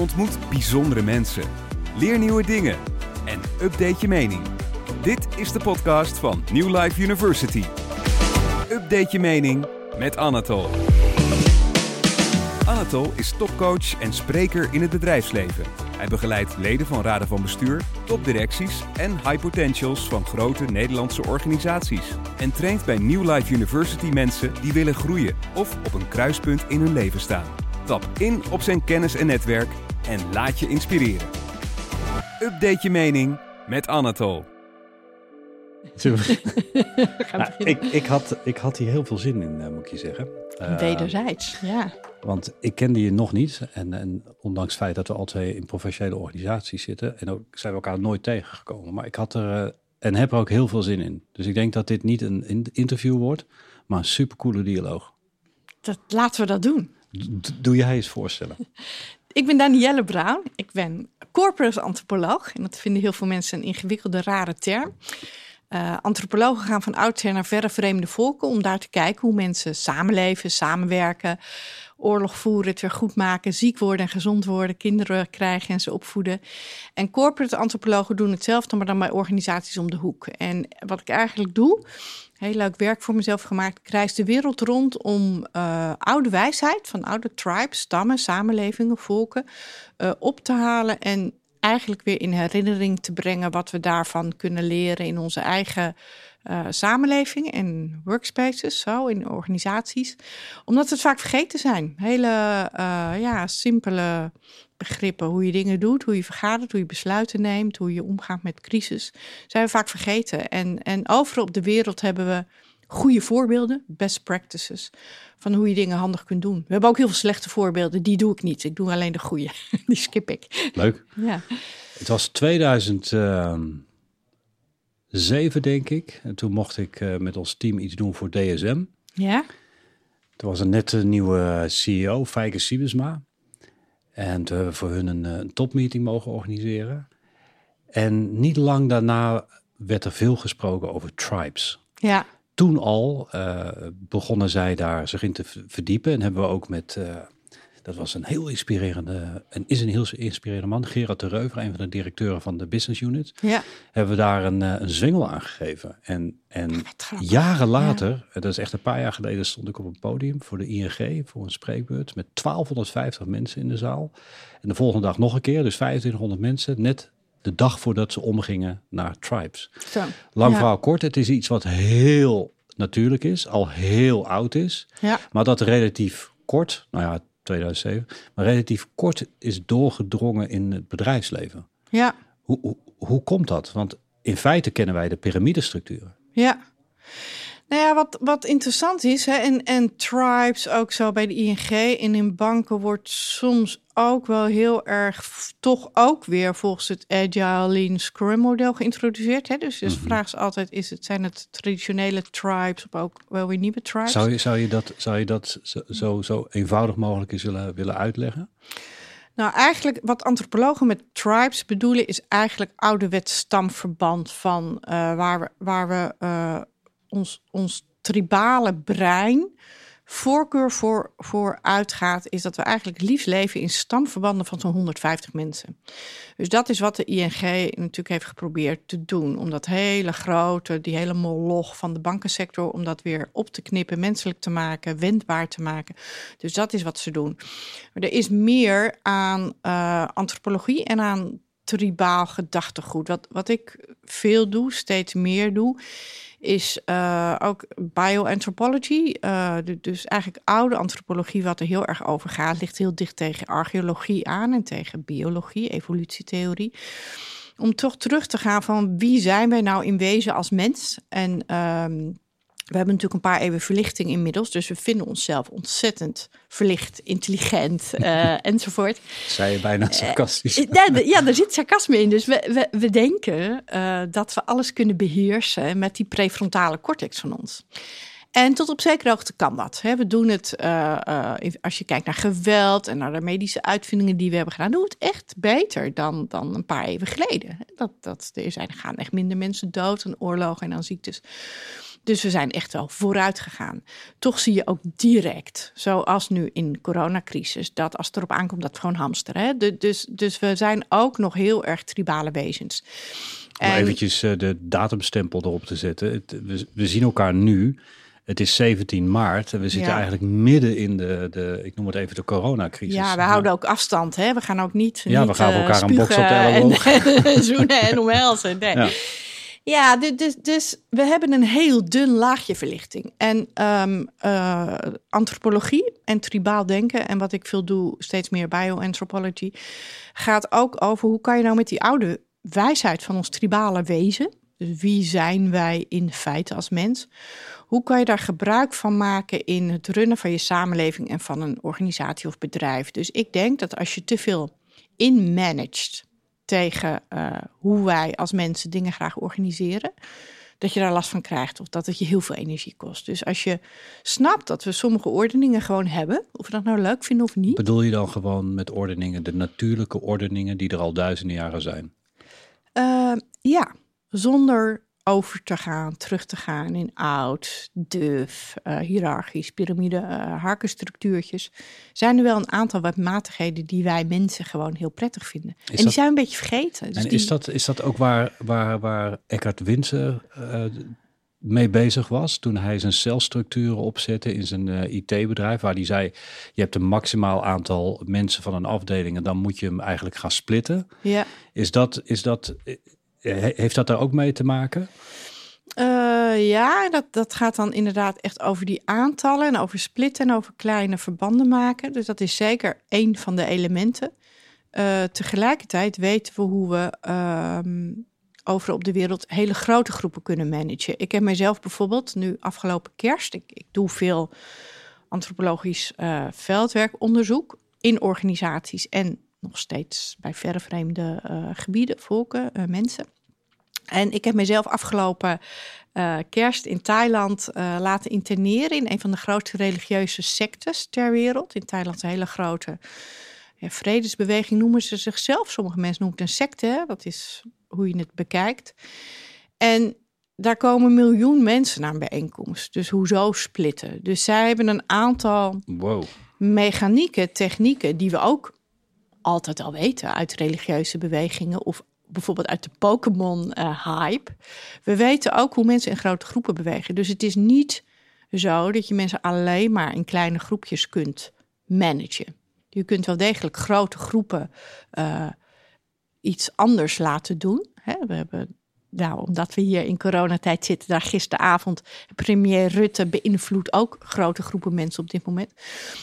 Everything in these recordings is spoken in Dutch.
Ontmoet bijzondere mensen. Leer nieuwe dingen. En update je mening. Dit is de podcast van New Life University. Update je mening met Anatol. Anatol is topcoach en spreker in het bedrijfsleven. Hij begeleidt leden van raden van bestuur, topdirecties en high potentials van grote Nederlandse organisaties. En traint bij New Life University mensen die willen groeien of op een kruispunt in hun leven staan. Stap in op zijn kennis en netwerk en laat je inspireren. Update je mening met Anatol. Ja, ik, ik, had, ik had hier heel veel zin in, eh, moet ik je zeggen. Uh, Wederzijds, ja. Want ik kende je nog niet. En, en ondanks het feit dat we al twee in professionele organisaties zitten. En ook zijn we elkaar nooit tegengekomen. Maar ik had er uh, en heb er ook heel veel zin in. Dus ik denk dat dit niet een interview wordt, maar een supercoole dialoog. Dat, laten we dat doen. doe jij eens voorstellen. Ik ben Danielle Brown. Ik ben corporate antropoloog. En dat vinden heel veel mensen een ingewikkelde, rare term. Uh, antropologen gaan van oudsher naar verre vreemde volken om daar te kijken hoe mensen samenleven, samenwerken, oorlog voeren, het weer goed maken, ziek worden en gezond worden, kinderen krijgen en ze opvoeden. En corporate antropologen doen hetzelfde, maar dan bij organisaties om de hoek. En wat ik eigenlijk doe, heel leuk werk voor mezelf gemaakt. Ik reis de wereld rond om uh, oude wijsheid van oude tribes, stammen, samenlevingen, volken uh, op te halen en eigenlijk weer in herinnering te brengen wat we daarvan kunnen leren in onze eigen uh, samenleving en workspaces, zo in organisaties. Omdat we het vaak vergeten zijn. Hele ja, simpele begrippen. Hoe je dingen doet, hoe je vergadert, hoe je besluiten neemt, hoe je omgaat met crisis. Zijn we vaak vergeten. En, en overal op de wereld hebben we goede voorbeelden, best practices, van hoe je dingen handig kunt doen. We hebben ook heel veel slechte voorbeelden, die doe ik niet. Ik doe alleen de goede, die skip ik. Leuk. Ja. Het was 2007, denk ik. En toen mocht ik uh, met ons team iets doen voor DSM. Ja. Er was een nette nieuwe CEO, Feike Siebesma. En toen hebben we voor hun een, een topmeeting mogen organiseren. En niet lang daarna werd er veel gesproken over tribes. Ja toen al uh, begonnen zij daar zich in te verdiepen. En hebben we ook met, dat was een heel inspirerende, en is een heel inspirerende man, Gerard de Reuver, een van de directeuren van de business unit. Ja. Hebben we daar een, een zwengel aan gegeven. En, en jaren later, dat is echt een paar jaar geleden, stond ik op een podium voor de ING, voor een spreekbeurt, met 1250 mensen in de zaal. En de volgende dag nog een keer, dus 2500 mensen, net de dag voordat ze omgingen naar tribes. Zo, Lang verhaal kort, het is iets wat heel natuurlijk is, al heel oud is, ja. maar dat relatief kort, nou ja, 2007, maar relatief kort is doorgedrongen in het bedrijfsleven. Ja. Hoe, hoe, hoe komt dat? Want in feite kennen wij de piramidestructuren. Ja. Nou ja, wat, wat interessant is, hè, en, en tribes ook zo bij de ING en in banken wordt soms ook wel heel erg toch ook weer volgens het Agile Lean Scrum model geïntroduceerd. Hè? Dus, dus mm -hmm. vraag is altijd, is het, zijn het traditionele tribes of ook wel weer nieuwe tribes? Zou je, zou je dat, zou je dat zo, zo, eenvoudig mogelijk eens willen, willen uitleggen? Nou, eigenlijk wat antropologen met tribes bedoelen is eigenlijk ouderwets stamverband van uh, waar we, waar we uh, ons, ons tribale brein voorkeur voor, voor uitgaat, is dat we eigenlijk liefst leven in stamverbanden van zo'n 150 mensen. Dus dat is wat de ING natuurlijk heeft geprobeerd te doen. Om dat hele grote, die hele moloch van de bankensector, om dat weer op te knippen, menselijk te maken, wendbaar te maken. Dus dat is wat ze doen. Maar er is meer aan uh, antropologie en aan tribaal gedachtegoed. Wat, wat ik veel doe, steeds meer doe, is uh, ook bioanthropology. Uh, dus eigenlijk oude antropologie, wat er heel erg over gaat, ligt heel dicht tegen archeologie aan en tegen biologie, evolutietheorie. Om toch terug te gaan van wie zijn wij nou in wezen als mens? En um, we hebben natuurlijk een paar eeuwen verlichting inmiddels, dus we vinden onszelf ontzettend verlicht, intelligent uh, enzovoort. Zei je bijna sarcastisch. Uh, ja, ja, er zit sarcasme in. Dus we, we, we denken uh, dat we alles kunnen beheersen met die prefrontale cortex van ons. En tot op zekere hoogte kan dat. We doen het, als je kijkt naar geweld en naar de medische uitvindingen die we hebben gedaan, doen we het echt beter dan, dan een paar eeuwen geleden. Dat, dat, er zijn, gaan echt minder mensen dood aan oorlogen en aan ziektes. Dus we zijn echt wel vooruit gegaan. Toch zie je ook direct, zoals nu in de coronacrisis, dat als het erop aankomt, dat gewoon hamsteren. Hè? Dus, dus we zijn ook nog heel erg tribale wezens. Om eventjes eh, de datumstempel erop te zetten. We, zien elkaar nu. Het is 17 maart en we zitten eigenlijk midden in de, de, ik noem het even de coronacrisis. Ja, we houden ook afstand. Hè? We gaan ook niet. Ja, niet, we gaan uh, elkaar een box op de elleboog. En, zoenen en omhelzen. Nee. Ja. Ja, dus, dus we hebben een heel dun laagje verlichting. En um, uh, antropologie en tribaal denken, en wat ik veel doe, steeds meer bioanthropology, gaat ook over hoe kan je nou met die oude wijsheid van ons tribale wezen, dus wie zijn wij in feite als mens, hoe kan je daar gebruik van maken in het runnen van je samenleving en van een organisatie of bedrijf? Dus ik denk dat als je te veel inmanaged tegen uh, hoe wij als mensen dingen graag organiseren, dat je daar last van krijgt of dat het je heel veel energie kost. Dus als je snapt dat we sommige ordeningen gewoon hebben, of we dat nou leuk vinden of niet. Bedoel je dan gewoon met ordeningen de natuurlijke ordeningen die er al duizenden jaren zijn? Uh, ja, zonder over te gaan, terug te gaan in oud, duf, uh, hiërarchisch, piramide, uh, harkenstructuurtjes. Zijn er wel een aantal wetmatigheden die wij mensen gewoon heel prettig vinden. Is en die zijn een beetje vergeten. Dus en die... is, dat, is dat ook waar, waar, waar Eckhart Winsen uh, mee bezig was toen hij zijn celstructuren opzette in zijn uh, IT-bedrijf, waar hij zei: je hebt een maximaal aantal mensen van een afdeling en dan moet je hem eigenlijk gaan splitten. Ja. Is dat, is dat, heeft dat daar ook mee te maken? Uh, ja, dat, dat gaat dan inderdaad echt over die aantallen en over splitten en over kleine verbanden maken. Dus dat is zeker één van de elementen. Uh, tegelijkertijd weten we hoe we uh, overal op de wereld hele grote groepen kunnen managen. Ik heb mijzelf bijvoorbeeld nu afgelopen kerst, ik, ik doe veel antropologisch uh, veldwerkonderzoek in organisaties en nog steeds bij verre vreemde uh, gebieden, volken, uh, mensen. En ik heb mezelf afgelopen uh, kerst in Thailand laten interneren in een van de grootste religieuze sectes ter wereld. In Thailand een hele grote ja, vredesbeweging noemen ze zichzelf. Sommige mensen noemen het een secte, hè? dat is hoe je het bekijkt. En daar komen miljoen mensen naar een bijeenkomst. Dus hoezo splitten? Dus zij hebben een aantal wow. mechanieken, technieken die we ook altijd al weten uit religieuze bewegingen of bijvoorbeeld uit de Pokémon-hype. we weten ook hoe mensen in grote groepen bewegen. Dus het is niet zo dat je mensen alleen maar in kleine groepjes kunt managen. Je kunt wel degelijk grote groepen uh, iets anders laten doen. Hè? We hebben nou, omdat we hier in coronatijd zitten, daar gisteravond premier Rutte beïnvloedt ook grote groepen mensen op dit moment.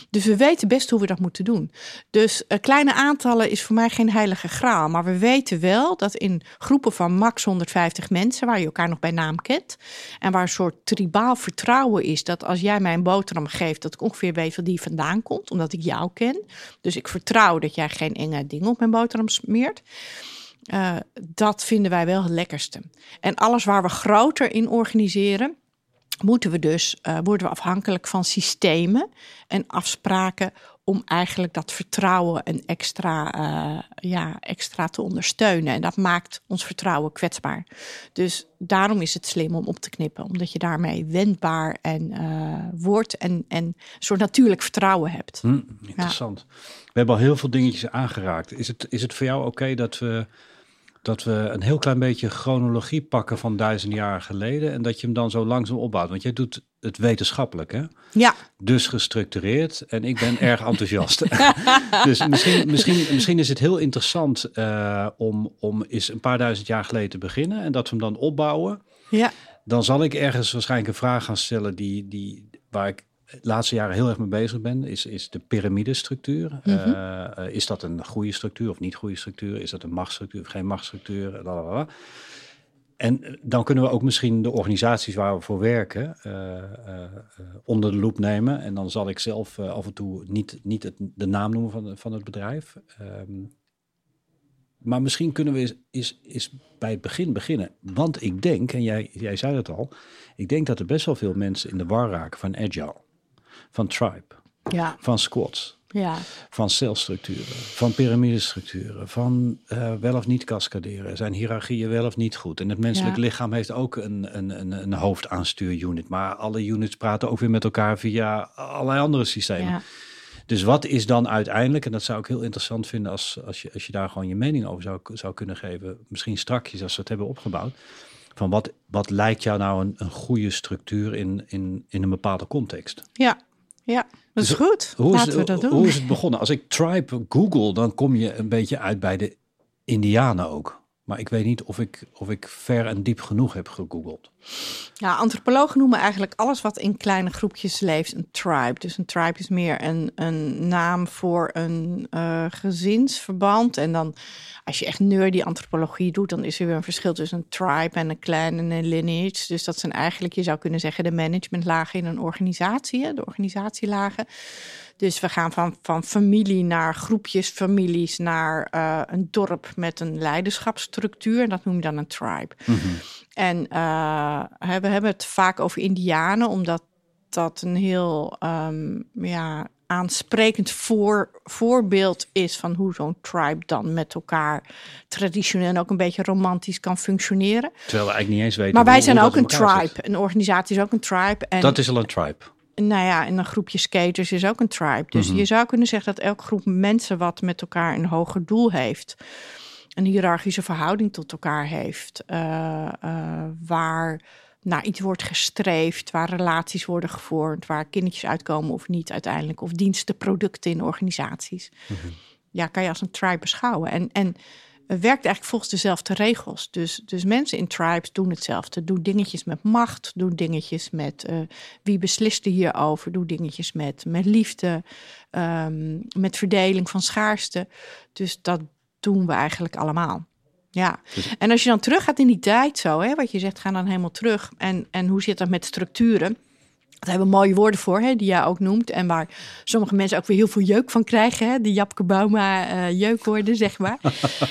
Dus we weten best hoe we dat moeten doen. Dus uh, kleine aantallen is voor mij geen heilige graal. Maar we weten wel dat in groepen van max 150 mensen, waar je elkaar nog bij naam kent, en waar een soort tribaal vertrouwen is, dat als jij mij een boterham geeft, dat ik ongeveer weet waar die vandaan komt, omdat ik jou ken. Dus ik vertrouw dat jij geen enge dingen op mijn boterham smeert. Uh, dat vinden wij wel het lekkerste. En alles waar we groter in organiseren, moeten we dus, uh, worden we afhankelijk van systemen en afspraken om eigenlijk dat vertrouwen en extra, uh, ja, extra te ondersteunen. En dat maakt ons vertrouwen kwetsbaar. Dus daarom is het slim om op te knippen, omdat je daarmee wendbaar en wordt en, en een soort natuurlijk vertrouwen hebt. Hm, interessant. Ja. We hebben al heel veel dingetjes aangeraakt. Is het, is het voor jou oké okay dat we dat we een heel klein beetje chronologie pakken van duizend jaar geleden en dat je hem dan zo langzaam opbouwt. Want jij doet het wetenschappelijk, hè? Ja. Dus gestructureerd en ik ben erg enthousiast. dus misschien, misschien, misschien is het heel interessant uh, om, om eens een paar duizend jaar geleden te beginnen en dat we hem dan opbouwen. Ja. Dan zal ik ergens waarschijnlijk een vraag gaan stellen die, die, waar ik de laatste jaren heel erg mee bezig ben, is, is de piramidestructuur. Mm -hmm. uh, is dat een goede structuur of niet goede structuur? Is dat een machtsstructuur of geen machtsstructuur? En dan kunnen we ook misschien de organisaties waar we voor werken uh, uh, onder de loep nemen. En dan zal ik zelf af en toe niet, niet het, de naam noemen van, van het bedrijf. Um, maar misschien kunnen we eens, is, is bij het begin beginnen. Want ik denk, en jij, jij zei het al, ik denk dat er best wel veel mensen in de war raken van agile van Tribe, ja. van Squads. Ja. Van celstructuren, van piramidestructuren, van uh, wel of niet cascaderen. Zijn hiërarchieën wel of niet goed? En het menselijk Ja. lichaam heeft ook een, een, een, een hoofdaanstuurunit. Maar alle units praten ook weer met elkaar via allerlei andere systemen. Ja. Dus wat is dan uiteindelijk, en dat zou ik heel interessant vinden als, als, je, als je daar gewoon je mening over zou, zou kunnen geven, misschien strakjes als we het hebben opgebouwd, van wat, wat lijkt jou nou een, een goede structuur in, in, in een bepaalde context? Ja. Ja, dat is Dus goed. Hoe Laten is, we dat doen. Hoe is het begonnen? Als ik tribe Google, dan kom je een beetje uit bij de Indianen ook. Maar ik weet niet of ik, of ik ver en diep genoeg heb gegoogeld. Ja, antropologen noemen eigenlijk alles wat in kleine groepjes leeft een tribe. Dus een tribe is meer een, een naam voor een eh, gezinsverband. En dan, als je echt nerdy antropologie doet, dan is er weer een verschil tussen een tribe en een clan en een lineage. Dus dat zijn eigenlijk, je zou kunnen zeggen, de managementlagen in een organisatie, de organisatielagen. Dus we gaan van, van familie naar groepjes, families, naar eh, een dorp met een leiderschapsstructuur. En dat noem je dan een tribe. En eh, we hebben het vaak over Indianen, omdat dat een heel ehm, ja, aansprekend voor, voorbeeld is van hoe zo'n tribe dan met elkaar traditioneel en ook een beetje romantisch kan functioneren. Terwijl we eigenlijk niet eens weten. Maar wij zijn ook een tribe. zit. Een organisatie is ook een tribe. En Dat is al een tribe. Nou ja, en een groepje skaters is ook een tribe. Dus Mhm. je zou kunnen zeggen dat elke groep mensen wat met elkaar een hoger doel heeft, een hiërarchische verhouding tot elkaar heeft, eh, eh, waar naar iets wordt gestreefd, waar relaties worden gevormd, waar kindertjes uitkomen of niet uiteindelijk, of diensten, producten in organisaties. Ja, kan je als een tribe beschouwen. En, en werkt eigenlijk volgens dezelfde regels. Dus, dus mensen in tribes doen hetzelfde. Doen dingetjes met macht, doen dingetjes met eh, wie beslist er hierover, doen dingetjes met, met liefde, ehm, met verdeling van schaarste. Dus dat doen we eigenlijk allemaal. Ja, Dus- en als je dan terug gaat in die tijd zo, hè, wat je zegt, gaan dan helemaal terug. En, en hoe zit dat met structuren? Daar hebben we mooie woorden voor, hè, die jij ook noemt. En waar sommige mensen ook weer heel veel jeuk van krijgen. Hè? De Japke Bauma eh, jeukwoorden, zeg maar.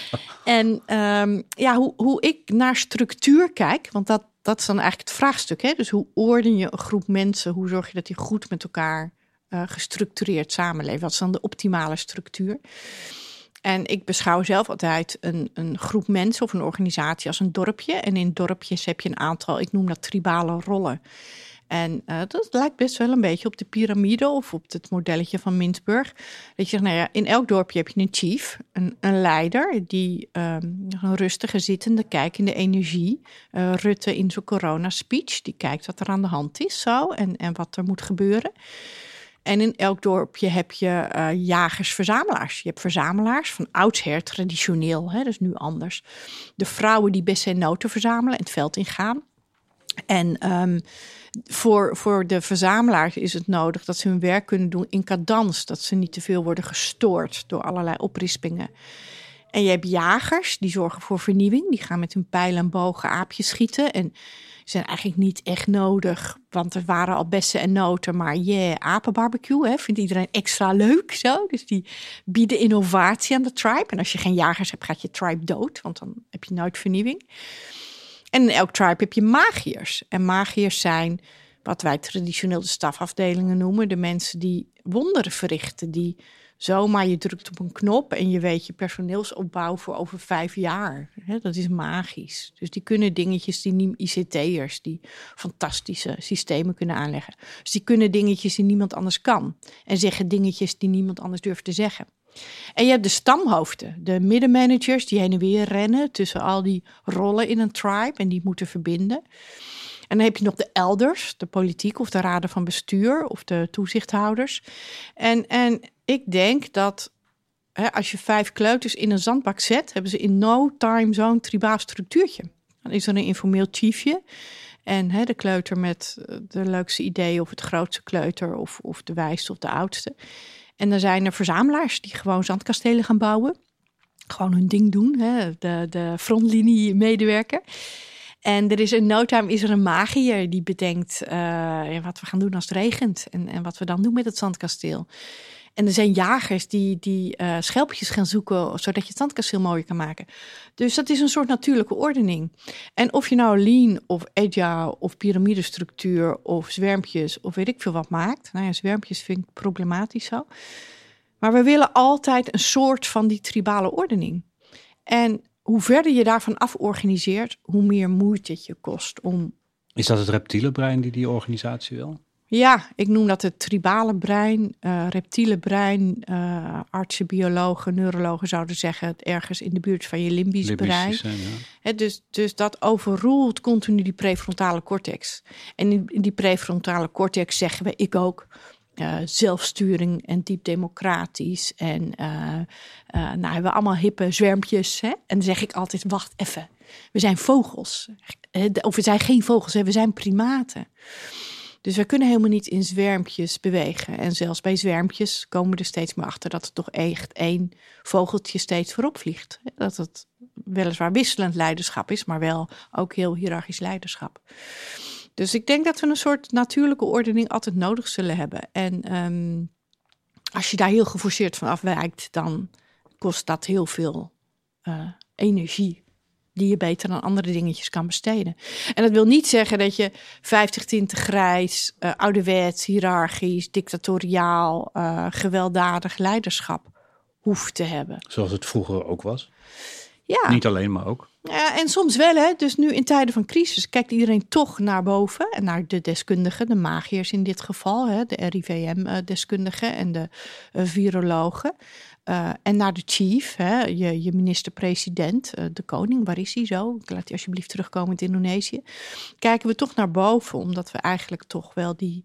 en ehm, ja, hoe, hoe ik naar structuur kijk, want dat, dat is dan eigenlijk het vraagstuk. Hè? Dus hoe orden je een groep mensen? Hoe zorg je dat die goed met elkaar eh, gestructureerd samenleven? Wat is dan de optimale structuur? En ik beschouw zelf altijd een, een groep mensen of een organisatie als een dorpje. En in dorpjes heb je een aantal, ik noem dat tribale rollen. En eh, dat lijkt best wel een beetje op de piramide of op het modelletje van Mintzburg. Dat je zegt, nou ja, in elk dorpje heb je een chief, een, een leider, die ehm, een rustige, zittende, kijkende energie. Eh, Rutte in zijn corona-speech, die kijkt wat er aan de hand is zo en, en wat er moet gebeuren. En in elk dorpje heb je eh, jagers-verzamelaars. Je hebt verzamelaars van oudsher, traditioneel, hè, is nu anders. De vrouwen die bessen en noten verzamelen en het veld ingaan. En ehm, voor, voor de verzamelaars is het nodig dat ze hun werk kunnen doen in cadans. Dat ze niet te veel worden gestoord door allerlei oprispingen. En je hebt jagers, die zorgen voor vernieuwing. Die gaan met hun pijlen en bogen aapjes schieten. En zijn eigenlijk niet echt nodig, want er waren al bessen en noten. Maar yeah, apenbarbecue hè, vindt iedereen extra leuk zo. Dus die bieden innovatie aan de tribe. En als je geen jagers hebt, gaat je tribe dood, want dan heb je nooit vernieuwing. En elk tribe heb je magiërs. En magiërs zijn wat wij traditioneel de stafafdelingen noemen. De mensen die wonderen verrichten. Die zomaar je drukt op een knop en je weet je personeelsopbouw voor over vijf jaar. Dat is magisch. Dus die kunnen dingetjes die niet ICT'ers, die fantastische systemen kunnen aanleggen. Dus die kunnen dingetjes die niemand anders kan. En zeggen dingetjes die niemand anders durft te zeggen. En je hebt de stamhoofden, de middenmanagers die heen en weer rennen tussen al die rollen in een tribe en die moeten verbinden. En dan heb je nog de elders, de politiek of de raden van bestuur of de toezichthouders. En, en ik denk dat hè, als je vijf kleuters in een zandbak zet, hebben ze in no time zo'n tribaal structuurtje. Dan is er een informeel chiefje. En hè, de kleuter met eh, de leukste ideeën, of het grootste kleuter, of, of de wijste of de oudste. En dan zijn er verzamelaars die gewoon zandkastelen gaan bouwen. Gewoon hun ding doen, hè? De, de frontlinie medewerker. En er is in no time is er een magier die bedenkt ja, wat we gaan doen als het regent. En, en wat we dan doen met het zandkasteel. En er zijn jagers die, die uh, schelpjes gaan zoeken, zodat je het zandkasteel mooier kan maken. Dus dat is een soort natuurlijke ordening. En of je nou lean of agile of piramidestructuur of zwermpjes of weet ik veel wat maakt. Nou ja, zwermpjes vind ik problematisch zo. Maar we willen altijd een soort van die tribale ordening. En hoe verder je daarvan af organiseert, hoe meer moeite het je kost om. Is dat het reptiele brein die die organisatie wil? Ja, ik noem dat het tribale brein, uh, reptiele brein. Uh, artsen, biologen, neurologen zouden zeggen het ergens in de buurt van je limbisch, brein. ja. dus, dus dat overroelt continu die prefrontale cortex. En in, die prefrontale cortex zeggen we, ik ook, uh, zelfsturing en diep democratisch. En uh, nou hebben we allemaal hippe zwermpjes. Hè? En dan zeg ik altijd, wacht even. We zijn vogels. Of we zijn geen vogels, hè? we zijn primaten. Dus we kunnen helemaal niet in zwermpjes bewegen. En zelfs bij zwermpjes komen we er steeds meer achter dat er toch echt één vogeltje steeds voorop vliegt. Dat het weliswaar wisselend leiderschap is, maar wel ook heel hiërarchisch leiderschap. Dus ik denk dat we een soort natuurlijke ordening altijd nodig zullen hebben. En um, als je daar heel geforceerd van afwijkt, dan kost dat heel veel uh, energie. Die je beter dan andere dingetjes kan besteden. En dat wil niet zeggen dat je 50 tinten grijs, uh, ouderwets, hiërarchisch, dictatoriaal, uh, gewelddadig leiderschap hoeft te hebben. Zoals het vroeger ook was. Ja. Niet alleen, maar ook. Ja, en soms wel, hè. Dus nu in tijden van crisis kijkt iedereen toch naar boven. En naar de deskundigen, de magiërs in dit geval. Hè, de RIVM-deskundigen en de virologen. Uh, en naar de chief, hè, je, je minister-president, uh, de koning, waar is hij zo? Ik laat hij alsjeblieft terugkomen in Indonesië. Kijken we toch naar boven, omdat we eigenlijk toch wel die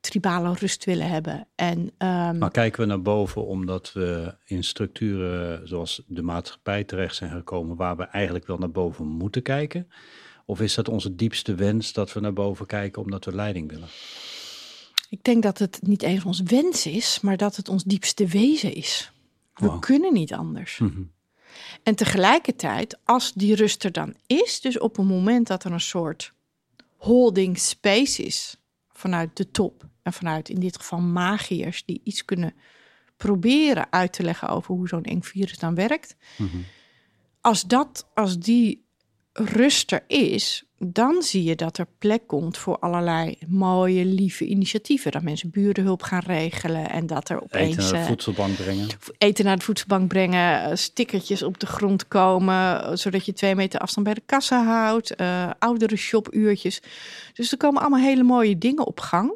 tribale rust willen hebben. En, um... Maar kijken we naar boven omdat we in structuren zoals de maatschappij terecht zijn gekomen, waar we eigenlijk wel naar boven moeten kijken? Of is dat onze diepste wens dat we naar boven kijken omdat we leiding willen? Ik denk dat het niet eens ons wens is, maar dat het ons diepste wezen is. We wow. kunnen niet anders. Mm -hmm. En tegelijkertijd, als die rust er dan is, dus op een moment dat er een soort holding space is vanuit de top en vanuit in dit geval magiërs die iets kunnen proberen uit te leggen over hoe zo'n eng virus dan werkt. Mm -hmm. Als dat, als die rust er is, dan zie je dat er plek komt voor allerlei mooie, lieve initiatieven. Dat mensen burenhulp gaan regelen en dat er opeens... Eten naar de voedselbank brengen. Eten naar de voedselbank brengen, stickertjes op de grond komen... zodat je twee meter afstand bij de kassa houdt, uh, oudere shopuurtjes. Dus er komen allemaal hele mooie dingen op gang.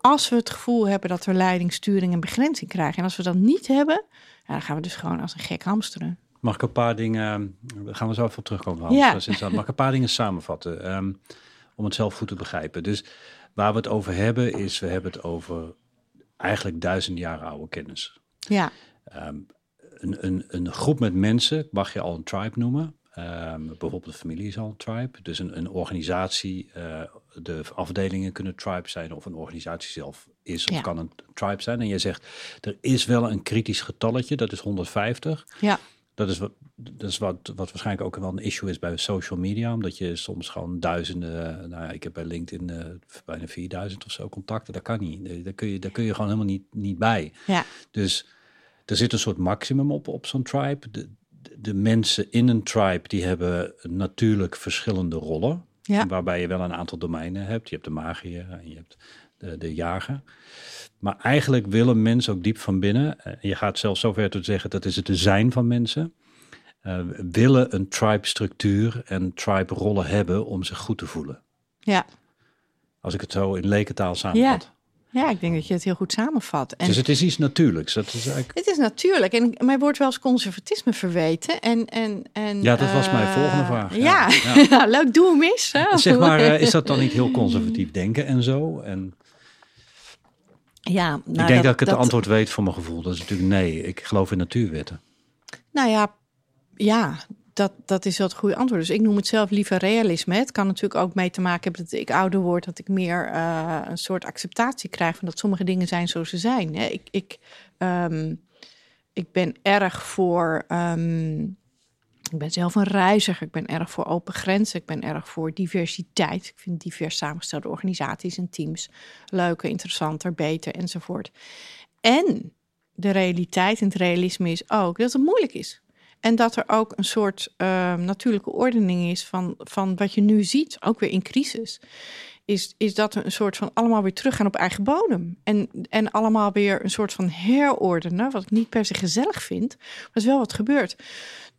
Als we het gevoel hebben dat we leiding, sturing en begrenzing krijgen... en als we dat niet hebben, ja, dan gaan we dus gewoon als een gek hamsteren. Mag ik een paar dingen, daar gaan we zo even op terugkomen. Ja. Mag ik een paar dingen samenvatten um, om het zelf goed te begrijpen. Dus waar we het over hebben is, we hebben het over eigenlijk duizend jaar oude kennis. Ja. Um, een, een, een groep met mensen mag je al een tribe noemen. Um, bijvoorbeeld de familie is al een tribe. Dus een, een organisatie, uh, de afdelingen kunnen tribe zijn of een organisatie zelf is of ja. kan een tribe zijn. En je zegt, er is wel een kritisch getalletje, dat is 150. Ja. Dat is, wat, dat is wat, wat waarschijnlijk ook wel een issue is bij social media. Omdat je soms gewoon duizenden... Nou ja, ik heb bij LinkedIn uh, bijna 4000 of zo contacten. Dat kan niet. Daar kun je, daar kun je gewoon helemaal niet, niet bij. Ja. Dus er zit een soort maximum op, op zo'n tribe. De, de mensen in een tribe die hebben natuurlijk verschillende rollen. Ja. Waarbij je wel een aantal domeinen hebt. Je hebt de magier en je hebt de, de jager. Maar eigenlijk willen mensen ook diep van binnen, en je gaat zelfs zover te zeggen dat is het zijn van mensen, uh, willen een tribe-structuur en tribe-rollen hebben om zich goed te voelen. Ja. Als ik het zo in lekentaal samenvat. Ja. Ja, ik denk dat je het heel goed samenvat. En dus het is iets natuurlijks. Dat is eigenlijk... Het is natuurlijk. En mij wordt wel eens conservatisme verweten. En, en, en, ja, dat was uh, mijn volgende vraag. Ja, ja. ja. leuk, doe hem eens. Hè? Zeg maar, is dat dan niet heel conservatief denken en zo? En... Ja, nou, ik denk dat, dat ik het dat... antwoord weet voor mijn gevoel. Dat is natuurlijk nee. Ik geloof in natuurwetten. Nou ja, ja dat, dat is wel het goede antwoord. Dus ik noem het zelf liever realisme. Het kan natuurlijk ook mee te maken hebben dat ik ouder word, dat ik meer uh, een soort acceptatie krijg van dat sommige dingen zijn zoals ze zijn. Ik, ik, um, ik ben erg voor. Um, ik ben zelf een reiziger. Ik ben erg voor open grenzen. Ik ben erg voor diversiteit. Ik vind divers samengestelde organisaties en teams leuker, interessanter, beter enzovoort. En de realiteit en het realisme is ook dat het moeilijk is. En dat er ook een soort uh, natuurlijke ordening is van, van wat je nu ziet, ook weer in crisis. is, is dat een soort van allemaal weer teruggaan op eigen bodem. En, en allemaal weer een soort van herordenen, wat ik niet per se gezellig vind, maar is wel wat gebeurt.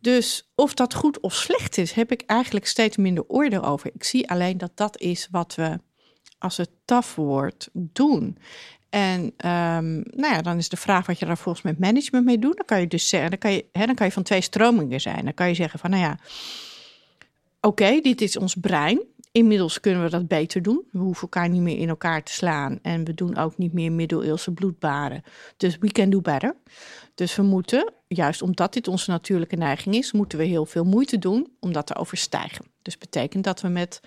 Dus of dat goed of slecht is, heb ik eigenlijk steeds minder oordeel over. Ik zie alleen dat dat is wat we, als het taf wordt, doen. En um, nou ja, dan is de vraag wat je daar volgens met management mee doet. Dan kan je dus zeggen, dan kan je, hè, dan kan je van twee stromingen zijn. Dan kan je zeggen van, nou ja, oké, dit is ons brein. Inmiddels kunnen we dat beter doen. We hoeven elkaar niet meer in elkaar te slaan. En we doen ook niet meer middeleeuwse bloedbaren. Dus we can do better. Dus we moeten, juist omdat dit onze natuurlijke neiging is, moeten we heel veel moeite doen om dat te overstijgen. Dus betekent dat we met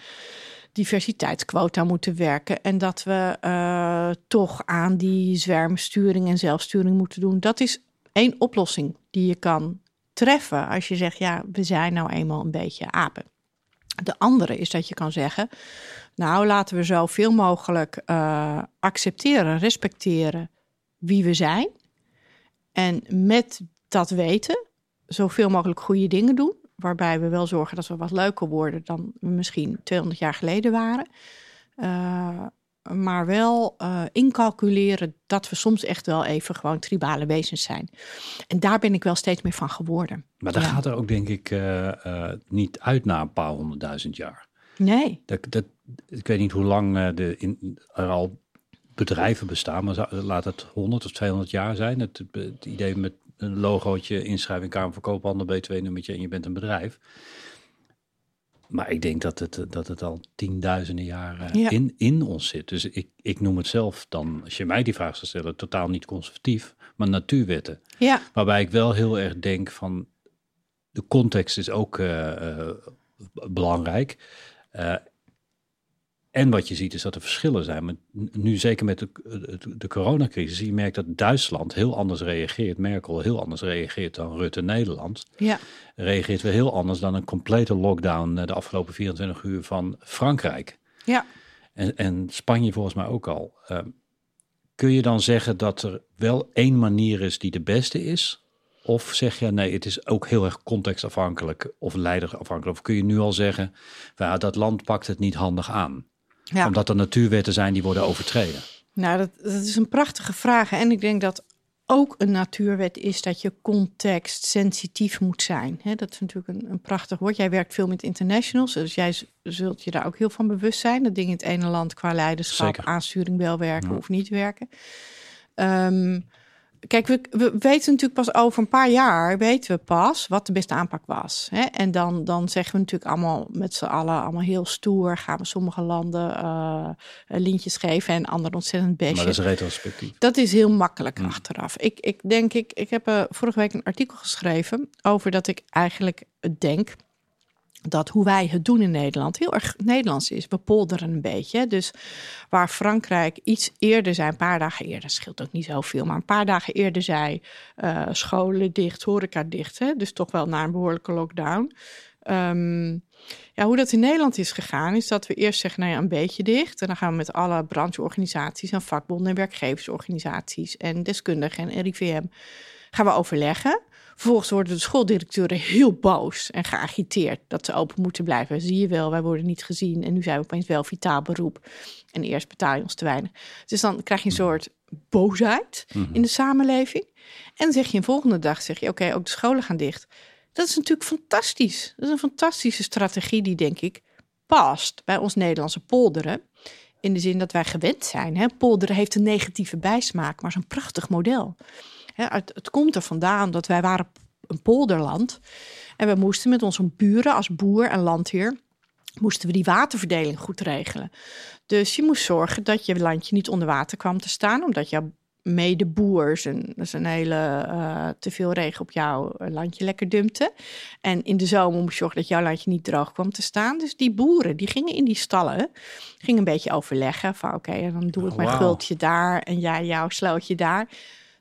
diversiteitsquota moeten werken en dat we uh, toch aan die zwermsturing en zelfsturing moeten doen. Dat is één oplossing die je kan treffen als je zegt, ja, we zijn nou eenmaal een beetje apen. De andere is dat je kan zeggen, nou laten we zoveel mogelijk uh, accepteren, respecteren wie we zijn. En met dat weten, zoveel mogelijk goede dingen doen. Waarbij we wel zorgen dat we wat leuker worden dan we misschien 200 jaar geleden waren. Uh, maar wel uh, incalculeren dat we soms echt wel even gewoon tribale wezens zijn. En daar ben ik wel steeds meer van geworden. Maar dat gaat er ook denk ik uh, niet uit na een paar honderdduizend jaar. Nee. Dat, dat, ik weet niet hoe lang de in, er al bedrijven bestaan, maar laat het 100 of 200 jaar zijn. Het, het idee met een logootje, inschrijving, Kamer van Koophandel, B2-nummertje en je bent een bedrijf. Maar ik denk dat het, dat het al tienduizenden jaren ja. in, in ons zit. Dus ik, ik noem het zelf dan, als je mij die vraag zou stellen, totaal niet conservatief, maar natuurwetten. Ja. Waarbij ik wel heel erg denk van, de context is ook uh, uh, belangrijk. Uh, en wat je ziet is dat er verschillen zijn. Maar nu zeker met de, de, de coronacrisis, je merkt dat Duitsland heel anders reageert. Merkel heel anders reageert dan Rutte Nederland. Ja. Reageert weer heel anders dan een complete lockdown de afgelopen 24 uur van Frankrijk. Ja. En, en Spanje volgens mij ook al. Uh, kun je dan zeggen dat er wel één manier is die de beste is? Of zeg je nee, het is ook heel erg contextafhankelijk of leiderafhankelijk? Of kun je nu al zeggen, nou, dat land pakt het niet handig aan? Ja. Omdat er natuurwetten zijn die worden overtreden. Nou, dat, dat, is een prachtige vraag. En ik denk dat ook een natuurwet is dat je context sensitief moet zijn. He, dat is natuurlijk een, een, prachtig woord. Jij werkt veel met internationals, dus jij zult je daar ook heel van bewust zijn. Dat dingen in het ene land qua leiderschap, Zeker. aansturing wel werken ja. of niet werken. Um, kijk, we, we, weten natuurlijk pas over een paar jaar, weten we pas wat de beste aanpak was. Hè? En dan, dan zeggen we natuurlijk allemaal met z'n allen, allemaal heel stoer, gaan we sommige landen uh, lintjes geven en anderen ontzettend bestje. Maar dat is retrospectief. Dat is heel makkelijk hmm. achteraf. Ik, ik denk, ik, ik heb uh, vorige week een artikel geschreven over dat ik eigenlijk denk dat hoe wij het doen in Nederland heel erg Nederlands is. We polderen een beetje. Dus waar Frankrijk iets eerder zei, een paar dagen eerder, scheelt ook niet zoveel, maar een paar dagen eerder zei: uh, scholen dicht, horeca dicht. Hè? Dus toch wel naar een behoorlijke lockdown. Um, ja, hoe dat in Nederland is gegaan, is dat we eerst zeggen, nou ja, een beetje dicht. En dan gaan we met alle brancheorganisaties en vakbonden en werkgeversorganisaties en deskundigen en RIVM gaan we overleggen. Vervolgens worden de schooldirecteuren heel boos en geagiteerd dat ze open moeten blijven. Zie je wel, wij worden niet gezien en nu zijn we opeens wel vitaal beroep. En eerst betaal je ons te weinig. Dus dan krijg je een soort boosheid in de samenleving. En dan zeg je een volgende dag, zeg je, oké, ook de scholen gaan dicht. Dat is natuurlijk fantastisch. Dat is een fantastische strategie die, denk ik, past bij ons Nederlandse polderen. In de zin dat wij gewend zijn. Hè? Polderen heeft een negatieve bijsmaak, maar is een prachtig model. Hè, het, het, komt er vandaan dat wij waren een polderland. En we moesten met onze buren als boer en landheer moesten we die waterverdeling goed regelen. Dus je moest zorgen dat je landje niet onder water kwam te staan, omdat jouw medeboers en dus een hele uh, te veel regen op jouw landje lekker dumpte. En in de zomer moest je zorgen dat jouw landje niet droog kwam te staan. Dus die boeren die gingen in die stallen, gingen een beetje overleggen van oké, okay, dan doe ik oh, mijn wow. gultje daar en jij jouw slootje daar.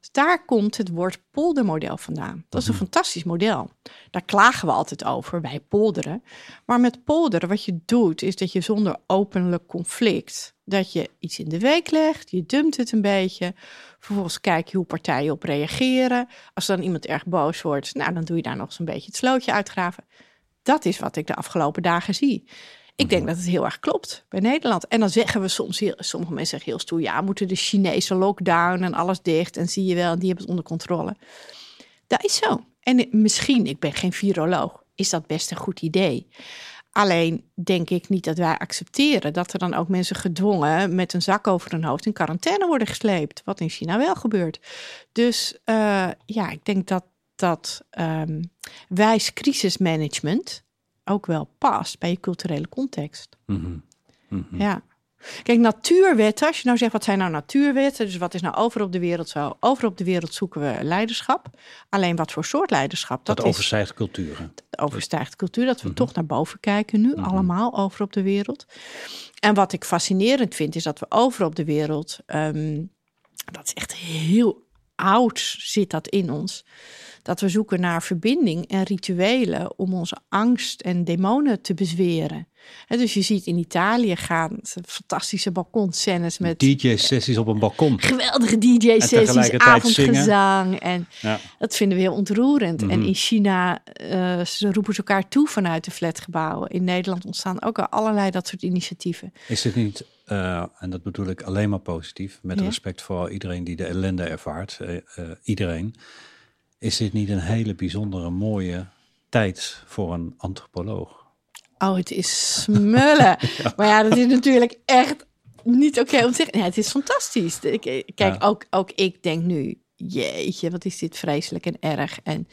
Dus daar komt het woord poldermodel vandaan. Dat is een fantastisch model. Daar klagen we altijd over bij polderen. Maar met polderen, wat je doet, is dat je zonder openlijk conflict, dat je iets in de week legt, je dumpt het een beetje. Vervolgens kijk je hoe partijen op reageren. Als dan iemand erg boos wordt, nou, dan doe je daar nog eens een beetje het slootje uitgraven. Dat is wat ik de afgelopen dagen zie. Ik denk dat het heel erg klopt bij Nederland. En dan zeggen we soms, heel, sommige mensen zeggen heel stoer, ja, moeten de Chinese lockdown en alles dicht. En zie je wel, die hebben het onder controle. Dat is zo. En misschien, ik ben geen viroloog, is dat best een goed idee. Alleen denk ik niet dat wij accepteren dat er dan ook mensen gedwongen met een zak over hun hoofd in quarantaine worden gesleept. Wat in China wel gebeurt. Dus uh, ja, ik denk dat dat um, wijs crisismanagement ook wel past bij je culturele context. Mm -hmm. Mm -hmm. Ja. Kijk, natuurwetten, als je nou zegt wat zijn nou natuurwetten, dus wat is nou overal op de wereld zo? Overal op de wereld zoeken we leiderschap. Alleen wat voor soort leiderschap? Dat, dat overstijgt culturen. Dat overstijgt cultuur, dat we mm -hmm. toch naar boven kijken nu, mhm. allemaal over op de wereld. En wat ik fascinerend vind, is dat we over op de wereld, um, dat is echt heel oud, zit dat in ons dat we zoeken naar verbinding en rituelen om onze angst en demonen te bezweren. dus je ziet in Italië gaan fantastische balkonscènes met DJ-sessies op een balkon. Geweldige DJ-sessies, avondgezang. En ja. dat vinden we heel ontroerend. En mhm. in China uh, ze roepen ze elkaar toe vanuit de flatgebouwen. In Nederland ontstaan ook al allerlei dat soort initiatieven. Is dit niet, uh, en dat bedoel ik alleen maar positief, met ja. respect voor iedereen die de ellende ervaart, uh, iedereen. Is dit niet een hele bijzondere, mooie tijd voor een antropoloog? Oh, het is smullen. Maar ja, dat is natuurlijk echt niet oké om te zeggen. Ja, het is fantastisch. Kijk, ook, ook ik denk nu, jeetje, wat is dit vreselijk en erg. En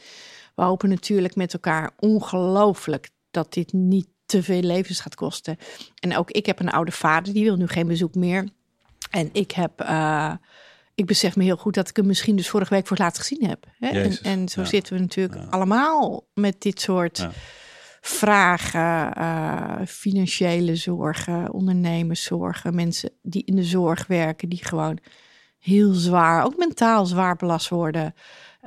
we hopen natuurlijk met elkaar ongelooflijk dat dit niet te veel levens gaat kosten. En ook ik heb een oude vader, die wil nu geen bezoek meer. En ik heb... Uh, ik besef me heel goed dat ik hem misschien dus vorige week voor het laatst gezien heb. Hè? En, en, zo zitten we natuurlijk allemaal met dit soort ja. vragen. Uh, financiële zorgen, ondernemerszorgen. Mensen die in de zorg werken, die gewoon heel zwaar, ook mentaal zwaar belast worden.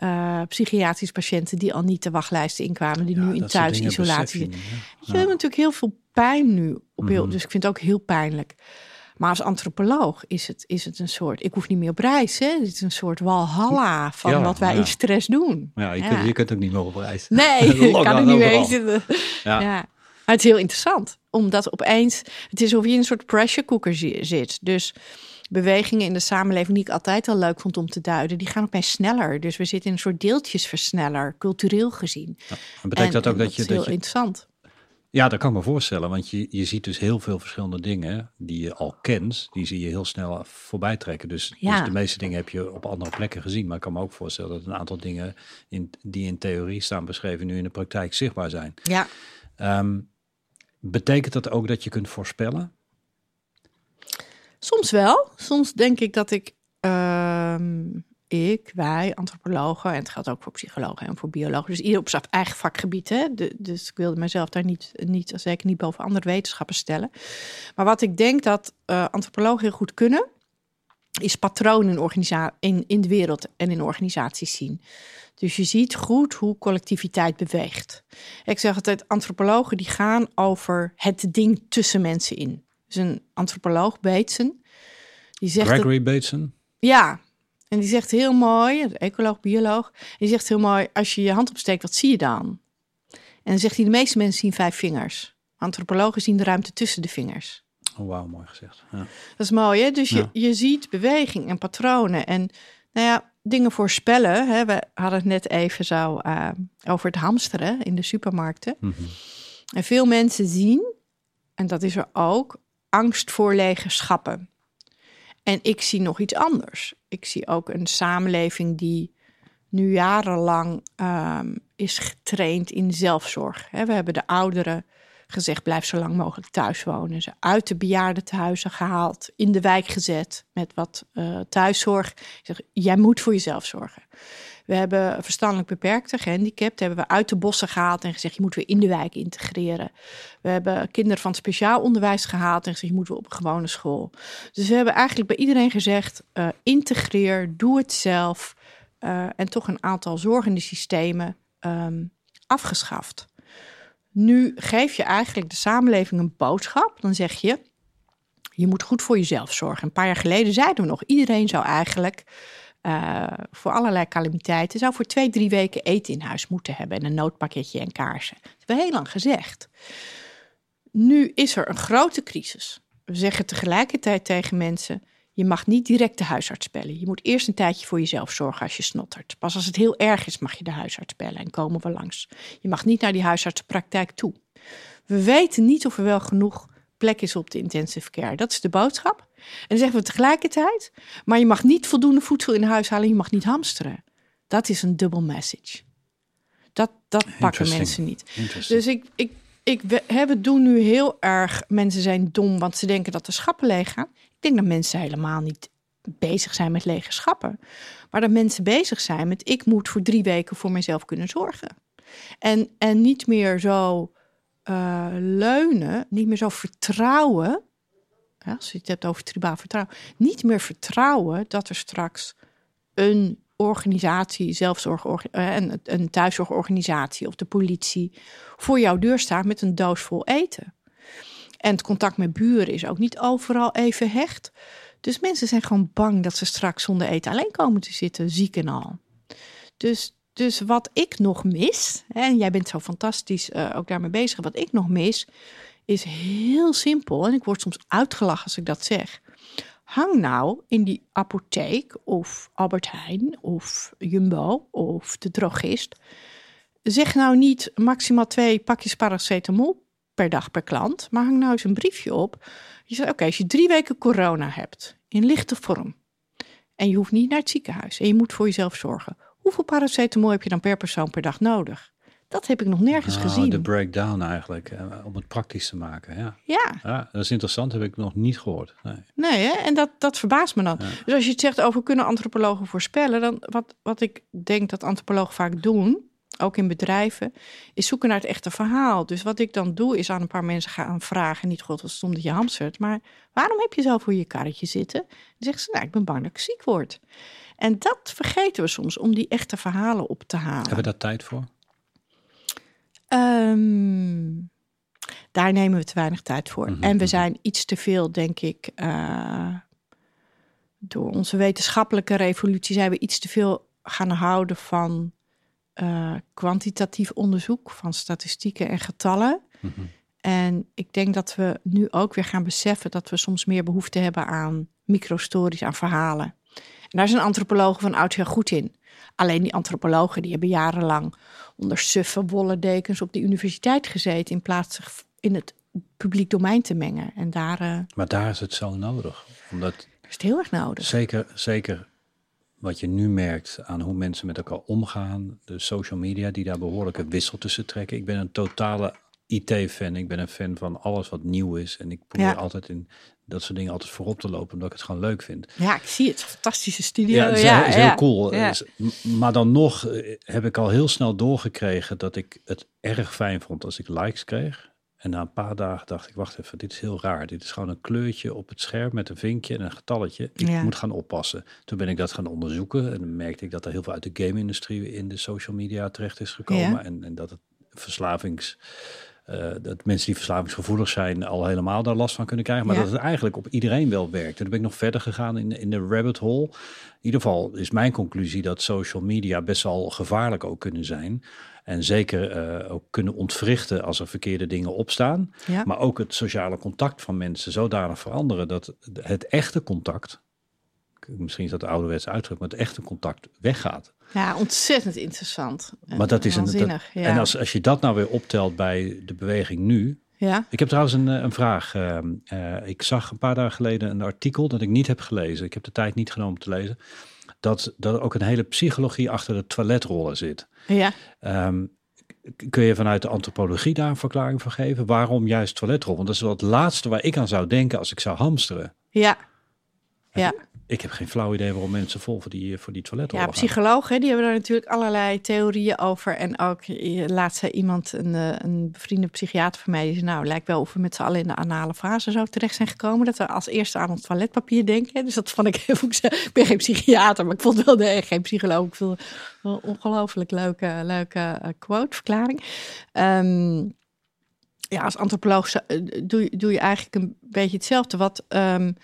Uh, psychiatrische patiënten die al niet de wachtlijsten inkwamen, die nu in thuisisolatie zitten. Je hebt natuurlijk heel veel pijn nu op heel, mm -hmm. dus ik vind het ook heel pijnlijk. Maar als antropoloog is het, is het een soort, ik hoef niet meer op reis. Hè? Het is een soort walhalla van ja, wat wij ja. in stress doen. Ja, je, Kunt, je kunt ook niet meer op reis. Nee, kan ik niet weten. Ja. ja. Maar het is heel interessant, omdat opeens, het is alsof je in een soort pressure cooker zit. Dus bewegingen in de samenleving die ik altijd al leuk vond om te duiden, die gaan opeens sneller. Dus we zitten in een soort deeltjesversneller, cultureel gezien. Ja, betekent dat ook dat, je... Dat is heel je, interessant. Ja, dat kan ik me voorstellen, want je, je ziet dus heel veel verschillende dingen die je al kent, die zie je heel snel voorbij trekken. Dus, ja. dus de meeste dingen heb je op andere plekken gezien, maar ik kan me ook voorstellen dat een aantal dingen in, die in theorie staan beschreven nu in de praktijk zichtbaar zijn. Ja. Um, betekent dat ook dat je kunt voorspellen? Soms wel. Soms denk ik dat ik um, ik, wij, antropologen, en het geldt ook voor psychologen en voor biologen, dus ieder op zijn eigen vakgebied. Hè? De, dus ik wilde mezelf daar niet, niet, zeker niet boven andere wetenschappen stellen. Maar wat ik denk dat uh, antropologen heel goed kunnen, is patronen in, in, in de wereld en in organisaties zien. Dus je ziet goed hoe collectiviteit beweegt. Ik zeg altijd, antropologen die gaan over het ding tussen mensen in. Dus een antropoloog, Bateson, die zegt... Gregory dat, Bateson? Ja, en die zegt heel mooi, ecoloog, bioloog, die zegt heel mooi, als je je hand opsteekt, wat zie je dan? En dan zegt hij, de meeste mensen zien vijf vingers. Antropologen zien de ruimte tussen de vingers. Oh, wauw, mooi gezegd. Ja. Dat is mooi, hè? Dus je, je ziet beweging en patronen. En nou ja, dingen voorspellen. Hè? We hadden het net even zo uh, over het hamsteren in de supermarkten. Mm -hmm. En veel mensen zien, en dat is er ook, angst voor lege schappen. En ik zie nog iets anders. Ik zie ook een samenleving die nu jarenlang um, is getraind in zelfzorg. we hebben de ouderen gezegd: blijf zo lang mogelijk thuis wonen. Ze uit de bejaardentehuizen gehaald, in de wijk gezet met wat uh, thuiszorg. Zeg, jij moet voor jezelf zorgen. We hebben verstandelijk beperkte, gehandicapt, hebben we uit de bossen gehaald en gezegd, je moet weer in de wijk integreren. We hebben kinderen van speciaal onderwijs gehaald en gezegd, je moet weer op een gewone school. Dus we hebben eigenlijk bij iedereen gezegd, uh, integreer, doe het zelf. Uh, en toch een aantal zorgende systemen um, afgeschaft. Nu geef je eigenlijk de samenleving een boodschap. Dan zeg je, je moet goed voor jezelf zorgen. Een paar jaar geleden zeiden we nog, iedereen zou eigenlijk uh, voor allerlei calamiteiten zou voor twee, drie weken eten in huis moeten hebben en een noodpakketje en kaarsen. Dat hebben we heel lang gezegd. nu is er een grote crisis. We zeggen tegelijkertijd tegen mensen: je mag niet direct de huisarts bellen. Je moet eerst een tijdje voor jezelf zorgen als je snottert. Pas als het heel erg is, mag je de huisarts bellen en komen we langs. Je mag niet naar die huisartsenpraktijk toe. We weten niet of er wel genoeg plek is op de intensive care. Dat is de boodschap. En dan zeggen we tegelijkertijd, maar je mag niet voldoende voedsel in huis halen, je mag niet hamsteren. Dat is een dubbel message. Dat, dat pakken mensen niet. Dus ik, ik, ik, we doen nu heel erg, mensen zijn dom, want ze denken dat de schappen leeg gaan. Ik denk dat mensen helemaal niet bezig zijn met lege schappen. Maar dat mensen bezig zijn met, ik moet voor drie weken voor mezelf kunnen zorgen. En, en niet meer zo uh, leunen, niet meer zo vertrouwen, als je het hebt over tribaal vertrouwen, niet meer vertrouwen dat er straks een organisatie, zelfzorg, uh, een, een thuiszorgorganisatie of de politie voor jouw deur staat met een doos vol eten. En het contact met buren is ook niet overal even hecht. Dus mensen zijn gewoon bang dat ze straks zonder eten alleen komen te zitten, ziek en al. Dus dus wat ik nog mis, en jij bent zo fantastisch uh, ook daarmee bezig, wat ik nog mis, is heel simpel. En ik word soms uitgelachen als ik dat zeg. Hang nou in die apotheek of Albert Heijn of Jumbo of de drogist. Zeg nou niet maximaal twee pakjes paracetamol per dag per klant, maar hang nou eens een briefje op. Je zegt, oké, als je drie weken corona hebt in lichte vorm en je hoeft niet naar het ziekenhuis en je moet voor jezelf zorgen, Hoeveel paracetamol heb je dan per persoon per dag nodig? Dat heb ik nog nergens nou, gezien. De breakdown eigenlijk, eh, om het praktisch te maken. Ja. ja. Ja. dat is interessant, heb ik nog niet gehoord. Nee, nee hè? en dat, dat verbaast me dan. Dus als je het zegt over kunnen antropologen voorspellen, dan wat, wat ik denk dat antropologen vaak doen, ook in bedrijven, is zoeken naar het echte verhaal. Dus wat ik dan doe, is aan een paar mensen gaan vragen, niet god, wat stond dat je hamstert, maar waarom heb je zo voor je karretje zitten? Dan zeggen ze, nou, ik ben bang dat ik ziek word. En dat vergeten we soms om die echte verhalen op te halen. Hebben we daar tijd voor? Ehm, daar nemen we te weinig tijd voor. Mhm, en we mhm. zijn iets te veel, denk ik, uh, door onze wetenschappelijke revolutie zijn we iets te veel gaan houden van uh, kwantitatief onderzoek, van statistieken en getallen. Mhm. En ik denk dat we nu ook weer gaan beseffen dat we soms meer behoefte hebben aan microstories, aan verhalen daar zijn antropologen van oudsher goed in. Alleen die antropologen die hebben jarenlang onder suffe wollen dekens op de universiteit gezeten in plaats zich in het publiek domein te mengen. En daar, uh, maar daar is het zo nodig. Omdat is het heel erg nodig. Zeker, zeker wat je nu merkt aan hoe mensen met elkaar omgaan. De social media die daar behoorlijke wissel tussen trekken. Ik ben een totale IT-fan. Ik ben een fan van alles wat nieuw is. En ik probeer altijd in dat soort dingen altijd voorop te lopen, omdat ik het gewoon leuk vind. Ja, ik zie het. Fantastische studio. Ja, het is, ja, is heel cool. Dus, maar dan nog eh, heb ik al heel snel doorgekregen dat ik het erg fijn vond als ik likes kreeg. En na een paar dagen dacht ik, wacht even, dit is heel raar. Dit is gewoon een kleurtje op het scherm met een vinkje en een getalletje. Ik moet gaan oppassen. Toen ben ik dat gaan onderzoeken en dan merkte ik dat er heel veel uit de game-industrie in de social media terecht is gekomen. En, en dat het verslavings uh, dat mensen die verslavingsgevoelig zijn al helemaal daar last van kunnen krijgen. Maar dat het eigenlijk op iedereen wel werkt. En dan ben ik nog verder gegaan in, in de rabbit hole. In ieder geval is mijn conclusie dat social media best wel gevaarlijk ook kunnen zijn. En zeker uh, ook kunnen ontwrichten als er verkeerde dingen opstaan. Ja. Maar ook het sociale contact van mensen zodanig veranderen dat het echte contact, misschien is dat de ouderwetse uitdruk, maar het echte contact weggaat. Ja, ontzettend interessant. Maar dat is een. Dat, En als, als je dat nou weer optelt bij de beweging nu. Ja. Ik heb trouwens een, een vraag. Uh, uh, ik zag een paar dagen geleden een artikel dat ik niet heb gelezen. Ik heb de tijd niet genomen te lezen. Dat, dat er ook een hele psychologie achter de toiletrollen zit. Ja. Um, kun je vanuit de antropologie daar een verklaring voor geven? Waarom juist toiletrol? Want dat is wel het laatste waar ik aan zou denken als ik zou hamsteren. Ja. Ja. Ik heb geen flauw idee waarom mensen vol voor die, voor die toiletten Ja, psychologen die hebben daar natuurlijk allerlei theorieën over. En ook laatst zei iemand, een, eh, een bevriende psychiater van mij, die zei, nou, lijkt wel of we met z'n allen in de anale fase zo terecht zijn gekomen. Dat we als eerste aan het toiletpapier denken. Dus dat vond ik heel Ik ben geen psychiater, maar ik vond wel de, geen psycholoog. Ik vond wel een ongelooflijk leuke, leuke quote, verklaring. Ehm, ja, als antropoloog eh, doe, doe je eigenlijk een beetje hetzelfde. Wat... Um,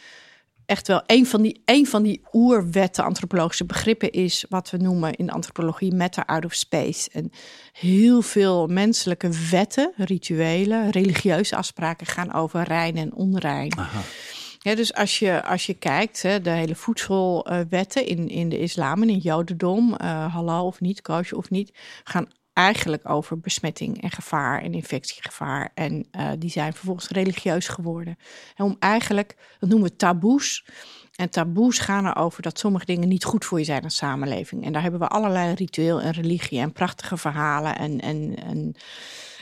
echt wel een van die, een van die oerwetten, antropologische begrippen is wat we noemen in de antropologie matter out of space. En heel veel menselijke wetten, rituelen, religieuze afspraken gaan over rein en onrein. Aha. Ja, dus als je, als je kijkt, hè, de hele voedselwetten in, in de islam en in jodendom, uh, halal of niet, kosher of niet, gaan eigenlijk over besmetting en gevaar en infectiegevaar. En uh, die zijn vervolgens religieus geworden. En om eigenlijk, dat noemen we taboes. En taboes gaan erover dat sommige dingen niet goed voor je zijn in samenleving. En daar hebben we allerlei ritueel en religie en prachtige verhalen en, en, en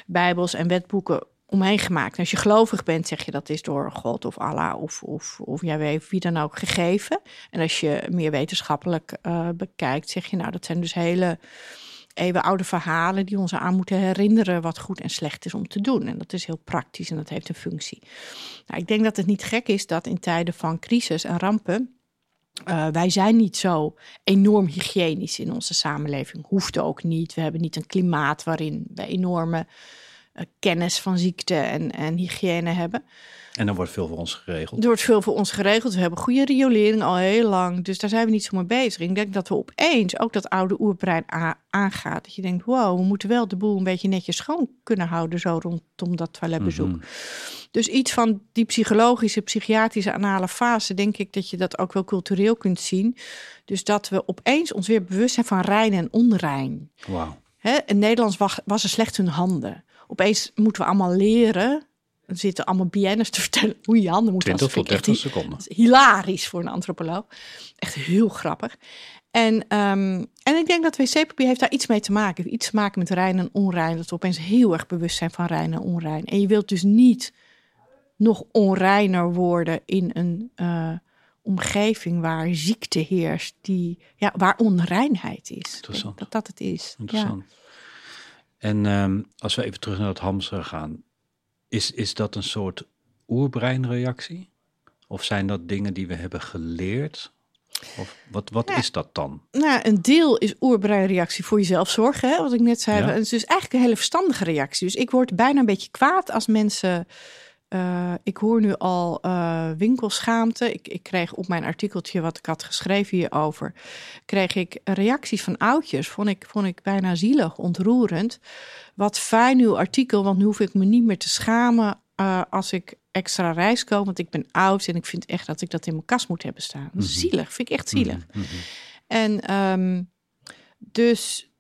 bijbels en wetboeken omheen gemaakt. als je gelovig bent, zeg je dat is door God of Allah of, of, of wie dan ook gegeven. En als je meer wetenschappelijk uh, bekijkt, zeg je nou dat zijn dus hele eeuwenoude verhalen die ons aan moeten herinneren wat goed en slecht is om te doen. En dat is heel praktisch en dat heeft een functie. Nou, ik denk dat het niet gek is dat in tijden van crisis en rampen. Uh, wij zijn niet zo enorm hygiënisch in onze samenleving. Hoeft ook niet. We hebben niet een klimaat waarin we enorme uh, kennis van ziekte en, en hygiëne hebben. En er wordt veel voor ons geregeld. Er wordt veel voor ons geregeld. We hebben goede riolering al heel lang. Dus daar zijn we niet zo mee bezig. Ik denk dat we opeens ook dat oude oerbrein aangaat. Dat je denkt, wow, we moeten wel de boel een beetje netjes schoon kunnen houden. Zo rondom dat toiletbezoek. Mm Dus iets van die psychologische, psychiatrische anale fase. Denk ik dat je dat ook wel cultureel kunt zien. Dus dat we opeens ons weer bewust zijn van rein en onrein. Wauw. In Nederlands was er slechts hun handen. Opeens moeten we allemaal leren er zitten allemaal BN'ers te vertellen hoe je handen moet 20 tot 30 seconden. hilarisch voor een antropoloog. Echt heel grappig. En, um, en ik denk dat wc-papier heeft daar iets mee te maken. Heeft iets te maken met rein en onrein. Dat we opeens heel erg bewust zijn van rein en onrein. En je wilt dus niet nog onreiner worden in een uh, omgeving waar ziekte heerst, die, ja, waar onreinheid is. Interessant. Dat dat het is. Interessant. Ja. En um, als we even terug naar het hamsteren gaan. Is, is dat een soort oerbreinreactie? Of zijn dat dingen die we hebben geleerd? Of wat, wat is dat dan? Nou, een deel is oerbreinreactie voor jezelf zorgen, hè, wat ik net zei. Ja. Het is dus eigenlijk een hele verstandige reactie. Dus ik word bijna een beetje kwaad als mensen. Uh, ik hoor nu al uh, winkelschaamte. Ik, ik kreeg op mijn artikeltje wat ik had geschreven hierover, kreeg ik reacties van oudjes. Vond ik, vond ik bijna zielig, ontroerend wat fijn uw artikel, want nu hoef ik me niet meer te schamen uh, als ik extra reis koop, want ik ben oud en ik vind echt dat ik dat in mijn kast moet hebben staan. Mm -hmm. Zielig, vind ik echt zielig. Mm -hmm. En um, dus,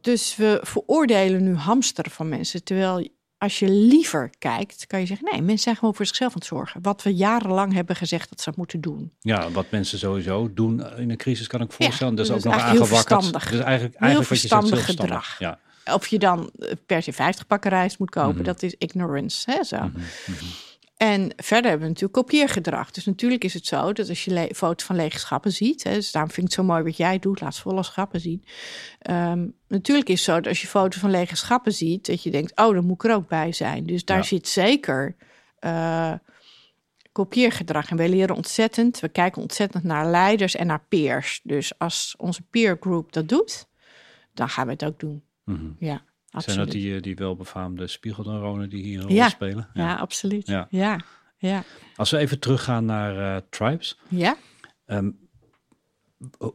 dus we veroordelen nu hamsteren van mensen, terwijl als je liever kijkt, kan je zeggen: nee, mensen zijn gewoon voor zichzelf aan het zorgen. Wat we jarenlang hebben gezegd dat ze moeten doen. Ja, wat mensen sowieso doen in een crisis, kan ik voorstellen. Ja, dat is ook nog aangewakkerd. Dus eigenlijk, eigenlijk wat je zegt, gedrag. Ja. Of je dan per se 50 pakken rijst moet kopen, mm -hmm. dat is ignorance. Hè, zo. Mm -hmm. En verder hebben we natuurlijk kopieergedrag. Dus natuurlijk is het zo dat als je foto's van lege schappen ziet, hè, dus daarom vind ik het zo mooi wat jij doet, laat volle schappen zien. Um, natuurlijk is het zo dat als je foto's van lege schappen ziet, dat je denkt, oh, dan moet ik er ook bij zijn. Dus daar ja. zit zeker uh, kopieergedrag. En wij leren ontzettend, we kijken ontzettend naar leiders en naar peers. Dus als onze peer group dat doet, dan gaan we het ook doen. Mm -hmm. Ja. Absoluut. Zijn dat die, die welbefaamde spiegelneuronen die hier een rol ja. spelen? Ja, ja absoluut. Ja. Ja. ja. Als we even teruggaan naar uh, tribes. Ja. Um,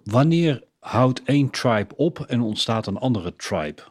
wanneer houdt één tribe op en ontstaat een andere tribe?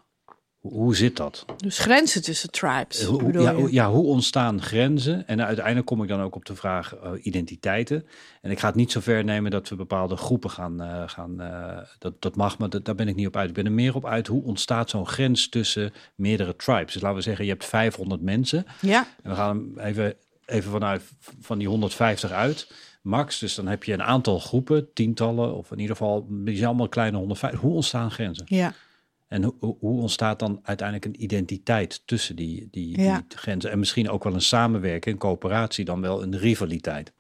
Hoe zit dat? Dus grenzen tussen tribes. Hoe, ja, hoe, ja, hoe ontstaan grenzen? En uiteindelijk kom ik dan ook op de vraag uh, identiteiten. En ik ga het niet zo ver nemen dat we bepaalde groepen gaan. Uh, gaan uh, dat, dat mag, maar dat, daar ben ik niet op uit. Ik ben er meer op uit hoe ontstaat zo'n grens tussen meerdere tribes. Dus laten we zeggen, je hebt 500 mensen. Ja. En we gaan even, even vanuit van die 150 uit. Max, dus dan heb je een aantal groepen, tientallen, of in ieder geval, die zijn allemaal kleine 150. Hoe ontstaan grenzen? Ja. En hoe, hoe ontstaat dan uiteindelijk een identiteit tussen die, die, ja. die, grenzen? En misschien ook wel een samenwerking, een coöperatie, dan wel een rivaliteit.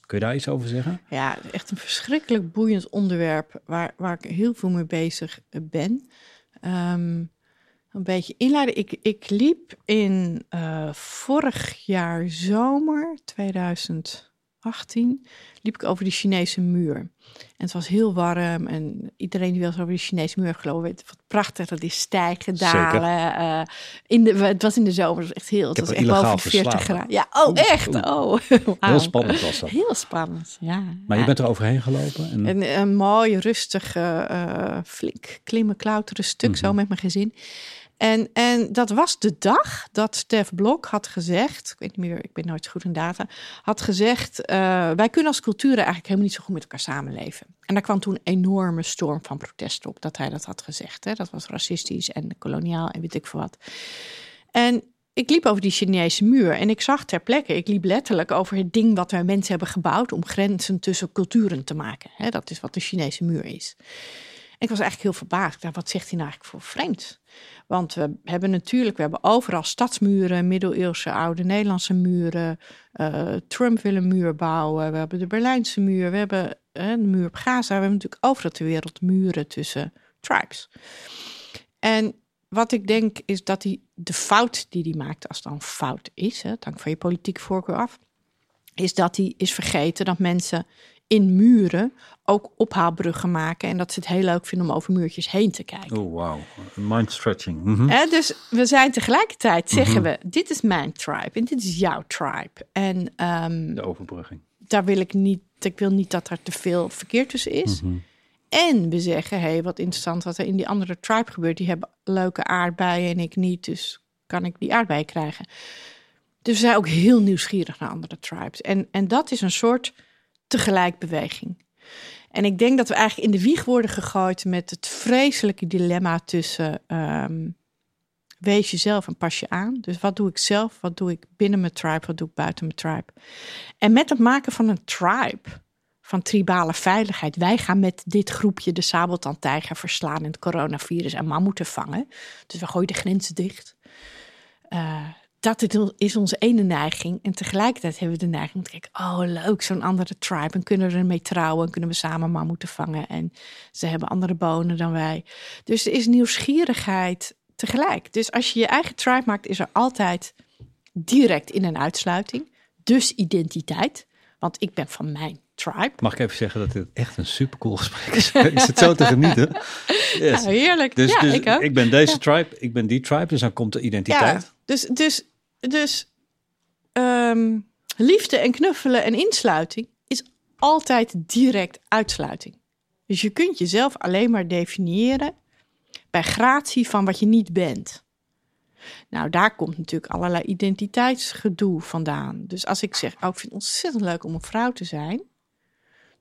Kun je daar iets over zeggen? Ja, echt een verschrikkelijk boeiend onderwerp waar, waar ik heel veel mee bezig ben. Um, een beetje inleiden. Ik, ik liep in uh, vorig jaar zomer, 2000, 18, liep ik over die Chinese muur. En het was heel warm en iedereen die wel eens over de Chinese muur heeft gelopen weet wat prachtig dat is stijgen, dalen. Uh, in de, het was in de zomer, het was echt heel, het was echt boven 40 graden. Ja, oh echt? Oh, Heel spannend was dat. Heel spannend, ja. Maar je bent er overheen gelopen? En... Een, een mooi, rustig, uh, flink klimmen, klauteren stuk mm -hmm. zo met mijn gezin. En, en dat was de dag dat Stef Blok had gezegd, ik weet niet meer, ik ben nooit goed in data, had gezegd, uh, wij kunnen als culturen eigenlijk helemaal niet zo goed met elkaar samenleven. En daar kwam toen een enorme storm van protest op dat hij dat had gezegd. Hè. Dat was racistisch en koloniaal en weet ik veel wat. En ik liep over die Chinese muur en ik zag ter plekke, ik liep letterlijk over het ding wat wij mensen hebben gebouwd om grenzen tussen culturen te maken. Hè. Dat is wat de Chinese muur is. Ik was eigenlijk heel verbaasd. Wat zegt hij nou eigenlijk voor vreemd? Want we hebben natuurlijk, we hebben overal stadsmuren, middeleeuwse oude Nederlandse muren. Uh, Trump wil een muur bouwen. We hebben de Berlijnse muur. We hebben uh, de muur op Gaza. We hebben natuurlijk overal ter wereld muren tussen tribes. En wat ik denk is dat hij de fout die hij maakt, als het dan fout is, hè, dank van je politieke voorkeur af, is dat hij is vergeten dat mensen in muren ook ophaalbruggen maken. En dat ze het heel leuk vinden om over muurtjes heen te kijken. Oh, wow. Mind stretching. Mm -hmm. dus we zijn tegelijkertijd, zeggen mm -hmm. we, dit is mijn tribe en dit is jouw tribe. En um, de overbrugging. Daar wil ik niet, ik wil niet dat er te veel verkeer tussen is. Mm -hmm. En we zeggen, hé, hey, wat interessant wat er in die andere tribe gebeurt. Die hebben leuke aardbeien en ik niet, dus kan ik die aardbeien krijgen. Dus we zijn ook heel nieuwsgierig naar andere tribes. En, en dat is een soort tegelijkbeweging. En ik denk dat we eigenlijk in de wieg worden gegooid met het vreselijke dilemma tussen um, wees jezelf en pas je aan. Dus wat doe ik zelf, wat doe ik binnen mijn tribe, wat doe ik buiten mijn tribe. En met het maken van een tribe, van tribale veiligheid. Wij gaan met dit groepje de sabeltandtijger verslaan en het coronavirus en mammoeten vangen. Dus we gooien de grenzen dicht. Uh, dat is onze ene neiging. En tegelijkertijd hebben we de neiging om te kijken: oh, leuk, zo'n andere tribe. En kunnen we ermee trouwen? En kunnen we samen mammoeten vangen? En ze hebben andere bonen dan wij. Dus er is nieuwsgierigheid tegelijk. Dus als je je eigen tribe maakt, is er altijd direct in- en uitsluiting. Dus identiteit. Want ik ben van mijn tribe. Mag ik even zeggen dat dit echt een supercool gesprek is? ik zit zo te genieten. Yes. Ja, heerlijk. Dus, ja, dus ik, ook. ik ben deze tribe, ik ben die tribe. Dus dan komt de identiteit. Ja, dus, dus dus um, liefde en knuffelen en insluiting is altijd direct uitsluiting. Dus je kunt jezelf alleen maar definiëren bij gratie van wat je niet bent. Nou, daar komt natuurlijk allerlei identiteitsgedoe vandaan. Dus als ik zeg, oh, ik vind het ontzettend leuk om een vrouw te zijn,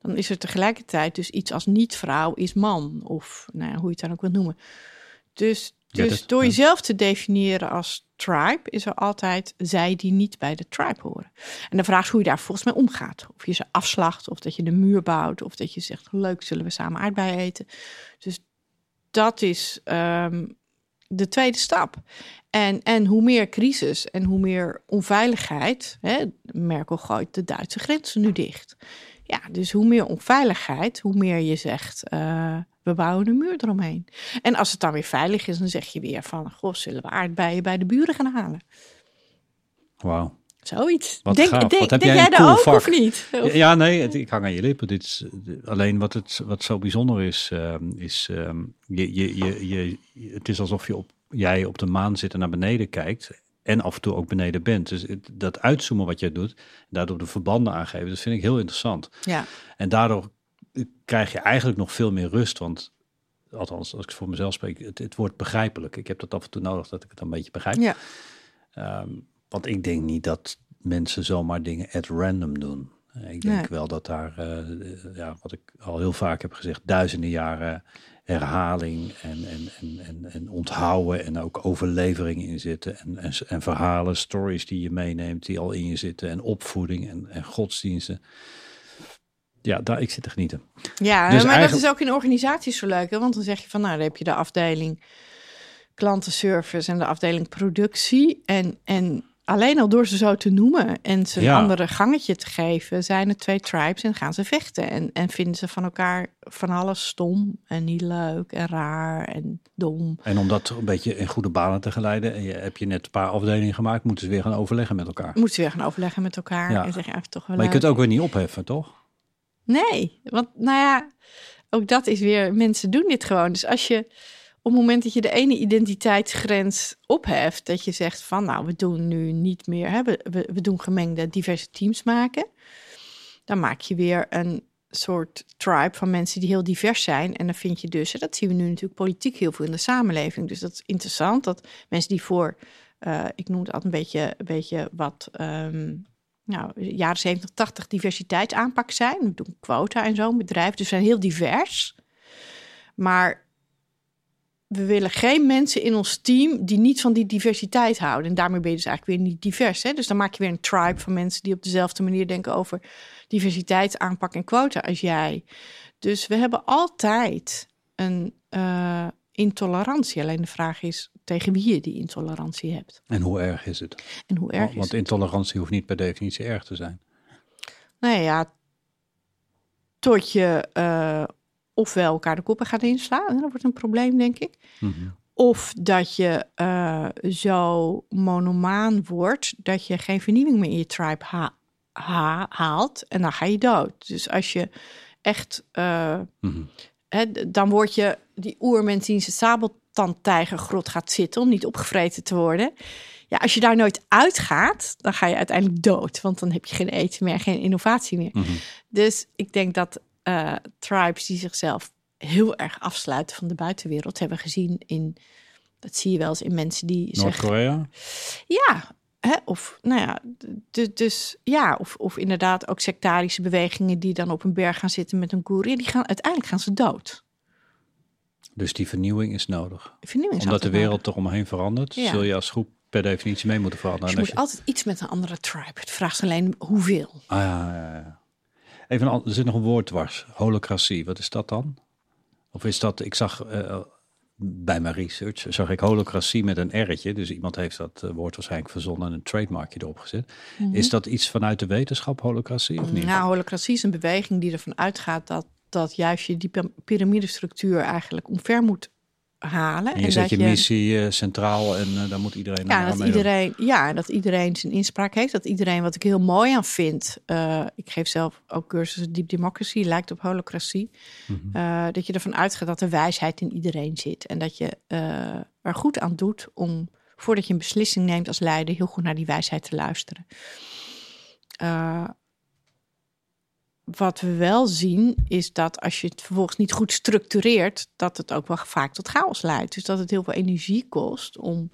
dan is er tegelijkertijd dus iets als niet-vrouw is man, of nou ja, hoe je het dan ook wil noemen. Dus, dus ja, dat, door jezelf te definiëren als tribe is er altijd zij die niet bij de tribe horen. En de vraag is hoe je daar volgens mij omgaat. Of je ze afslacht, of dat je de muur bouwt, of dat je zegt: leuk, zullen we samen aardbeien eten. Dus dat is um, de tweede stap. En, en hoe meer crisis en hoe meer onveiligheid. Hè, Merkel gooit de Duitse grenzen nu dicht. Ja, dus hoe meer onveiligheid, hoe meer je zegt. Uh, we bouwen een muur eromheen. En als het dan weer veilig is, dan zeg je weer van... Goh, zullen we aardbeien bij de buren gaan halen? Wauw. Zoiets. Wat denk gaaf. denk, Wat denk jij jij daar ook vak. of niet? Of- Ja, nee, het, ik hang aan je lippen. Dit is, alleen wat, het, wat zo bijzonder is, ehm, is ehm, je, je, je, je, het is alsof je op, jij op de maan zit en naar beneden kijkt. En af en toe ook beneden bent. Dus het- dat uitzoomen wat jij doet, daardoor de verbanden aangeven, dat vind ik heel interessant. Ja, En daardoor krijg je eigenlijk nog veel meer rust. Want, althans, als ik voor mezelf spreek, het, het wordt begrijpelijk. Ik heb dat af en toe nodig dat ik het een beetje begrijp. ja. Ehm, want ik denk niet dat mensen zomaar dingen at random doen. Ik denk Nee. wel dat daar, eh, ja, wat ik al heel vaak heb gezegd, duizenden jaren herhaling en, en, en, en, en onthouden en ook overlevering in zitten. En, en, en verhalen, stories die je meeneemt, die al in je zitten. En opvoeding en, en godsdiensten. Ja, daar, ik zit te genieten. ja Dus maar dat is ook in organisaties zo leuk. Hè? Want dan zeg je van, nou, dan heb je de afdeling klantenservice en de afdeling productie. En, en alleen al door ze zo te noemen en ze een Ja. andere gangetje te geven, zijn er twee tribes en gaan ze vechten. En, en vinden ze van elkaar van alles stom en niet leuk en raar en dom. En om dat een beetje in goede banen te geleiden, en je, heb je net een paar afdelingen gemaakt, moeten ze weer gaan overleggen met elkaar. Moeten ze weer gaan overleggen met elkaar Ja. en zeggen eigenlijk toch wel Maar je leuk. kunt ook weer niet opheffen, toch? Nee, want nou ja, ook dat is weer, mensen doen dit gewoon. Dus als je op het moment dat je de ene identiteitsgrens opheft, dat je zegt van nou, we doen nu niet meer, hè, we, we, doen gemengde diverse teams maken, dan maak je weer een soort tribe van mensen die heel divers zijn. En dan vind je dus, dat zien we nu natuurlijk politiek heel veel in de samenleving. Dus dat is interessant dat mensen die voor, eh, ik noem het altijd een beetje, een beetje wat ehm, nou, jaren 70, 80 diversiteitsaanpak zijn. We doen quota en zo'n bedrijf, dus we zijn heel divers. Maar we willen geen mensen in ons team die niet van die diversiteit houden. En daarmee ben je dus eigenlijk weer niet divers. Hè? Dus dan maak je weer een tribe van mensen die op dezelfde manier denken over diversiteitsaanpak en quota als jij. Dus we hebben altijd een eh, intolerantie. Alleen de vraag is tegen wie je die intolerantie hebt. En hoe erg is het? En hoe erg is Want het? intolerantie hoeft niet per definitie erg te zijn. Nou ja, tot je eh, ofwel elkaar de koppen gaat inslaan, en dat wordt een probleem, denk ik. Mhm. Of dat je eh, zo monomaan wordt dat je geen vernieuwing meer in je tribe ha- ha- haalt en dan ga je dood. Dus als je echt, eh, Mhm. Dan word je die oermens die in zijn sabeltandtijgergrot gaat zitten om niet opgevreten te worden. Ja, als je daar nooit uitgaat, dan ga je uiteindelijk dood, want dan heb je geen eten meer, geen innovatie meer. Mhm. Dus ik denk dat eh, tribes die zichzelf heel erg afsluiten van de buitenwereld, hebben we gezien in, dat zie je wel eens in mensen die zeggen, Noord-Korea? ja, hè, of nou ja, dus ja, of, of inderdaad ook sectarische bewegingen die dan op een berg gaan zitten met een koer, ja, die gaan uiteindelijk gaan ze dood. Dus die vernieuwing is nodig. Vernieuwing is Omdat de wereld er omheen verandert, Ja. zul je als groep per definitie mee moeten veranderen. nodig. Dus je moet altijd iets met een andere tribe. Het vraagt alleen hoeveel. Ah, ja, ja, ja. Even er zit nog een woord dwars. Holocratie, wat is dat dan? Of is dat, ik zag eh, bij mijn research, zag ik holocratie met een R'tje. Dus iemand heeft dat eh, woord waarschijnlijk verzonnen en een trademarkje erop gezet. Is dat iets vanuit de wetenschap, holocratie, of niet? Nou, holocratie is een beweging die ervan uitgaat dat, dat juist je die piramidestructuur eigenlijk omver moet halen. en je en zet dat je missie eh, centraal en eh, daar moet iedereen Ja, aan dat iedereen, ja, dat iedereen zijn inspraak heeft. Dat iedereen, wat ik heel mooi aan vind. eh, ik geef zelf ook cursussen Deep Democracy, lijkt op holocratie. Mhm. eh, dat je ervan uitgaat dat er wijsheid in iedereen zit. En dat je eh, er goed aan doet om, voordat je een beslissing neemt als leider, heel goed naar die wijsheid te luisteren. Wat we wel zien is dat als je het vervolgens niet goed structureert, dat het ook wel vaak tot chaos leidt. Dus dat het heel veel energie kost om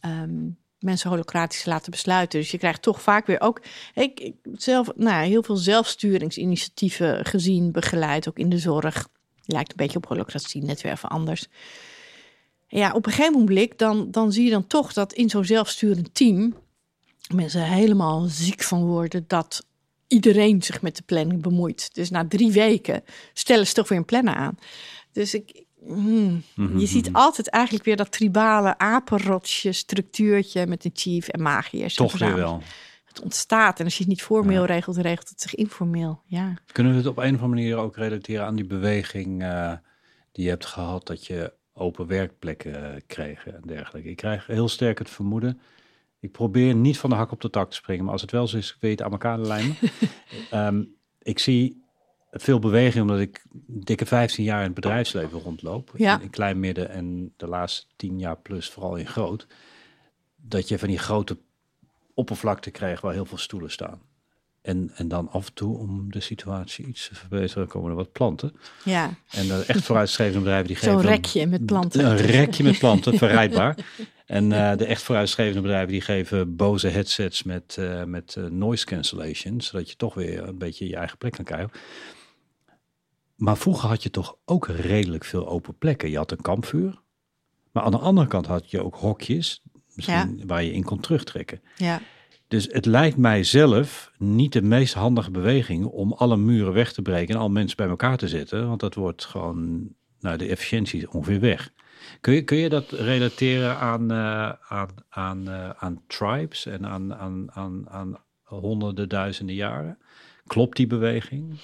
ehm, mensen holocratisch te laten besluiten. Dus je krijgt toch vaak weer ook ik, zelf, nou, heel veel zelfsturingsinitiatieven gezien, begeleid, ook in de zorg. Lijkt een beetje op holocratie, net weer even anders. Ja, op een gegeven moment dan, dan zie je dan toch dat in zo'n zelfsturend team mensen helemaal ziek van worden dat iedereen zich met de planning bemoeit. Dus na drie weken stellen ze toch weer een planner aan. Dus ik, Mhm, je ziet altijd eigenlijk weer dat tribale apenrotsje structuurtje met een chief en magiërs. Toch weer wel. Het ontstaat en als je het niet formeel regelt, regelt het zich informeel. Ja. Kunnen we het op een of andere manier ook relateren aan die beweging eh, die je hebt gehad dat je open werkplekken eh, kreeg en dergelijke? Ik krijg heel sterk het vermoeden. Ik probeer niet van de hak op de tak te springen, maar als het wel zo is, het aan elkaar lijmen. Ehm, ik zie veel beweging omdat ik dikke 15 jaar in het bedrijfsleven rondloop. Ja. In, in klein midden en de laatste 10 jaar plus vooral in groot. Dat je van die grote oppervlakte krijgt waar heel veel stoelen staan. En, en dan af en toe, om de situatie iets te verbeteren, komen er wat planten. ja, En de echt vooruitstrevende bedrijven die geven... zo'n rekje met planten. Een rekje met planten, verrijdbaar. En eh, de echt vooruitstrevende bedrijven die geven boze headsets met, eh, met eh, noise cancellation, zodat je toch weer een beetje je eigen plek kan krijgen. Maar vroeger had je toch ook redelijk veel open plekken. Je had een kampvuur, maar aan de andere kant had je ook hokjes, misschien waar je in kon terugtrekken. Ja. Dus het lijkt mij zelf niet de meest handige beweging om alle muren weg te breken en al mensen bij elkaar te zetten. Want dat wordt gewoon nou, de efficiëntie is ongeveer weg. Kun je, kun je dat relateren aan, uh, aan, aan, uh, aan tribes en aan, aan, aan, aan honderden, duizenden jaren? Klopt die beweging?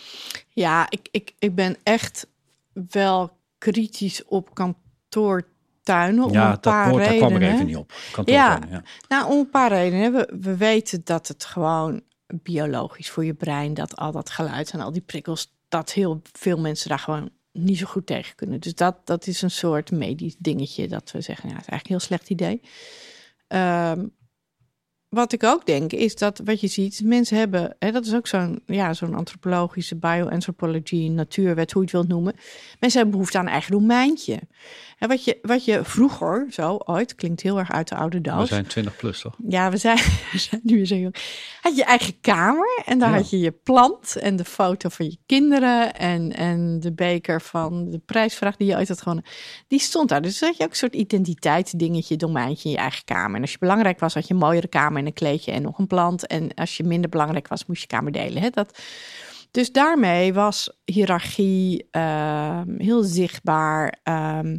Ja, ik, ik, ik ben echt wel kritisch op kantoortuinen. Om ja, een paar dat, redenen. daar kwam ik even niet op. Ja, ja, nou, om een paar redenen. We, we weten dat het gewoon biologisch voor je brein, dat al dat geluid en al die prikkels, dat heel veel mensen daar gewoon niet zo goed tegen kunnen. Dus dat, dat is een soort medisch dingetje dat we zeggen, ja, het is eigenlijk een heel slecht idee. Um, wat ik ook denk, is dat wat je ziet, mensen hebben, hè, dat is ook zo'n ja, zo'n antropologische bioanthropologie, natuurwet, hoe je het wilt noemen. Mensen hebben behoefte aan een eigen domeintje. En wat je, wat je vroeger, zo ooit, klinkt heel erg uit de oude doos. We zijn 20 plus, toch? Ja, we zijn, we zijn nu zo jong. Had je eigen kamer en daar Ja. had je je plant en de foto van je kinderen en, en de beker van de prijsvraag die je ooit had gewonnen. Die stond daar. Dus had je ook een soort identiteitsdingetje, domeintje in je eigen kamer. En als je belangrijk was, had je een mooiere kamer en een kleedje en nog een plant. En als je minder belangrijk was, moest je kamer delen. Hè? Dat, dus daarmee was hiërarchie ehm, heel zichtbaar. ehm,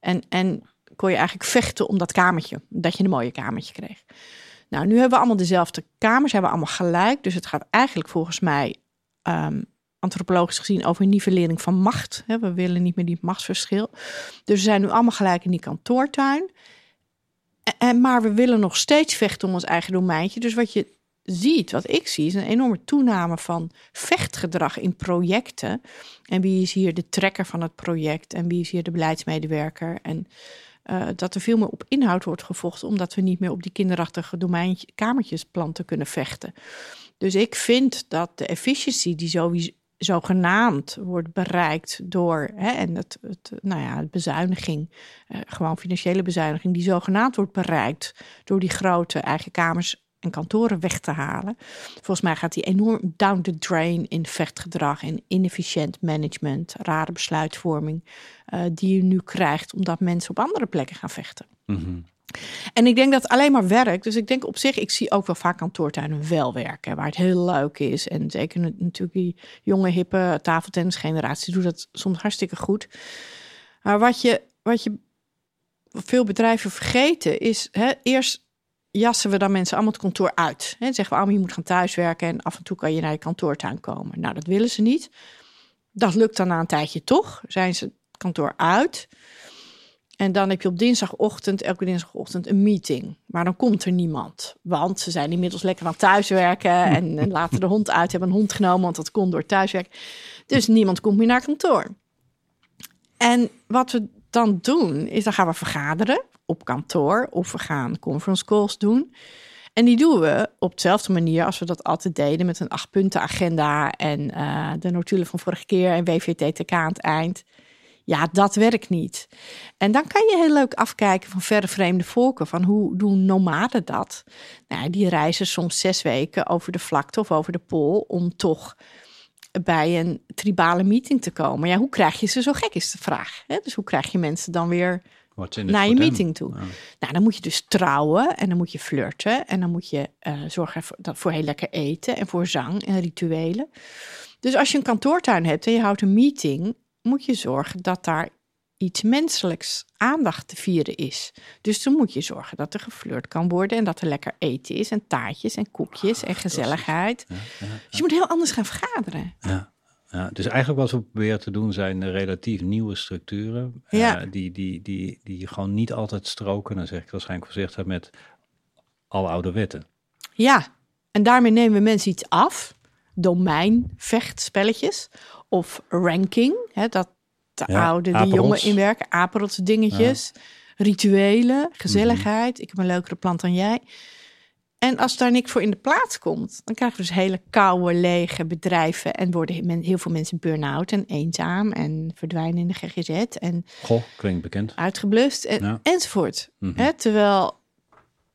en, en kon je eigenlijk vechten om dat kamertje, dat je een mooie kamertje kreeg. Nou, nu hebben we allemaal dezelfde kamers, hebben we allemaal gelijk. Dus het gaat eigenlijk volgens mij ehm, antropologisch gezien over een nivellering van macht. We willen niet meer die machtsverschil. Dus we zijn nu allemaal gelijk in die kantoortuin. En, maar we willen nog steeds vechten om ons eigen domeintje. Dus wat je ziet, wat ik zie, is een enorme toename van vechtgedrag in projecten. En wie is hier de trekker van het project en wie is hier de beleidsmedewerker? En uh, dat er veel meer op inhoud wordt gevochten, omdat we niet meer op die kinderachtige domeintje, kamertjes planten kunnen vechten. Dus ik vind dat de efficiëntie die sowieso zogenaamd wordt bereikt door hè, en het, het, nou ja, het bezuiniging, uh, gewoon financiële bezuiniging, die zogenaamd wordt bereikt door die grote eigen kamers en kantoren weg te halen. Volgens mij gaat die enorm down the drain in vechtgedrag en inefficiënt management, rare besluitvorming, uh, die je nu krijgt omdat mensen op andere plekken gaan vechten. -hmm. En ik denk dat alleen maar werkt. Dus ik denk op zich, ik zie ook wel vaak kantoortuinen wel werken, waar het heel leuk is. En zeker natuurlijk die jonge, hippe tafeltennisgeneratie doet dat soms hartstikke goed. Maar wat je, wat je veel bedrijven vergeten is, hè, eerst jassen we dan mensen allemaal het kantoor uit. Hè, zeggen we allemaal, je moet gaan thuiswerken en af en toe kan je naar je kantoortuin komen. Nou, dat willen ze niet. Dat lukt dan na een tijdje toch. Zijn ze het kantoor uit. En dan heb je op dinsdagochtend, elke dinsdagochtend, een meeting. Maar dan komt er niemand. Want ze zijn inmiddels lekker aan thuiswerken. En, en laten de hond uit, hebben een hond genomen, want dat kon door thuiswerk. Dus niemand komt meer naar kantoor. En wat we dan doen, is dan gaan we vergaderen op kantoor. Of we gaan conference calls doen. En die doen we op dezelfde manier als we dat altijd deden. Met een acht punten agenda en uh, de notulen van vorige keer en WVTTK aan het eind. Ja, dat werkt niet. En dan kan je heel leuk afkijken van verre vreemde volken. Van hoe doen nomaden dat? Nou, die reizen soms zes weken over de vlakte of over de pool om toch bij een tribale meeting te komen. Ja, hoe krijg je ze zo gek is de vraag. Hè? Dus hoe krijg je mensen dan weer naar je meeting toe? Ja. Nou, dan moet je dus trouwen en dan moet je flirten en dan moet je uh, zorgen voor, dat, voor heel lekker eten en voor zang en rituelen. Dus als je een kantoortuin hebt en je houdt een meeting, moet je zorgen dat daar iets menselijks aandacht te vieren is. Dus dan moet je zorgen dat er geflirt kan worden en dat er lekker eten is en taartjes en koekjes en gezelligheid. Ja, ja, ja. Dus je moet heel anders gaan vergaderen. Ja. Ja, dus eigenlijk wat we proberen te doen zijn relatief nieuwe structuren. Ja. Uh, die, die, die, die gewoon niet altijd stroken, dan zeg ik waarschijnlijk voorzichtig, met alle oude wetten. Ja, en daarmee nemen we mensen iets af. Domein, vechtspelletjes of ranking. Hè, dat de Ja, oude, apenrots. jongen inwerken. Apenrots dingetjes. Rituelen, gezelligheid. Ik heb een leukere plant dan jij. En als daar niks voor in de plaats komt, dan krijgen we dus hele koude, lege bedrijven. En worden heel veel mensen burn-out en eenzaam en verdwijnen in de GGZ en Goh, klinkt bekend. uitgeblust en, Ja. enzovoort. Mhm. Hè, terwijl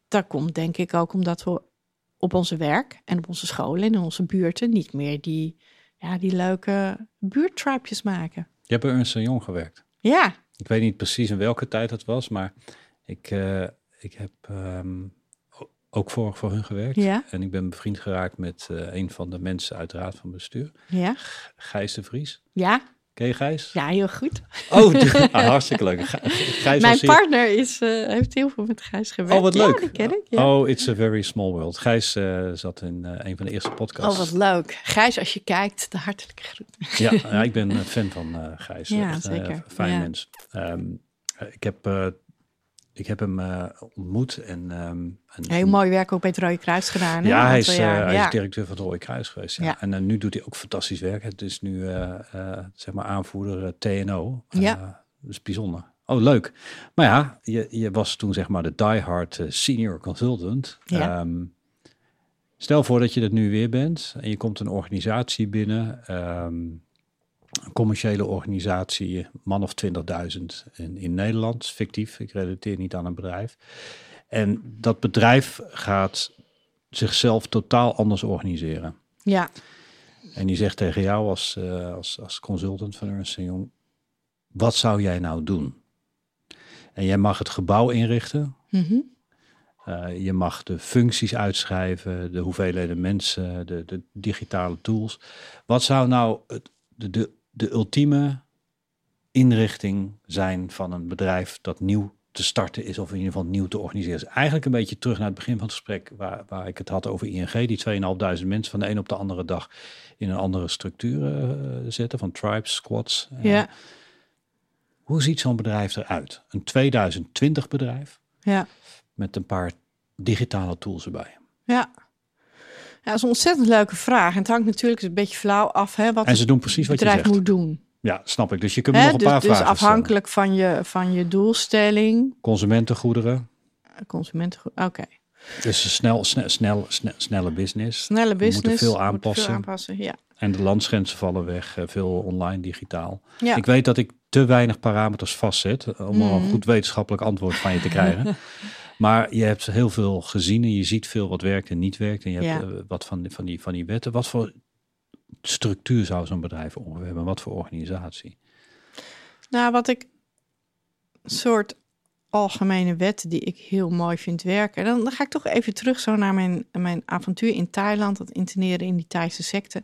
dat komt denk ik ook omdat we op onze werk en op onze scholen en in onze buurten niet meer die, ja, die leuke buurttribejes maken. Je hebt bij Ernst Jong gewerkt. Ja, Ik weet niet precies in welke tijd het was, maar ik, eh, ik heb ehm, ook voor, voor hun gewerkt. Ja. En ik ben bevriend geraakt met eh, een van de mensen uit de raad van bestuur, ja, Gijs de Vries. ja. Ken je Gijs? Ja, heel goed. Oh, ah, hartstikke leuk. Gijs Mijn partner is, uh, heeft heel veel met Gijs gewerkt. Oh, wat leuk. Ja, ken ik, ja. Oh, it's a very small world. Gijs uh, zat in uh, een van de eerste podcasts. Oh, wat leuk. Gijs, als je kijkt, de hartelijke groeten. Ja, ja ik ben fan van Gijs. Ja, Echt, zeker. fijn ja. mens. Um, ik heb ik heb hem uh, ontmoet. En, um, en, Heel mooi werk ook bij het Rode Kruis gedaan. Hè? Ja, hij is, uh, ja. hij is directeur van het Rode Kruis geweest. Ja. Ja. En uh, nu doet hij ook fantastisch werk. Het is nu zeg maar aanvoerder TNO. Ja. Dat is bijzonder. Oh, leuk. Maar ja, je, je was toen zeg maar de diehard senior consultant. Ja. Um, stel voor dat je dat nu weer bent en je komt een organisatie binnen. Um, een commerciële organisatie, man of 20.000 in, in Nederland, fictief, ik relateer niet aan een bedrijf. En dat bedrijf gaat zichzelf totaal anders organiseren. Ja. En die zegt tegen jou als, uh, als, als consultant van Ernst Young, wat zou jij nou doen? En jij mag het gebouw inrichten. Mm -hmm. uh, je mag de functies uitschrijven, de hoeveelheden mensen, de, de digitale tools. Wat zou nou het, de, de, de ultieme inrichting zijn van een bedrijf dat nieuw te starten is, of in ieder geval nieuw te organiseren is. Eigenlijk een beetje terug naar het begin van het gesprek, waar, waar ik het had over ING, die 2.500 mensen van de een op de andere dag in een andere structuur uh, zetten, van tribes, squads. Uh, ja. Hoe ziet zo'n bedrijf eruit? Een 2020 bedrijf ja. met een paar digitale tools erbij. Ja. Ja, dat is een ontzettend leuke vraag. En het hangt natuurlijk een beetje flauw af hè, wat en ze doen precies wat bedrijf je zegt. moet doen. Ja, snap ik. Dus je kunt Hè, nog een dus, paar dus vragen afhankelijk van je, van je doelstelling. Consumentengoederen. Consumentengoed. Oké. Dus een snel, snel, snel, snel, snelle business. Snelle We business. moeten veel aanpassen. veel aanpassen. Ja. En de landsgrenzen vallen weg. eh, Veel online, digitaal. Ja. Ik weet dat ik te weinig parameters vastzet eh, om een Mhm. goed wetenschappelijk antwoord van je te krijgen. maar je hebt heel veel gezien en je ziet veel wat werkt en niet werkt. En je hebt Ja. eh, wat van, van, die, van die wetten. Wat voor structuur zou zo'n bedrijf ongeveer hebben? Wat voor organisatie? Nou, wat ik soort algemene wet die ik heel mooi vind werken. Dan, dan ga ik toch even terug zo naar mijn, mijn avontuur in Thailand, dat interneren in die Thaise secte.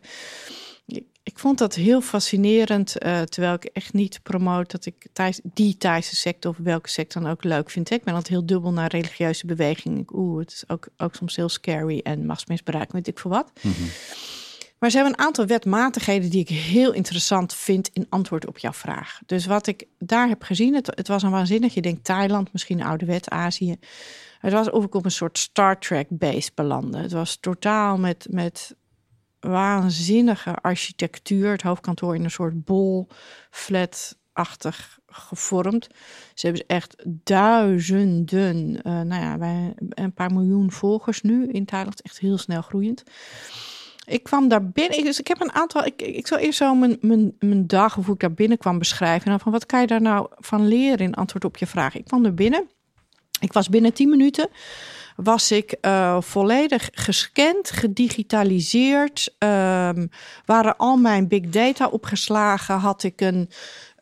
Ik, vond dat heel fascinerend, uh, terwijl ik echt niet promoot dat ik Thais, die Thaise secte of welke secte dan ook leuk vind. Ik ben altijd heel dubbel naar religieuze bewegingen. Oeh, het is ook, ook soms heel scary en machtsmisbruik, weet ik voor wat. Mm -hmm. Maar ze hebben een aantal wetmatigheden die ik heel interessant vind in antwoord op jouw vraag. Dus wat ik daar heb gezien, het, het was een waanzinnig. Je denkt Thailand, misschien oude wet, Azië. Het was of ik op een soort Star Trek base belandde. Het was totaal met, met waanzinnige architectuur. Het hoofdkantoor in een soort bol, flat-achtig gevormd. Ze hebben echt duizenden, uh, nou ja, een paar miljoen volgers nu in Thailand. Echt heel snel groeiend ik kwam daar binnen. Dus ik heb een aantal. Ik, ik zal eerst zo mijn, mijn, mijn dag of hoe ik daar binnenkwam beschrijven. En dan van wat kan je daar nou van leren in antwoord op je vraag? Ik kwam er binnen. Ik was binnen 10 minuten. Was ik uh, volledig gescand, gedigitaliseerd. Um, waren al mijn big data opgeslagen. Had ik een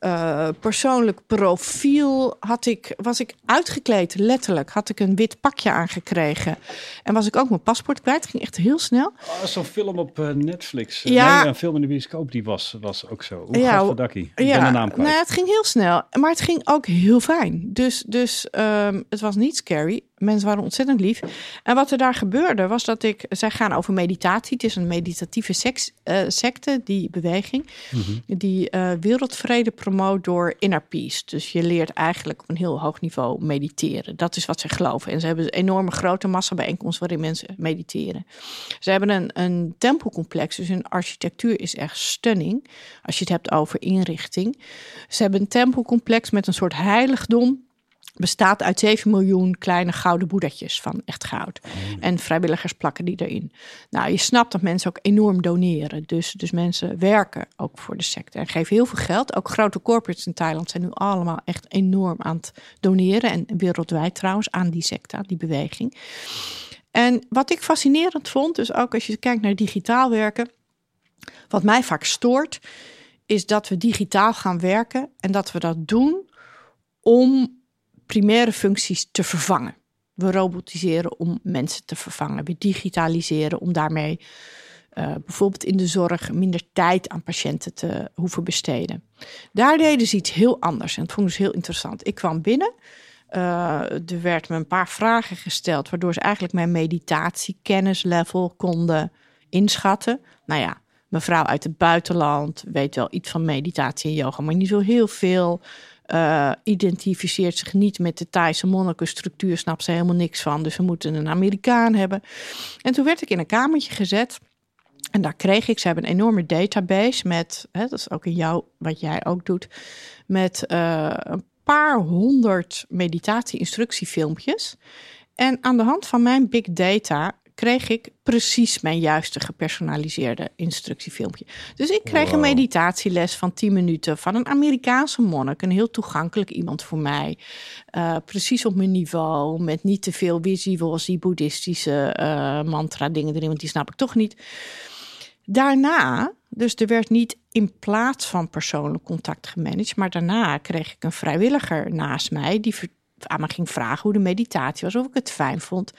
uh, persoonlijk profiel. Had ik, was ik uitgekleed, letterlijk. Had ik een wit pakje aangekregen. En was ik ook mijn paspoort kwijt. Het ging echt heel snel. Oh, Zo'n film op uh, Netflix. Ja. Nee, een film in de bioscoop, die was, was ook zo. Hoe Ja, Gaddafi. Ik ja, ben de naam kwijt. Nou, het ging heel snel, maar het ging ook heel fijn. Dus, dus um, het was niet scary. Mensen waren ontzettend lief. En wat er daar gebeurde, was dat ik... Zij gaan over meditatie. Het is een meditatieve seks, uh, secte, die beweging. Mm -hmm. Die uh, wereldvrede promoot door inner peace. Dus je leert eigenlijk op een heel hoog niveau mediteren. Dat is wat ze geloven. En ze hebben een enorme grote massa bijeenkomsten waarin mensen mediteren. Ze hebben een, een tempelcomplex. Dus hun architectuur is echt stunning. Als je het hebt over inrichting. Ze hebben een tempelcomplex met een soort heiligdom bestaat uit 7 miljoen kleine gouden boeddhatjes van echt goud. Oh, En vrijwilligers plakken die erin. Nou, je snapt dat mensen ook enorm doneren. Dus, dus mensen werken ook voor de secte en geven heel veel geld. Ook grote corporates in Thailand zijn nu allemaal echt enorm aan het doneren. En wereldwijd trouwens aan die secte, aan die beweging. En wat ik fascinerend vond, dus ook als je kijkt naar digitaal werken. Wat mij vaak stoort, is dat we digitaal gaan werken. En dat we dat doen om primaire functies te vervangen. We robotiseren om mensen te vervangen. We digitaliseren om daarmee uh, bijvoorbeeld in de zorg minder tijd aan patiënten te hoeven besteden. Daar deden ze iets heel anders en dat vond ik dus heel interessant. Ik kwam binnen. Uh, er werd me een paar vragen gesteld, waardoor ze eigenlijk mijn meditatiekennislevel konden inschatten. Nou ja, mevrouw uit het buitenland weet wel iets van meditatie en yoga, maar niet zo heel veel. Uh, identificeert zich niet met de Thaise monnikenstructuur, snapt ze helemaal niks van. Dus we moeten een Amerikaan hebben. En toen werd ik in een kamertje gezet. En daar kreeg ik, ze hebben een enorme database met, hè, dat is ook in jou, wat jij ook doet, met uh, een paar honderd meditatie-instructiefilmpjes. En aan de hand van mijn big data kreeg ik precies mijn juiste gepersonaliseerde instructiefilmpje. Dus ik kreeg een meditatieles van 10 minuten van een Amerikaanse monnik. Een heel toegankelijk iemand voor mij. Uh, precies op mijn niveau. Met niet te veel die boeddhistische uh, mantra dingen erin. Want die snap ik toch niet. Daarna, dus er werd niet in plaats van persoonlijk contact gemanaged. Maar daarna kreeg ik een vrijwilliger naast mij. Die aan me ging vragen hoe de meditatie was. Of ik het fijn vond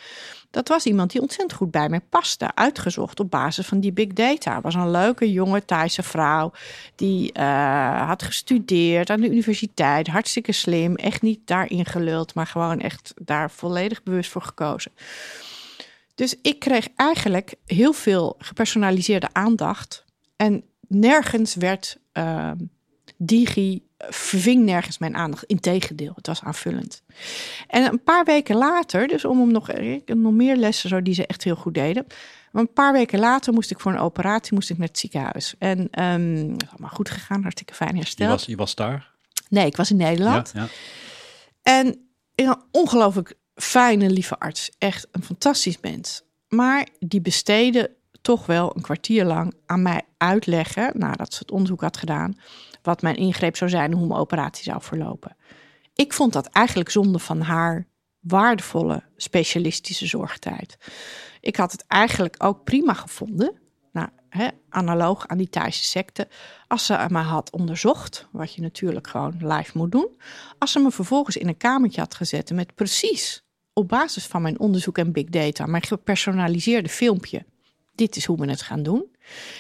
dat was iemand die ontzettend goed bij mij paste. Uitgezocht op basis van die big data. Was een leuke jonge Thaise vrouw. Die uh, had gestudeerd aan de universiteit. Hartstikke slim. Echt niet daarin geluld. Maar gewoon echt daar volledig bewust voor gekozen. Dus ik kreeg eigenlijk heel veel gepersonaliseerde aandacht. En nergens werd uh, digi verving nergens mijn aandacht. Integendeel, het was aanvullend. En een paar weken later, dus om hem nog, nog meer lessen zo die ze echt heel goed deden. Maar een paar weken later moest ik voor een operatie moest ik naar het ziekenhuis. En um, het is allemaal goed gegaan, hartstikke fijn hersteld. Je was, je was daar? Nee, ik was in Nederland. Ja, ja. En een ongelooflijk fijne, lieve arts. Echt een fantastisch mens. Maar die besteedde toch wel een kwartier lang aan mij uitleggen, nadat ze het onderzoek had gedaan, wat mijn ingreep zou zijn en hoe mijn operatie zou verlopen. Ik vond dat eigenlijk zonde van haar waardevolle specialistische zorgtijd. Ik had het eigenlijk ook prima gevonden, nou, hè, analoog aan die Thaise secte, als ze me had onderzocht, wat je natuurlijk gewoon live moet doen, als ze me vervolgens in een kamertje had gezet met precies op basis van mijn onderzoek en big data, mijn gepersonaliseerde filmpje, dit is hoe we het gaan doen.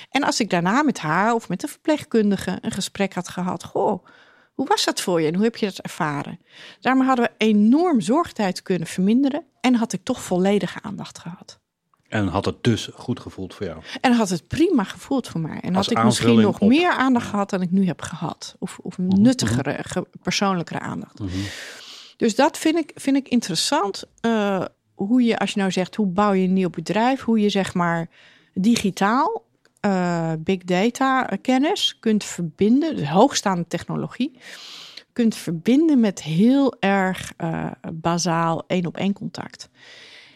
En als ik daarna met haar of met de verpleegkundige een gesprek had gehad, goh, hoe was dat voor je en hoe heb je dat ervaren? Daarmee hadden we enorm zorgtijd kunnen verminderen en had ik toch volledige aandacht gehad. En had het dus goed gevoeld voor jou? En had het prima gevoeld voor mij. En had ik misschien nog meer aandacht gehad dan ik nu heb gehad. Of, of mhm, nuttigere, mhm. persoonlijkere aandacht. Mhm. Dus dat vind ik, vind ik interessant. Uh, hoe je, als je nou zegt, hoe bouw je een nieuw bedrijf? Hoe je zeg maar digitaal uh, big data kennis kunt verbinden, dus hoogstaande technologie, kunt verbinden met heel erg uh, bazaal één op één contact.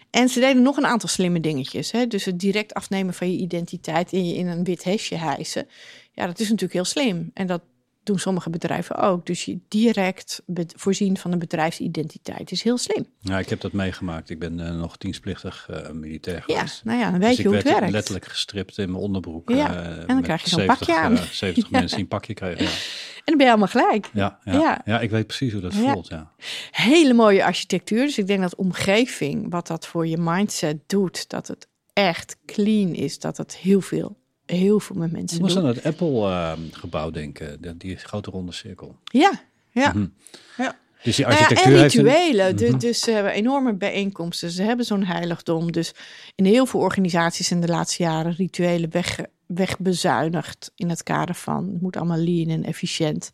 En ze deden nog een aantal slimme dingetjes. Hè? Dus het direct afnemen van je identiteit en je in een wit hesje hijsen. Ja, dat is natuurlijk heel slim. En dat doen sommige bedrijven ook. Dus je direct voorzien van een bedrijfsidentiteit is heel slim. Ja, ik heb dat meegemaakt. Ik ben uh, nog dienstplichtig uh, militair geweest. Ja, nou ja, dan weet dus je hoe het werkt. letterlijk gestript in mijn onderbroek. Ja, uh, en dan krijg je zo'n pakje aan. 70 mensen die een pakje krijgen. Ja. En dan ben je allemaal gelijk. Ja, ja, ja. ja ik weet precies hoe dat voelt. Ja. Hele mooie architectuur. Dus ik denk dat omgeving, wat dat voor je mindset doet, dat het echt clean is, dat het heel veel heel veel met mensen Ik moest aan het Apple-gebouw uh, denken, die grote ronde cirkel. Ja, ja. Mm -hmm. ja. Dus die architectuur nou ja, en rituelen. Een... Dus, ze hebben enorme bijeenkomsten. Ze hebben zo'n heiligdom. Dus in heel veel organisaties in de laatste jaren rituelen weg, wegbezuinigd. In het kader van het moet allemaal lean en efficiënt.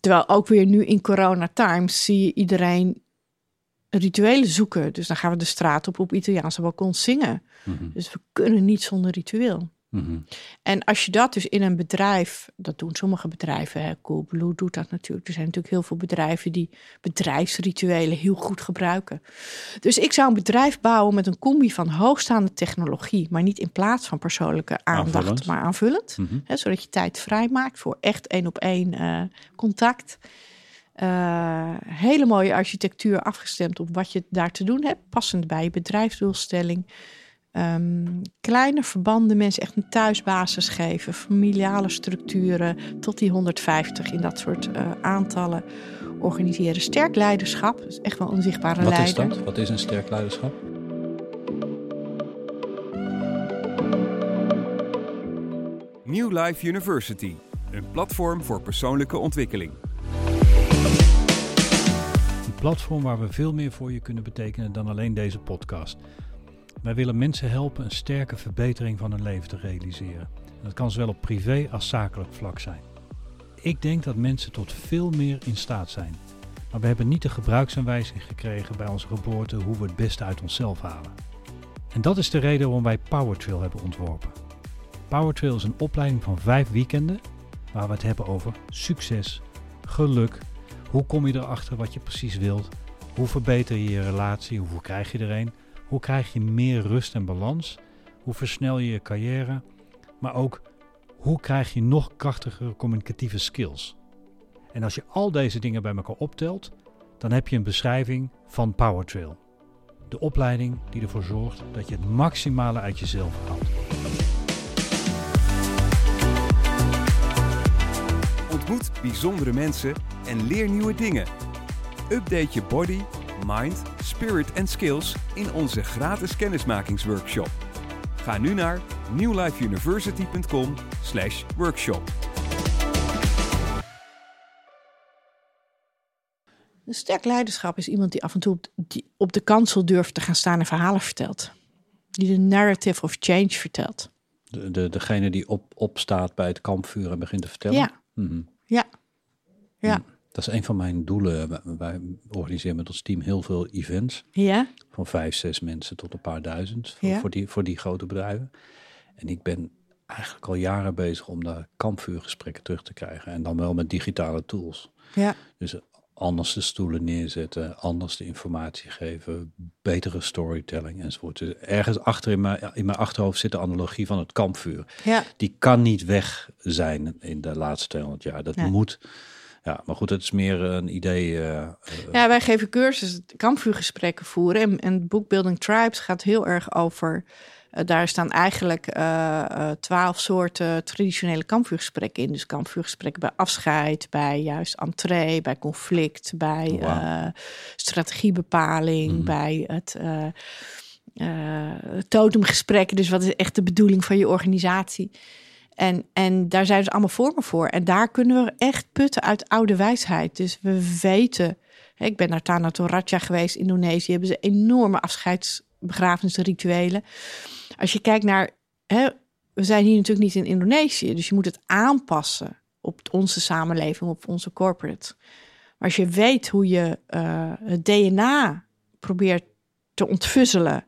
Terwijl ook weer nu in corona times zie je iedereen rituelen zoeken. Dus dan gaan we de straat op op Italiaanse balkon zingen. Mm -hmm. Dus we kunnen niet zonder ritueel. Mhm. En als je dat dus in een bedrijf, dat doen sommige bedrijven, hè, Coolblue doet dat natuurlijk. Er zijn natuurlijk heel veel bedrijven die bedrijfsrituelen heel goed gebruiken. Dus ik zou een bedrijf bouwen met een combi van hoogstaande technologie, maar niet in plaats van persoonlijke aandacht, maar aanvullend. Mhm. hè, zodat je tijd vrijmaakt voor echt één op één uh, contact. Uh, hele mooie architectuur afgestemd op wat je daar te doen hebt, passend bij je bedrijfsdoelstelling. Um, kleine verbanden, mensen echt een thuisbasis geven, familiale structuren tot die 150 in dat soort uh, aantallen organiseren. Sterk leiderschap, dus echt wel een zichtbare Wat leider. Wat is dat? Wat is een sterk leiderschap? New Life University, een platform voor persoonlijke ontwikkeling. Een platform waar we veel meer voor je kunnen betekenen dan alleen deze podcast. Wij willen mensen helpen een sterke verbetering van hun leven te realiseren. En dat kan zowel op privé als zakelijk vlak zijn. Ik denk dat mensen tot veel meer in staat zijn. Maar we hebben niet de gebruiksaanwijzing gekregen bij onze geboorte hoe we het beste uit onszelf halen. En dat is de reden waarom wij PowerTrail hebben ontworpen. PowerTrail is een opleiding van vijf weekenden waar we het hebben over succes, geluk, hoe kom je erachter wat je precies wilt, hoe verbeter je je relatie, hoe krijg je er een, hoe krijg je meer rust en balans, hoe versnel je je carrière, maar ook hoe krijg je nog krachtigere communicatieve skills. En als je al deze dingen bij elkaar optelt, dan heb je een beschrijving van PowerTrail. De opleiding die ervoor zorgt dat je het maximale uit jezelf haalt. Ontmoet bijzondere mensen en leer nieuwe dingen. Update je body, mind, spirit en skills in onze gratis kennismakingsworkshop. Ga nu naar newlifeuniversity.com/workshop. Een sterk leiderschap is iemand die af en toe op, die op de kansel durft te gaan staan en verhalen vertelt. Die de narrative of change vertelt. De, de, degene die op, opstaat bij het kampvuur en begint te vertellen. Ja. Mhm. Ja. Ja. Mm. Dat is een van mijn doelen. Wij- organiseren met ons team heel veel events. Ja. Van vijf, zes mensen tot een paar duizend. Voor, Ja. voor, die, voor die grote bedrijven. En ik ben eigenlijk al jaren bezig om daar kampvuurgesprekken terug te krijgen. En dan wel met digitale tools. Ja. Dus anders de stoelen neerzetten, anders de informatie geven, betere storytelling enzovoort. Dus ergens achter in mijn, in mijn achterhoofd zit de analogie van het kampvuur. Ja. Die kan niet weg zijn in de laatste 200 jaar. Dat moet. Ja, maar goed, het is meer een idee. eh, eh, Ja, wij geven cursussen, kampvuurgesprekken voeren. En, boek Building Tribes gaat heel erg over. eh, daar staan eigenlijk eh, eh, twaalf soorten traditionele kampvuurgesprekken in. Dus kampvuurgesprekken bij afscheid, bij juist entree, bij conflict, bij eh, strategiebepaling, Mhm. bij het eh eh, totemgesprekken. Dus wat is echt de bedoeling van je organisatie? En, en daar zijn dus allemaal vormen voor. En daar kunnen we echt putten uit oude wijsheid. Dus we weten. Ik ben naar Tanah Toraja geweest, Indonesië. Hebben ze enorme afscheidsbegrafenisrituelen. Als je kijkt naar. Hè, we zijn hier natuurlijk niet in Indonesië. Dus je moet het aanpassen op onze samenleving, op onze corporate. Maar als je weet hoe je eh, het DNA probeert te ontfuzzelen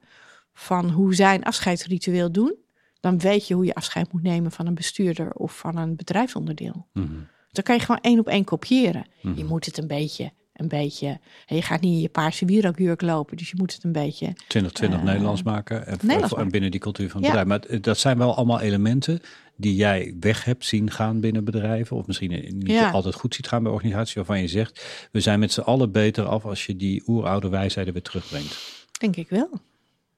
van hoe zij een afscheidsritueel doen, dan weet je hoe je afscheid moet nemen van een bestuurder of van een bedrijfsonderdeel. mhm. Dan kan je gewoon één op één kopiëren. Mhm. Je moet het een beetje, een beetje. je gaat niet in je paarse wierookjurk lopen, dus je moet het een beetje. 2020 Eh, Nederlands maken en, Nederlands en binnen die cultuur van het Ja. bedrijf. Maar dat zijn wel allemaal elementen die jij weg hebt zien gaan binnen bedrijven. Of misschien niet Ja. altijd goed ziet gaan bij organisaties waarvan je zegt, we zijn met z'n allen beter af als je die oeroude wijsheden weer terugbrengt. Denk ik wel.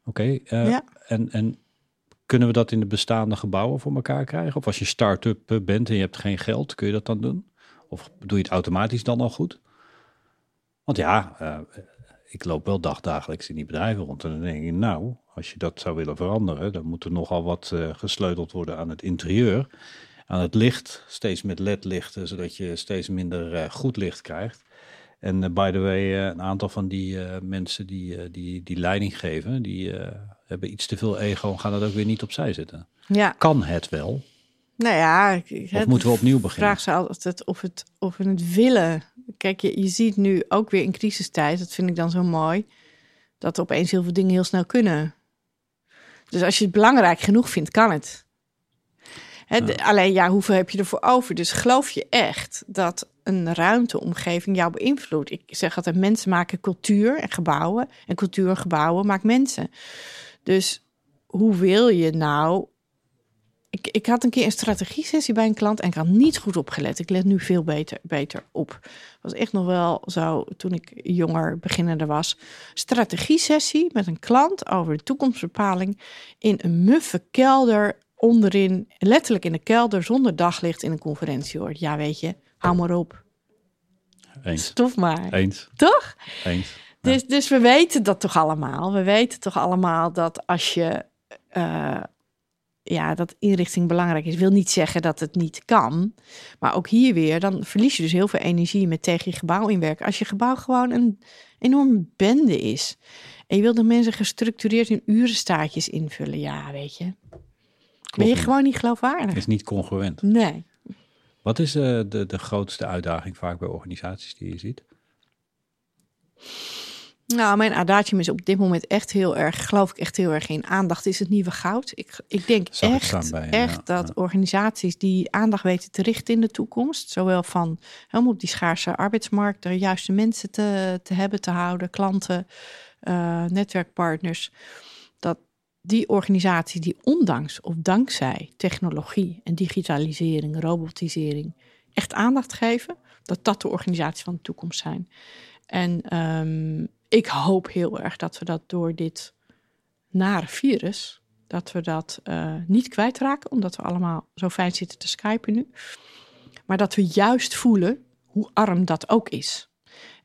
Oké, eh, Ja. en, en kunnen we dat in de bestaande gebouwen voor elkaar krijgen? Of als je start-up eh, bent en je hebt geen geld, kun je dat dan doen? Of doe je het automatisch dan al goed? Want ja, eh, ik loop wel dagdagelijks in die bedrijven rond en dan denk ik, nou, als je dat zou willen veranderen, dan moet er nogal wat eh, gesleuteld worden aan het interieur. Aan het licht, steeds met LED-lichten, zodat je steeds minder goed licht krijgt. En by the way, een aantal van die mensen die, die, die leiding geven, die hebben iets te veel ego en gaan dat ook weer niet opzij zitten. Ja, Kan het wel? nou ja. ik- Of het- moeten we opnieuw beginnen? vraag ze altijd of, het, of we het willen. Kijk, je, je ziet nu ook weer in crisistijd, dat vind ik dan zo mooi, dat opeens heel veel dingen heel snel kunnen. Dus als je het belangrijk genoeg vindt, kan het. Hè, de- alleen ja, hoeveel heb je ervoor over? Dus geloof je echt dat een ruimteomgeving jou beïnvloedt? Ik zeg altijd, mensen maken cultuur en gebouwen. En cultuur en gebouwen maakt mensen. Dus hoe wil je nou ik, ik had een keer een strategie-sessie bij een klant en ik had niet goed opgelet. Ik let nu veel beter, beter op. was echt nog wel zo toen ik jonger beginnende was. Strategie-sessie met een klant over de toekomstbepaling in een muffe kelder onderin, letterlijk in de kelder zonder daglicht in een conferentieoord. Ja, weet je, hou maar op. Eens. Stof maar. Eens. Toch? Eens. Dus, dus we weten dat toch allemaal. We weten toch allemaal dat als je, eh, ja, dat inrichting belangrijk is. Wil niet zeggen dat het niet kan. Maar ook hier weer, dan verlies je dus heel veel energie met tegen je gebouw inwerken. Als je gebouw gewoon een enorme bende is. En je wil de mensen gestructureerd in urenstaatjes invullen. Ja, weet je. ben je gewoon niet geloofwaardig. is niet congruent. Nee. Wat is eh, de, de grootste uitdaging vaak bij organisaties die je ziet? Nou, mijn adagium is op dit moment echt heel erg, geloof ik echt heel erg in. Aandacht is het nieuwe goud. Ik, ik denk Zag echt, bij echt ja, dat organisaties die aandacht weten te richten in de toekomst, zowel van helemaal op die schaarse arbeidsmarkt, de juiste mensen te, te hebben, te houden, klanten, eh, netwerkpartners, dat die organisaties die ondanks of dankzij technologie en digitalisering, robotisering echt aandacht geven, dat dat de organisaties van de toekomst zijn. En ehm, ik hoop heel erg dat we dat door dit nare virus, dat we dat eh, niet kwijtraken, omdat we allemaal zo fijn zitten te skypen nu. Maar dat we juist voelen hoe arm dat ook is.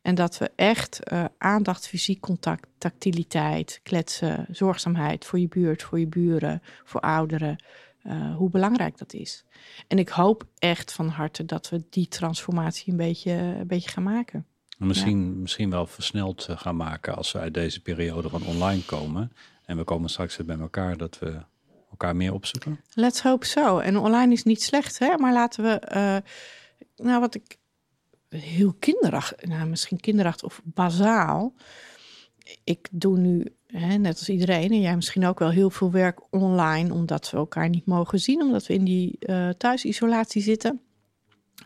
En dat we echt eh, aandacht, fysiek contact, tactiliteit, kletsen, zorgzaamheid voor je buurt, voor je buren, voor ouderen, eh, hoe belangrijk dat is. En ik hoop echt van harte dat we die transformatie een beetje, een beetje gaan maken. Misschien, misschien wel versneld eh, gaan maken als we uit deze periode van online komen. En we komen straks weer bij elkaar dat we elkaar meer opzoeken. Let's hope so. En online is niet slecht, hè? maar laten we. eh, nou, wat ik heel kinderachtig, nou, misschien kinderachtig of bazaal. Ik doe nu, hè, net als iedereen, en jij misschien ook wel heel veel werk online, omdat we elkaar niet mogen zien, omdat we in die eh, thuisisolatie zitten.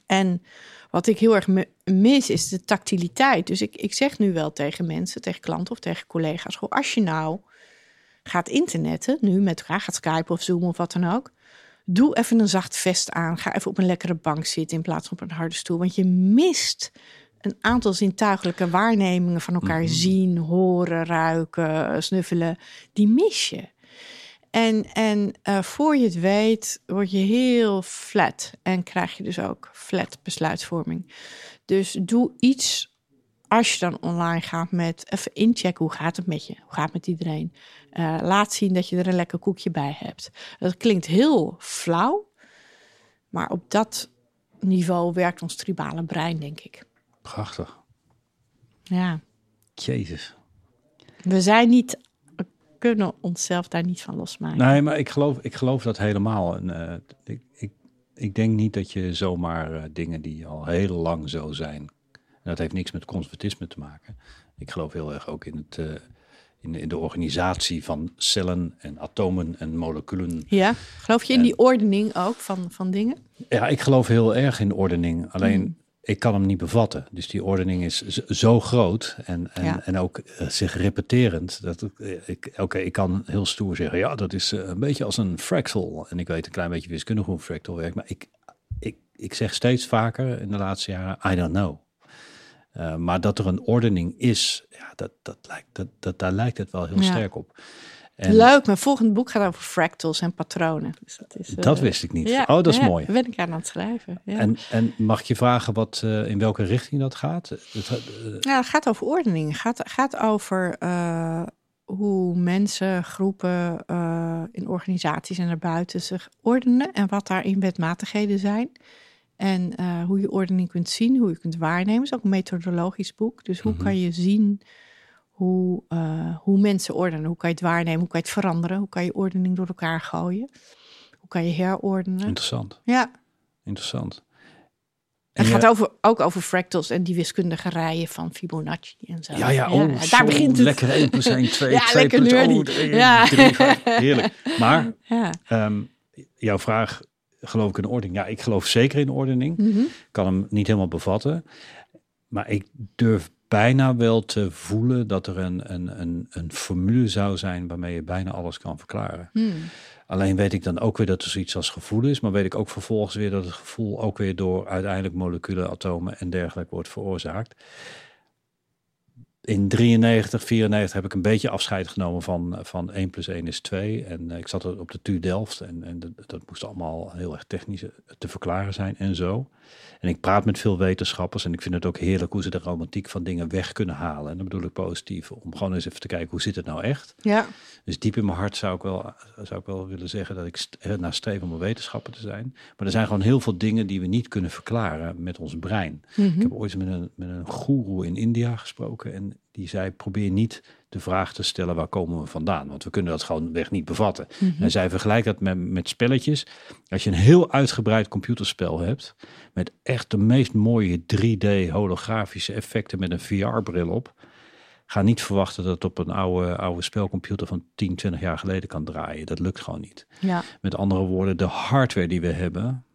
En wat ik heel erg mi- mis is de tactiliteit. Dus ik, ik zeg nu wel tegen mensen, tegen klanten of tegen collega's: goh, als je nou gaat internetten, nu met elkaar gaat Skype of Zoom of wat dan ook. Doe even een zacht vest aan. Ga even op een lekkere bank zitten in plaats van op een harde stoel. Want je mist een aantal zintuigelijke waarnemingen van elkaar zien, horen, ruiken, snuffelen. Die mis je. En, en eh, voor je het weet, word je heel flat. En krijg je dus ook flat besluitvorming. Dus doe iets als je dan online gaat met even inchecken. Hoe gaat het met je? Hoe gaat het met iedereen? Eh, laat zien dat je er een lekker koekje bij hebt. Dat klinkt heel flauw. Maar op dat niveau werkt ons tribale brein, denk ik. Prachtig. Ja, Jezus. we zijn niet... Kunnen onszelf daar niet van losmaken. Nee, maar ik geloof, ik geloof dat helemaal. En, eh, ik, ik, ik denk niet dat je zomaar eh, dingen die al heel lang zo zijn. En dat heeft niks met conservatisme te maken. Ik geloof heel erg ook in, het, eh, in, de, in de organisatie van cellen en atomen en moleculen. Ja, geloof je in die ordening ook van, van dingen? Ja, ik geloof heel erg in ordening. Alleen ik kan hem niet bevatten. Dus die ordening is zo groot en, en, Ja. en ook eh, zich repeterend. Dat ik, eh, ik, Oké, ik kan heel stoer zeggen, ja, dat is eh, een beetje als een fractal. En ik weet een klein beetje wiskundig hoe een fractal werkt. Maar ik, ik, ik zeg steeds vaker in de laatste jaren, I don't know. Maar dat er een ordening is, ja, dat, dat lijkt, dat, dat, daar lijkt het wel heel Ja. sterk op. En Leuk, mijn volgende boek gaat over fractals en patronen. Dus dat, is, dat eh, wist ik niet. ja, oh, dat is ja, mooi. ben ik aan het schrijven. Ja. En, en mag ik je vragen wat, eh, in welke richting dat gaat? Het, eh, Ja, het gaat over ordening. Het gaat, gaat over hoe mensen, groepen in organisaties en daarbuiten zich ordenen en wat daarin wetmatigheden zijn. En hoe je ordening kunt zien, hoe je kunt waarnemen. Het is ook een methodologisch boek. Dus hoe Mhm. kan je zien hoe, eh, hoe mensen ordenen? Hoe kan je het waarnemen? Hoe kan je het veranderen? Hoe kan je ordening door elkaar gooien? Hoe kan je herordenen? Interessant, Ja, interessant. het En gaat je- over, ook over fractals en die wiskundige rijen van Fibonacci en zo. Ja, ja, oh, daar zo begint het. Lekker 1 plus 1, 2, Ja, 2 lekker plus, oh, Ja. drie, vijf. Heerlijk. Maar Ja. ehm, jouw vraag, geloof ik in ordening? Ja, ik geloof zeker in ordening. Mhm. Kan hem niet helemaal bevatten. Maar ik durf bijna wel te voelen dat er een, een, een, een formule zou zijn waarmee je bijna alles kan verklaren. Hmm. Alleen weet ik dan ook weer dat er zoiets als gevoel is, maar weet ik ook vervolgens weer dat het gevoel ook weer door uiteindelijk moleculen, atomen en dergelijke wordt veroorzaakt. in 93, 94 heb ik een beetje afscheid genomen van, van 1 plus 1 is 2. En ik zat op de TU Delft en, en dat, dat moest allemaal heel erg technisch te verklaren zijn en zo. En ik praat met veel wetenschappers en ik vind het ook heerlijk hoe ze de romantiek van dingen weg kunnen halen. En dat bedoel ik positief, om gewoon eens even te kijken hoe zit het nou echt. Ja. Dus diep in mijn hart zou ik wel, zou ik wel willen zeggen dat ik naar streef om een wetenschapper te zijn. Maar er zijn gewoon heel veel dingen die we niet kunnen verklaren met ons brein. Mhm. Ik heb ooit met een, met een goeroe in India gesproken en die zei probeer niet de vraag te stellen waar komen we vandaan. Want we kunnen dat gewoon weg niet bevatten. Mhm. En zij vergelijkt dat met, met spelletjes. Als je een heel uitgebreid computerspel hebt met echt de meest mooie 3D holografische effecten met een VR-bril op. Ga niet verwachten dat het op een oude, oude spelcomputer van 10, 20 jaar geleden kan draaien. Dat lukt gewoon niet. Ja. Met andere woorden, de hardware die we hebben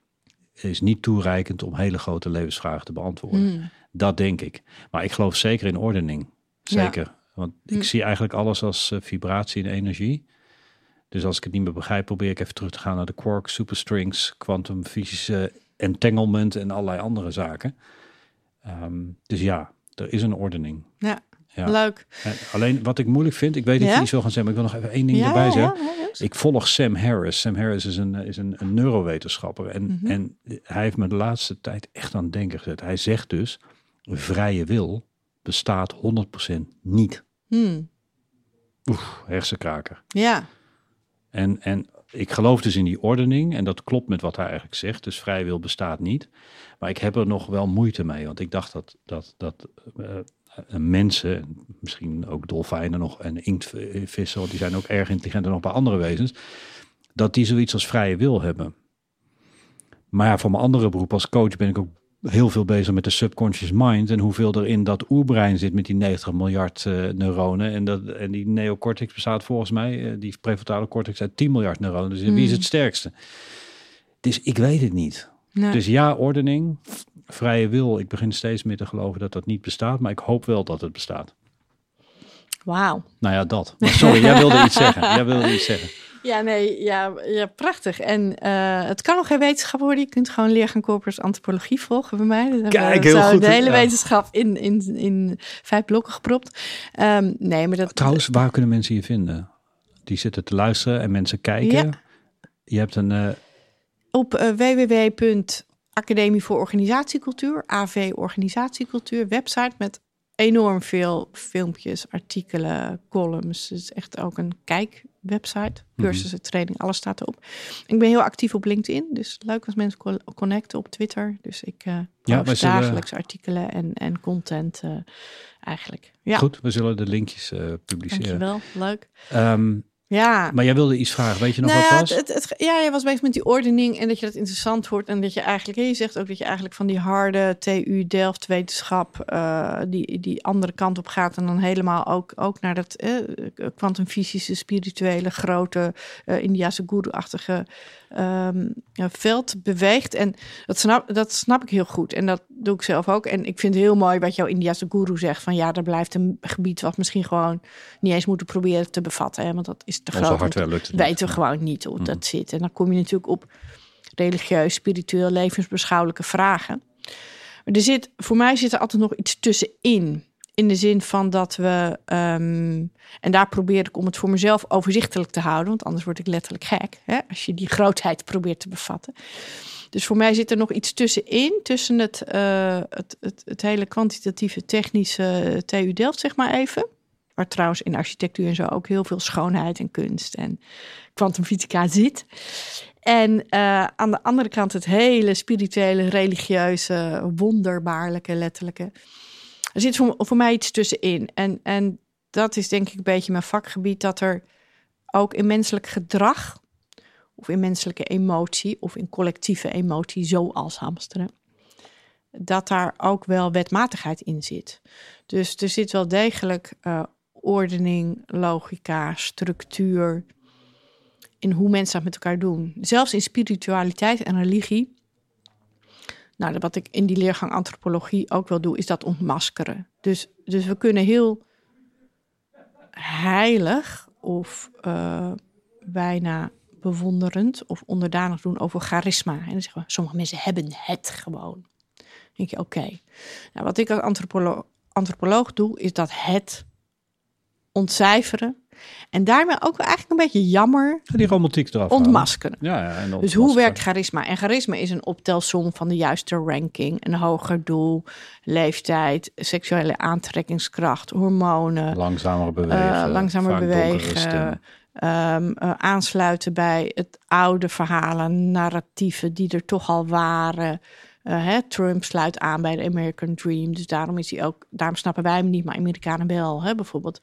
is niet toereikend om hele grote levensvragen te beantwoorden. Mm. Dat denk ik. Maar ik geloof zeker in ordening. Zeker. Want ik Mm. zie eigenlijk alles als eh, vibratie en energie. Dus als ik het niet meer begrijp, probeer ik even terug te gaan naar de quark, superstrings, kwantumfysische entanglement en allerlei andere zaken. Ehm, dus ja, er is een ordening. Ja. Ja. Leuk. En alleen wat ik moeilijk vind, ik weet dat Ja? je iets wil gaan zeggen, maar ik wil nog even één ding Ja, erbij zeggen. Ik volg Sam Harris. Sam Harris is een, is een, een neurowetenschapper. En, Mhm. en hij heeft me de laatste tijd echt aan het denken gezet. Hij zegt dus, vrije wil bestaat 100% niet. Hmm. Oeh, hersenkraker. Ja. En, en ik geloof dus in die ordening. En dat klopt met wat hij eigenlijk zegt. Dus vrije wil bestaat niet. Maar ik heb er nog wel moeite mee. Want ik dacht dat, dat, dat eh, mensen, misschien ook dolfijnen nog en inktvissen, want die zijn ook erg intelligent en nog een paar andere wezens, dat die zoiets als vrije wil hebben. Maar ja, voor mijn andere beroep als coach ben ik ook heel veel bezig met de subconscious mind en hoeveel er in dat oerbrein zit met die 90 miljard eh, neuronen. En, dat, en die neocortex bestaat volgens mij, eh, die prefrontale cortex uit 10 miljard neuronen. Dus wie is het sterkste? Dus ik weet het niet. Nee. Dus ja, ordening, vrije wil. Ik begin steeds meer te geloven dat dat niet bestaat, maar ik hoop wel dat het bestaat. Wauw. Nou ja, dat. Maar sorry, jij wilde iets zeggen. Jij wilde iets zeggen. Ja, nee, ja, ja prachtig. En eh, het kan nog geen wetenschap worden. Je kunt gewoon leer gaan corpus antropologie volgen bij mij. Dat hebben we Kijk, heel goed. De hele Ja. wetenschap in, in, in vijf blokken gepropt. Ehm, nee, maar dat... Trouwens, waar kunnen mensen je vinden? Die zitten te luisteren en mensen kijken. Ja. Je hebt een... eh, Op uh, www.academie voor organisatiecultuur, AV Organisatiecultuur, website met enorm veel filmpjes, artikelen, columns. Het is echt ook een kijkwebsite, cursussen, training, alles staat erop. Ik ben heel actief op LinkedIn, dus leuk als mensen co- connecten op Twitter. Dus ik uh, Ja, zullen- dagelijks artikelen en, en content uh, eigenlijk. Ja, Goed, we zullen de linkjes eh, publiceren. dankjewel. Leuk. Ehm, Ja. maar jij wilde iets vragen. Weet je nog Nou, wat was? Het, het, het- ja, je was bezig met die ordening en dat je dat interessant wordt. En dat je eigenlijk, je zegt ook dat je eigenlijk van die harde TU Delft wetenschap, eh, die, die andere kant op gaat. En dan helemaal ook, ook naar dat eh, kwantumfysische, spirituele, grote, eh Indiase guru-achtige ja, veld beweegt. En dat snap, dat snap ik heel goed. En dat doe ik zelf ook. En ik vind het heel mooi wat jouw Indiase guru zegt. Van ja, er blijft een gebied wat misschien gewoon niet eens moeten proberen te bevatten. Hè, want dat is te groot. lukt niet. weten we gewoon niet hoe dat zit. En dan kom je natuurlijk op religieus, spiritueel, levensbeschouwelijke vragen. Maar er zit, voor mij zit er altijd nog iets tussenin. In de zin van dat we, ehm, en daar probeer ik om het voor mezelf overzichtelijk te houden, want anders word ik letterlijk gek, hè, als je die grootheid probeert te bevatten. Dus voor mij zit er nog iets tussenin, tussen het, eh, het, het, het hele kwantitatieve, technische TU Delft, zeg maar even. Waar trouwens in architectuur en zo ook heel veel schoonheid en kunst en kwantumfysica zit. En eh, aan de andere kant het hele spirituele, religieuze, wonderbaarlijke, letterlijke. Er zit voor, mij iets tussenin. En, en dat is denk ik een beetje mijn vakgebied, dat er ook in menselijk gedrag, of in menselijke emotie, of in collectieve emotie, zoals hamsteren, dat daar ook wel wetmatigheid in zit. Dus er zit wel degelijk eh, ordening, logica, structuur in hoe mensen dat met elkaar doen. Zelfs in spiritualiteit en religie. Nou, wat ik in die leergang antropologie ook wel doe, is dat ontmaskeren. Dus, dus we kunnen heel heilig of uh, bijna bewonderend of onderdanig doen over charisma. En dan zeggen we, sommige mensen hebben het gewoon. Dan denk je, oké. Nou, wat ik als antropolo antropoloog doe, is dat het ontcijferen. En daarmee ook eigenlijk een beetje jammer Die romantiek eraf ontmaskeren. Ja, ja, en Dus hoe werkt charisma? En charisma is een optelsom van de juiste ranking, een hoger doel, leeftijd, seksuele aantrekkingskracht, hormonen, Langzamer bewegen. eh, langzamer vaak donkere bewegen, ehm, eh, aansluiten bij het oude verhalen, narratieven die er toch al waren. Eh, hè, Trump sluit aan bij de American Dream, dus daarom is hij ook, daarom snappen wij hem niet, maar Amerikanen wel, hè, bijvoorbeeld.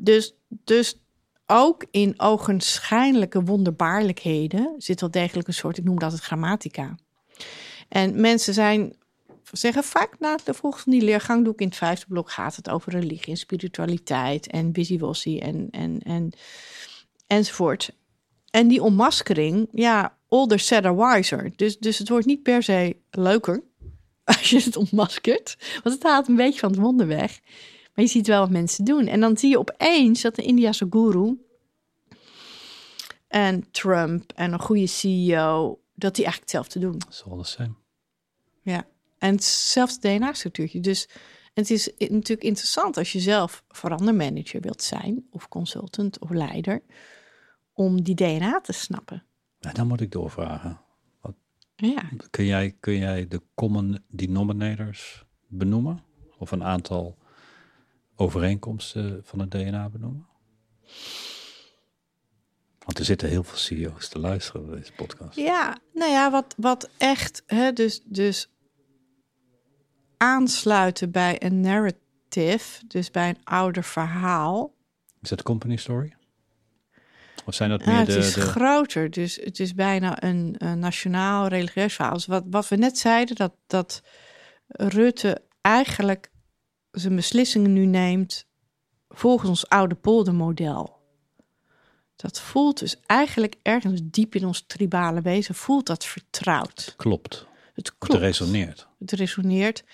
Dus, dus ook in ogenschijnlijke wonderbaarlijkheden zit wel degelijk een soort, ik noem dat het grammatica. En mensen zijn, zeggen vaak na de volgende die leergang, doe ik in het vijfde blok, gaat het over religie en spiritualiteit en busy en, en, en, enzovoort. En die ontmaskering, ja, older, sadder, wiser. Dus, dus het wordt niet per se leuker als je het ontmaskert. Want het haalt een beetje van het wonder weg. Maar je ziet wel wat mensen doen. En dan zie je opeens dat de Indiase guru en Trump en een goede CEO, dat die eigenlijk hetzelfde doen. Dat is all the same. Ja, en hetzelfde DNA-structuurtje. Dus het is natuurlijk interessant als je zelf verandermanager wilt zijn, of consultant of leider, om die DNA te snappen. Nou, dan moet ik doorvragen. Ja, Kun jij, kun jij de common denominators benoemen? Of een aantal overeenkomsten van het DNA benoemen? Want er zitten heel veel CEO's te luisteren naar deze podcast. ja nou ja, wat, wat echt, hè, dus, dus aansluiten bij een narrative, dus bij een ouder verhaal. Is dat company story? Of zijn dat Ja, meer het de... is de groter, dus het is bijna een, een nationaal religieus verhaal. Dus wat, wat we net zeiden, dat, dat Rutte eigenlijk zijn beslissingen nu neemt volgens ons oude poldermodel. Dat voelt dus eigenlijk ergens diep in ons tribale wezen, voelt dat vertrouwd. klopt. Het Het klopt. resoneert. Het resoneert.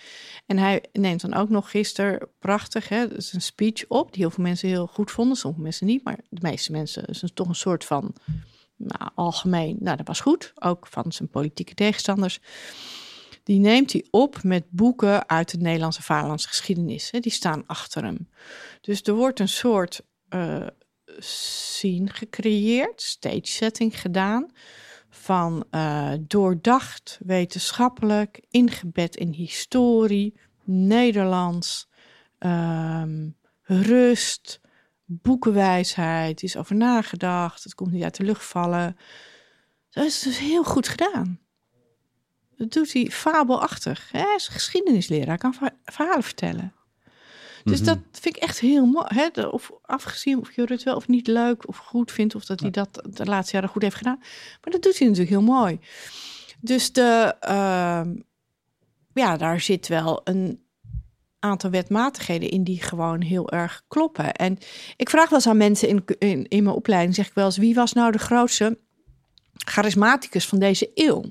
En hij neemt dan ook nog gisteren prachtig, hè, dus een speech op, die heel veel mensen heel goed vonden, sommige mensen niet, maar de meeste mensen is het toch een soort van nou, algemeen, nou dat was goed, ook van zijn politieke tegenstanders. Die neemt hij op met boeken uit de Nederlandse vaderlandse geschiedenis. Hè, die staan achter hem. Dus er wordt een soort eh scene gecreëerd, stage setting gedaan van eh, doordacht, wetenschappelijk, ingebed in historie, Nederlands, ehm, rust, boekenwijsheid, is over nagedacht, het komt niet uit de lucht vallen. Dat is dus heel goed gedaan. Dat doet hij fabelachtig. hè. Hij is geschiedenisleraar, hij kan verha- verhalen vertellen. Dus Mhm. dat vind ik echt heel mooi. Hè? Of afgezien of je het wel of niet leuk of goed vindt, of dat hij dat de laatste jaren goed heeft gedaan. Maar dat doet hij natuurlijk heel mooi. Dus de, ehm, ja, daar zit wel een aantal wetmatigheden in die gewoon heel erg kloppen. En ik vraag wel eens aan mensen in, in, in mijn opleiding, zeg ik wel eens, wie was nou de grootste charismaticus van deze eeuw?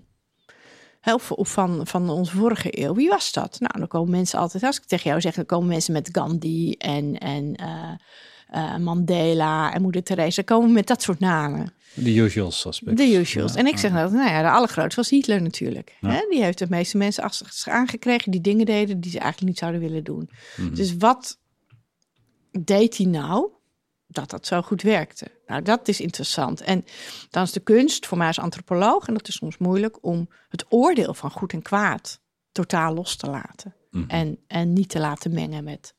Hè, Of, van, van onze vorige eeuw. Wie was dat? Nou, dan komen mensen altijd, als ik tegen jou zeg, dan komen mensen met Gandhi en, en eh, eh, Mandela en Moeder Teresa. Dan komen met dat soort namen. De usual suspects. De usuals. Ja, en ik zeg ja. nou, nou ja, de allergrootste was Hitler natuurlijk. Ja. Hè? Die heeft de meeste mensen achter zich aangekregen die dingen deden die ze eigenlijk niet zouden willen doen. Mhm. Dus wat deed hij nou dat dat zo goed werkte? Nou, dat is interessant. En dan is de kunst voor mij als antropoloog, en dat is soms moeilijk, om het oordeel van goed en kwaad totaal los te laten. Mhm. En, en niet te laten mengen met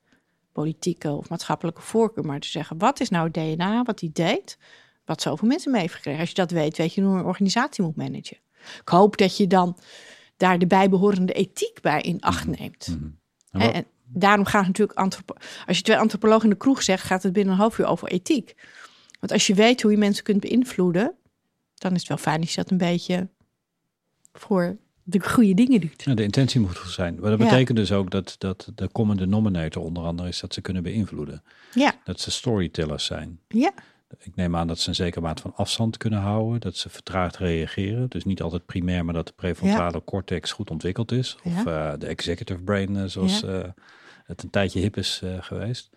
politieke of maatschappelijke voorkeur, maar te zeggen, wat is nou het DNA, wat hij deed, wat zoveel mensen mee heeft gekregen. Als je dat weet, weet je hoe een organisatie moet managen. Ik hoop dat je dan daar de bijbehorende ethiek bij in acht neemt. Mhm. En, wat- en daarom gaat het natuurlijk als je twee antropologen in de kroeg zegt, gaat het binnen een half uur over ethiek. Want als je weet hoe je mensen kunt beïnvloeden, dan is het wel fijn als je dat een beetje voor de goede dingen doet. Ja, de intentie moet goed zijn. Maar dat Ja. betekent dus ook dat, dat de common denominator onder andere is dat ze kunnen beïnvloeden. Ja, Dat ze storytellers zijn. ja, Ik neem aan dat ze een zekere maat van afstand kunnen houden. Dat ze vertraagd reageren. Dus niet altijd primair, maar dat de prefrontale cortex goed ontwikkeld is. Of eh, de executive brain, eh, zoals Ja. eh, het een tijdje hip is eh, geweest.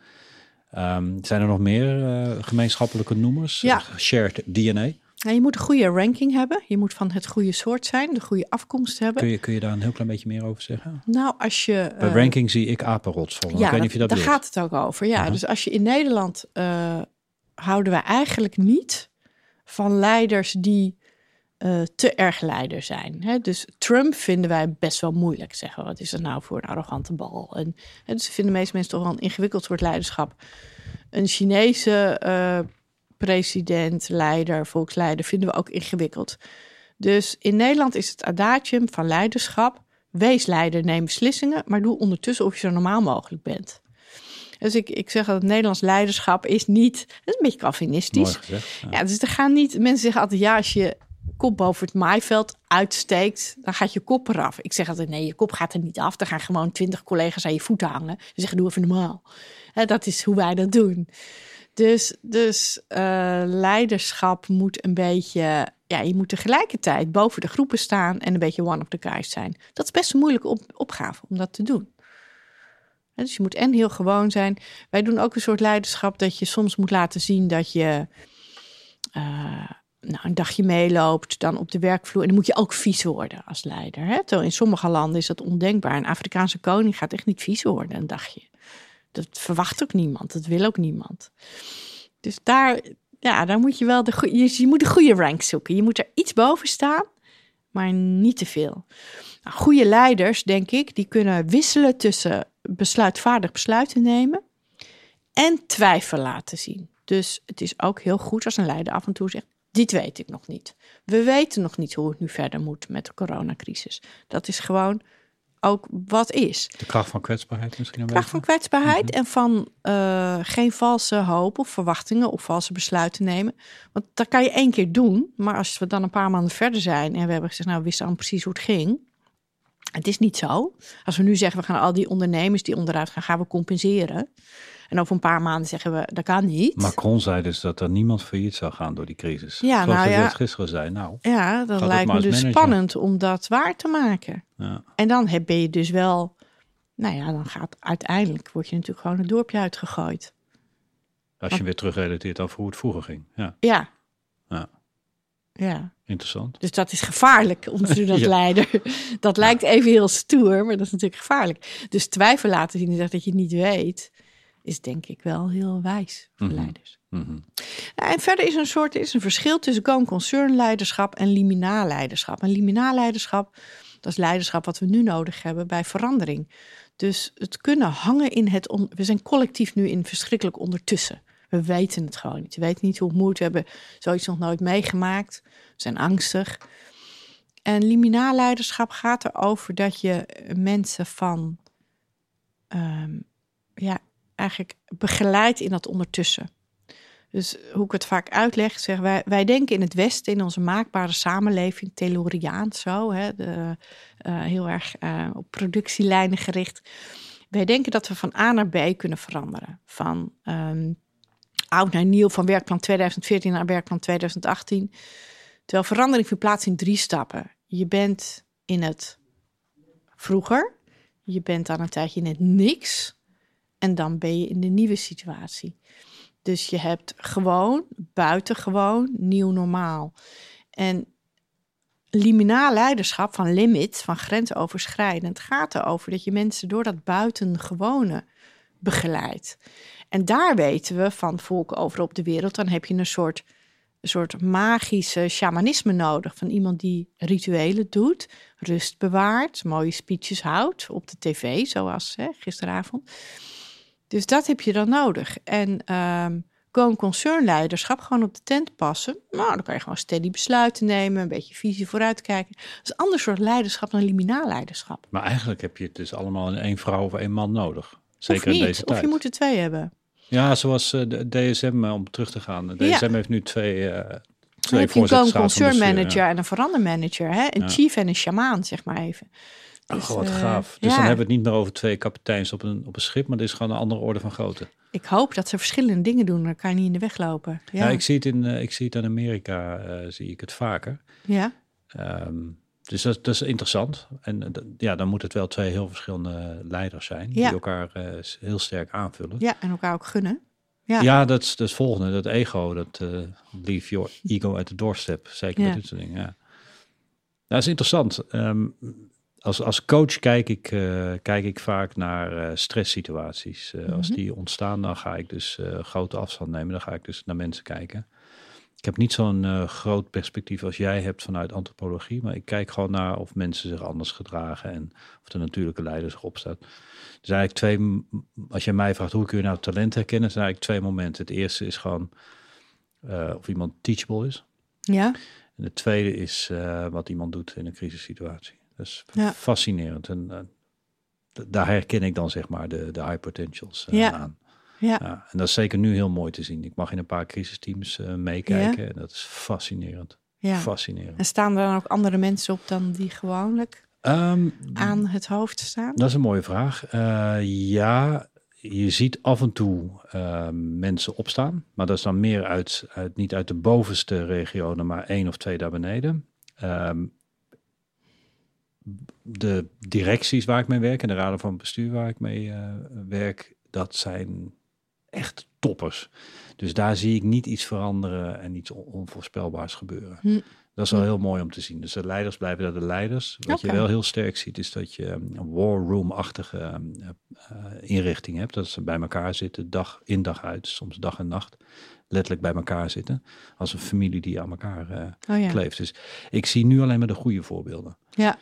Ehm, zijn er nog meer eh, gemeenschappelijke noemers? Ja. Shared DNA? Nou, je moet een goede ranking hebben. Je moet van het goede soort zijn, de goede afkomst hebben. Kun je, kun je daar een heel klein beetje meer over zeggen? Nou, als je. Bij eh, ranking zie ik apenrots vol. Ja, ik weet dat- niet of je dat daar gaat het ook over. Ja, dus als je in Nederland houden we eigenlijk niet van leiders die eh, te erg leider zijn. Hè? Dus Trump vinden wij best wel moeilijk. Zeggen we, wat is dat nou voor een arrogante bal? En, hè, dus vinden de meeste mensen toch wel een ingewikkeld soort leiderschap. Een Chinese eh, president, leider, volksleider vinden we ook ingewikkeld. Dus in Nederland is het adagium van leiderschap. Wees leider, neem beslissingen, maar doe ondertussen of je zo normaal mogelijk bent. Dus ik, ik zeg dat het Nederlands leiderschap is niet, het is een beetje Calvinistisch. Gezegd. Ja. Ja, dus er gaan niet, mensen zeggen altijd, ja, als je kop boven het maaiveld uitsteekt, dan gaat je kop eraf. Ik zeg altijd, nee, je kop gaat er niet af. Er gaan gewoon twintig collega's aan je voeten hangen. Ze zeggen, doe even normaal. Dat is hoe wij dat doen. Dus, dus eh, leiderschap moet een beetje, ja, je moet tegelijkertijd boven de groepen staan en een beetje one of the guys zijn. Dat is best een moeilijke op- opgave om dat te doen. Dus je moet en heel gewoon zijn. Wij doen ook een soort leiderschap dat je soms moet laten zien dat je eh, nou, een dagje meeloopt, dan op de werkvloer. En dan moet je ook vies worden als leider. Hè? Terwijl in sommige landen is dat ondenkbaar. Een Afrikaanse koning gaat echt niet vies worden een dagje. Dat verwacht ook niemand, dat wil ook niemand. Dus daar, ja, daar moet je wel de goeie, je, je moet de goede rank zoeken. Je moet er iets boven staan, maar niet te veel. Nou, goede leiders, denk ik, die kunnen wisselen tussen besluitvaardig besluiten nemen en twijfel laten zien. Dus het is ook heel goed als een leider af en toe zegt: Dit weet ik nog niet. We weten nog niet hoe het nu verder moet met de coronacrisis. Dat is gewoon ook wat is. De kracht van kwetsbaarheid misschien een Kracht van kwetsbaarheid en van eh, geen valse hoop of verwachtingen of valse besluiten nemen. Want dat kan je één keer doen, maar als we dan een paar maanden verder zijn en we hebben gezegd, nou, we wisten al precies hoe het ging. Het is niet zo. Als we nu zeggen, we gaan al die ondernemers die onderuit gaan, gaan we compenseren. En over een paar maanden zeggen we, dat kan niet. Macron zei dus dat er niemand failliet zou gaan door die crisis. Ja, Zoals nou ja. dat gisteren zei. Nou, ja, dat lijkt me dus spannend om dat waar te maken. ja. En dan heb ben je dus wel, nou ja, dan gaat uiteindelijk, word je natuurlijk gewoon het dorpje uitgegooid. als je weer terugrelateert over hoe het vroeger ging. Ja, Ja. Ja. Ja. interessant. Dus dat is gevaarlijk om te doen als Ja. leider. Dat lijkt even heel stoer, maar dat is natuurlijk gevaarlijk. Dus twijfel laten zien en zeggen dat je het niet weet, is denk ik wel heel wijs voor Mhm. leiders. Mhm. Nou, en verder is een soort is een verschil tussen going concern leiderschap en liminaal leiderschap. En liminaal leiderschap, dat is leiderschap wat we nu nodig hebben bij verandering. Dus het kunnen hangen in het. On, we zijn collectief nu in verschrikkelijk ondertussen. We weten het gewoon niet. We weten niet hoe het moet. We hebben zoiets nog nooit meegemaakt. We zijn angstig. En liminaal leiderschap gaat erover dat je mensen van. ehm, ja, eigenlijk begeleidt in dat ondertussen. Dus hoe ik het vaak uitleg, zeg wij, wij denken in het Westen, in onze maakbare samenleving, Tayloriaans zo, hè, de, eh, heel erg eh, op productielijnen gericht. Wij denken dat we van A naar B kunnen veranderen. Van ehm, oud naar nieuw, van werkplan 2014 naar werkplan 2018. Terwijl verandering vindt plaats in drie stappen. Je bent in het vroeger, je bent dan een tijdje in het niks en dan ben je in de nieuwe situatie. Dus je hebt gewoon, buitengewoon, nieuw normaal. En liminaal leiderschap van limit, van grensoverschrijdend, gaat erover dat je mensen door dat buitengewone begeleidt. En daar weten we van volken over op de wereld, dan heb je een soort, een soort magische shamanisme nodig. Van iemand die rituelen doet, rust bewaart, mooie speeches houdt op de tv, zoals hè, gisteravond. Dus dat heb je dan nodig. En ehm going concern leiderschap, gewoon op de tent passen. Nou, dan kan je gewoon steady besluiten nemen, een beetje visie vooruitkijken. Dat is een ander soort leiderschap dan liminaal leiderschap. Maar eigenlijk heb je het dus allemaal in één vrouw of één man nodig. Zeker niet, in deze tijd. of je moet er twee hebben. Ja, zoals eh, de DSM, eh, om terug te gaan. De Ja. DSM heeft nu twee, Dan twee heb je een going voorzittersraad van concern bestuur, ja. manager en een verandermanager. Hè? Een Ja. chief en een shamaan, zeg maar even. Oh, Dus, wat eh, gaaf. Dus ja. dan hebben we het niet meer over twee kapiteins op een, op een schip, maar dit is gewoon een andere orde van grootte. Ik hoop dat ze verschillende dingen doen, dan kan je niet in de weg lopen. Ja, Ja, ik, zie het in, eh, ik zie het in Amerika, eh, zie ik het vaker. ja. Ehm, dus dat, dat is interessant. En ja, dan moet het wel twee heel verschillende leiders zijn, Ja. die elkaar heel sterk aanvullen. ja, en elkaar ook gunnen. Ja. Ja, dat is dat is het volgende. Dat ego, dat leave your ego at the doorstep. Zeker met dit soort dingen, ja. Dat is interessant. Ehm, als, als coach kijk ik, eh, kijk ik vaak naar eh, stresssituaties. Eh, Als Mhm. die ontstaan, dan ga ik dus grote afstand nemen. Dan ga ik dus naar mensen kijken. Ik heb niet zo'n groot perspectief als jij hebt vanuit antropologie. Maar ik kijk gewoon naar of mensen zich anders gedragen. En of de natuurlijke leider zich opstaat. Zijn eigenlijk twee, als je mij vraagt hoe kun je nou talent herkennen, zijn eigenlijk twee momenten. Het eerste is gewoon of iemand teachable is. Ja, En het tweede is wat iemand doet in een crisissituatie. Is Ja. fascinerend. En eh, daar herken ik dan zeg maar de, de high potentials eh, Ja. aan. ja. Ja, en dat is zeker nu heel mooi te zien. Ik mag in een paar crisisteams eh, meekijken en dat is fascinerend. ja. Fascinerend. En staan er dan ook andere mensen op dan die gewoonlijk Ehm, aan het hoofd staan? Dat is een mooie vraag. Ja, je ziet af en toe mensen opstaan. Maar dat is dan meer uit, uit, niet uit de bovenste regionen, maar één of twee daar beneden. Ehm, de directies waar ik mee werk en de raden van bestuur waar ik mee eh, werk, dat zijn echt toppers. Dus daar zie ik niet iets veranderen en iets on- onvoorspelbaars gebeuren. Hm. Dat is wel heel mooi om te zien. Dus de leiders blijven daar de leiders. Wat je wel heel sterk ziet, is dat je een war room-achtige eh, inrichting hebt. Dat ze bij elkaar zitten, dag in dag uit, soms dag en nacht. Letterlijk bij elkaar zitten. Als een familie die aan elkaar eh, Oh ja. kleeft. Dus ik zie nu alleen maar de goede voorbeelden. Ja,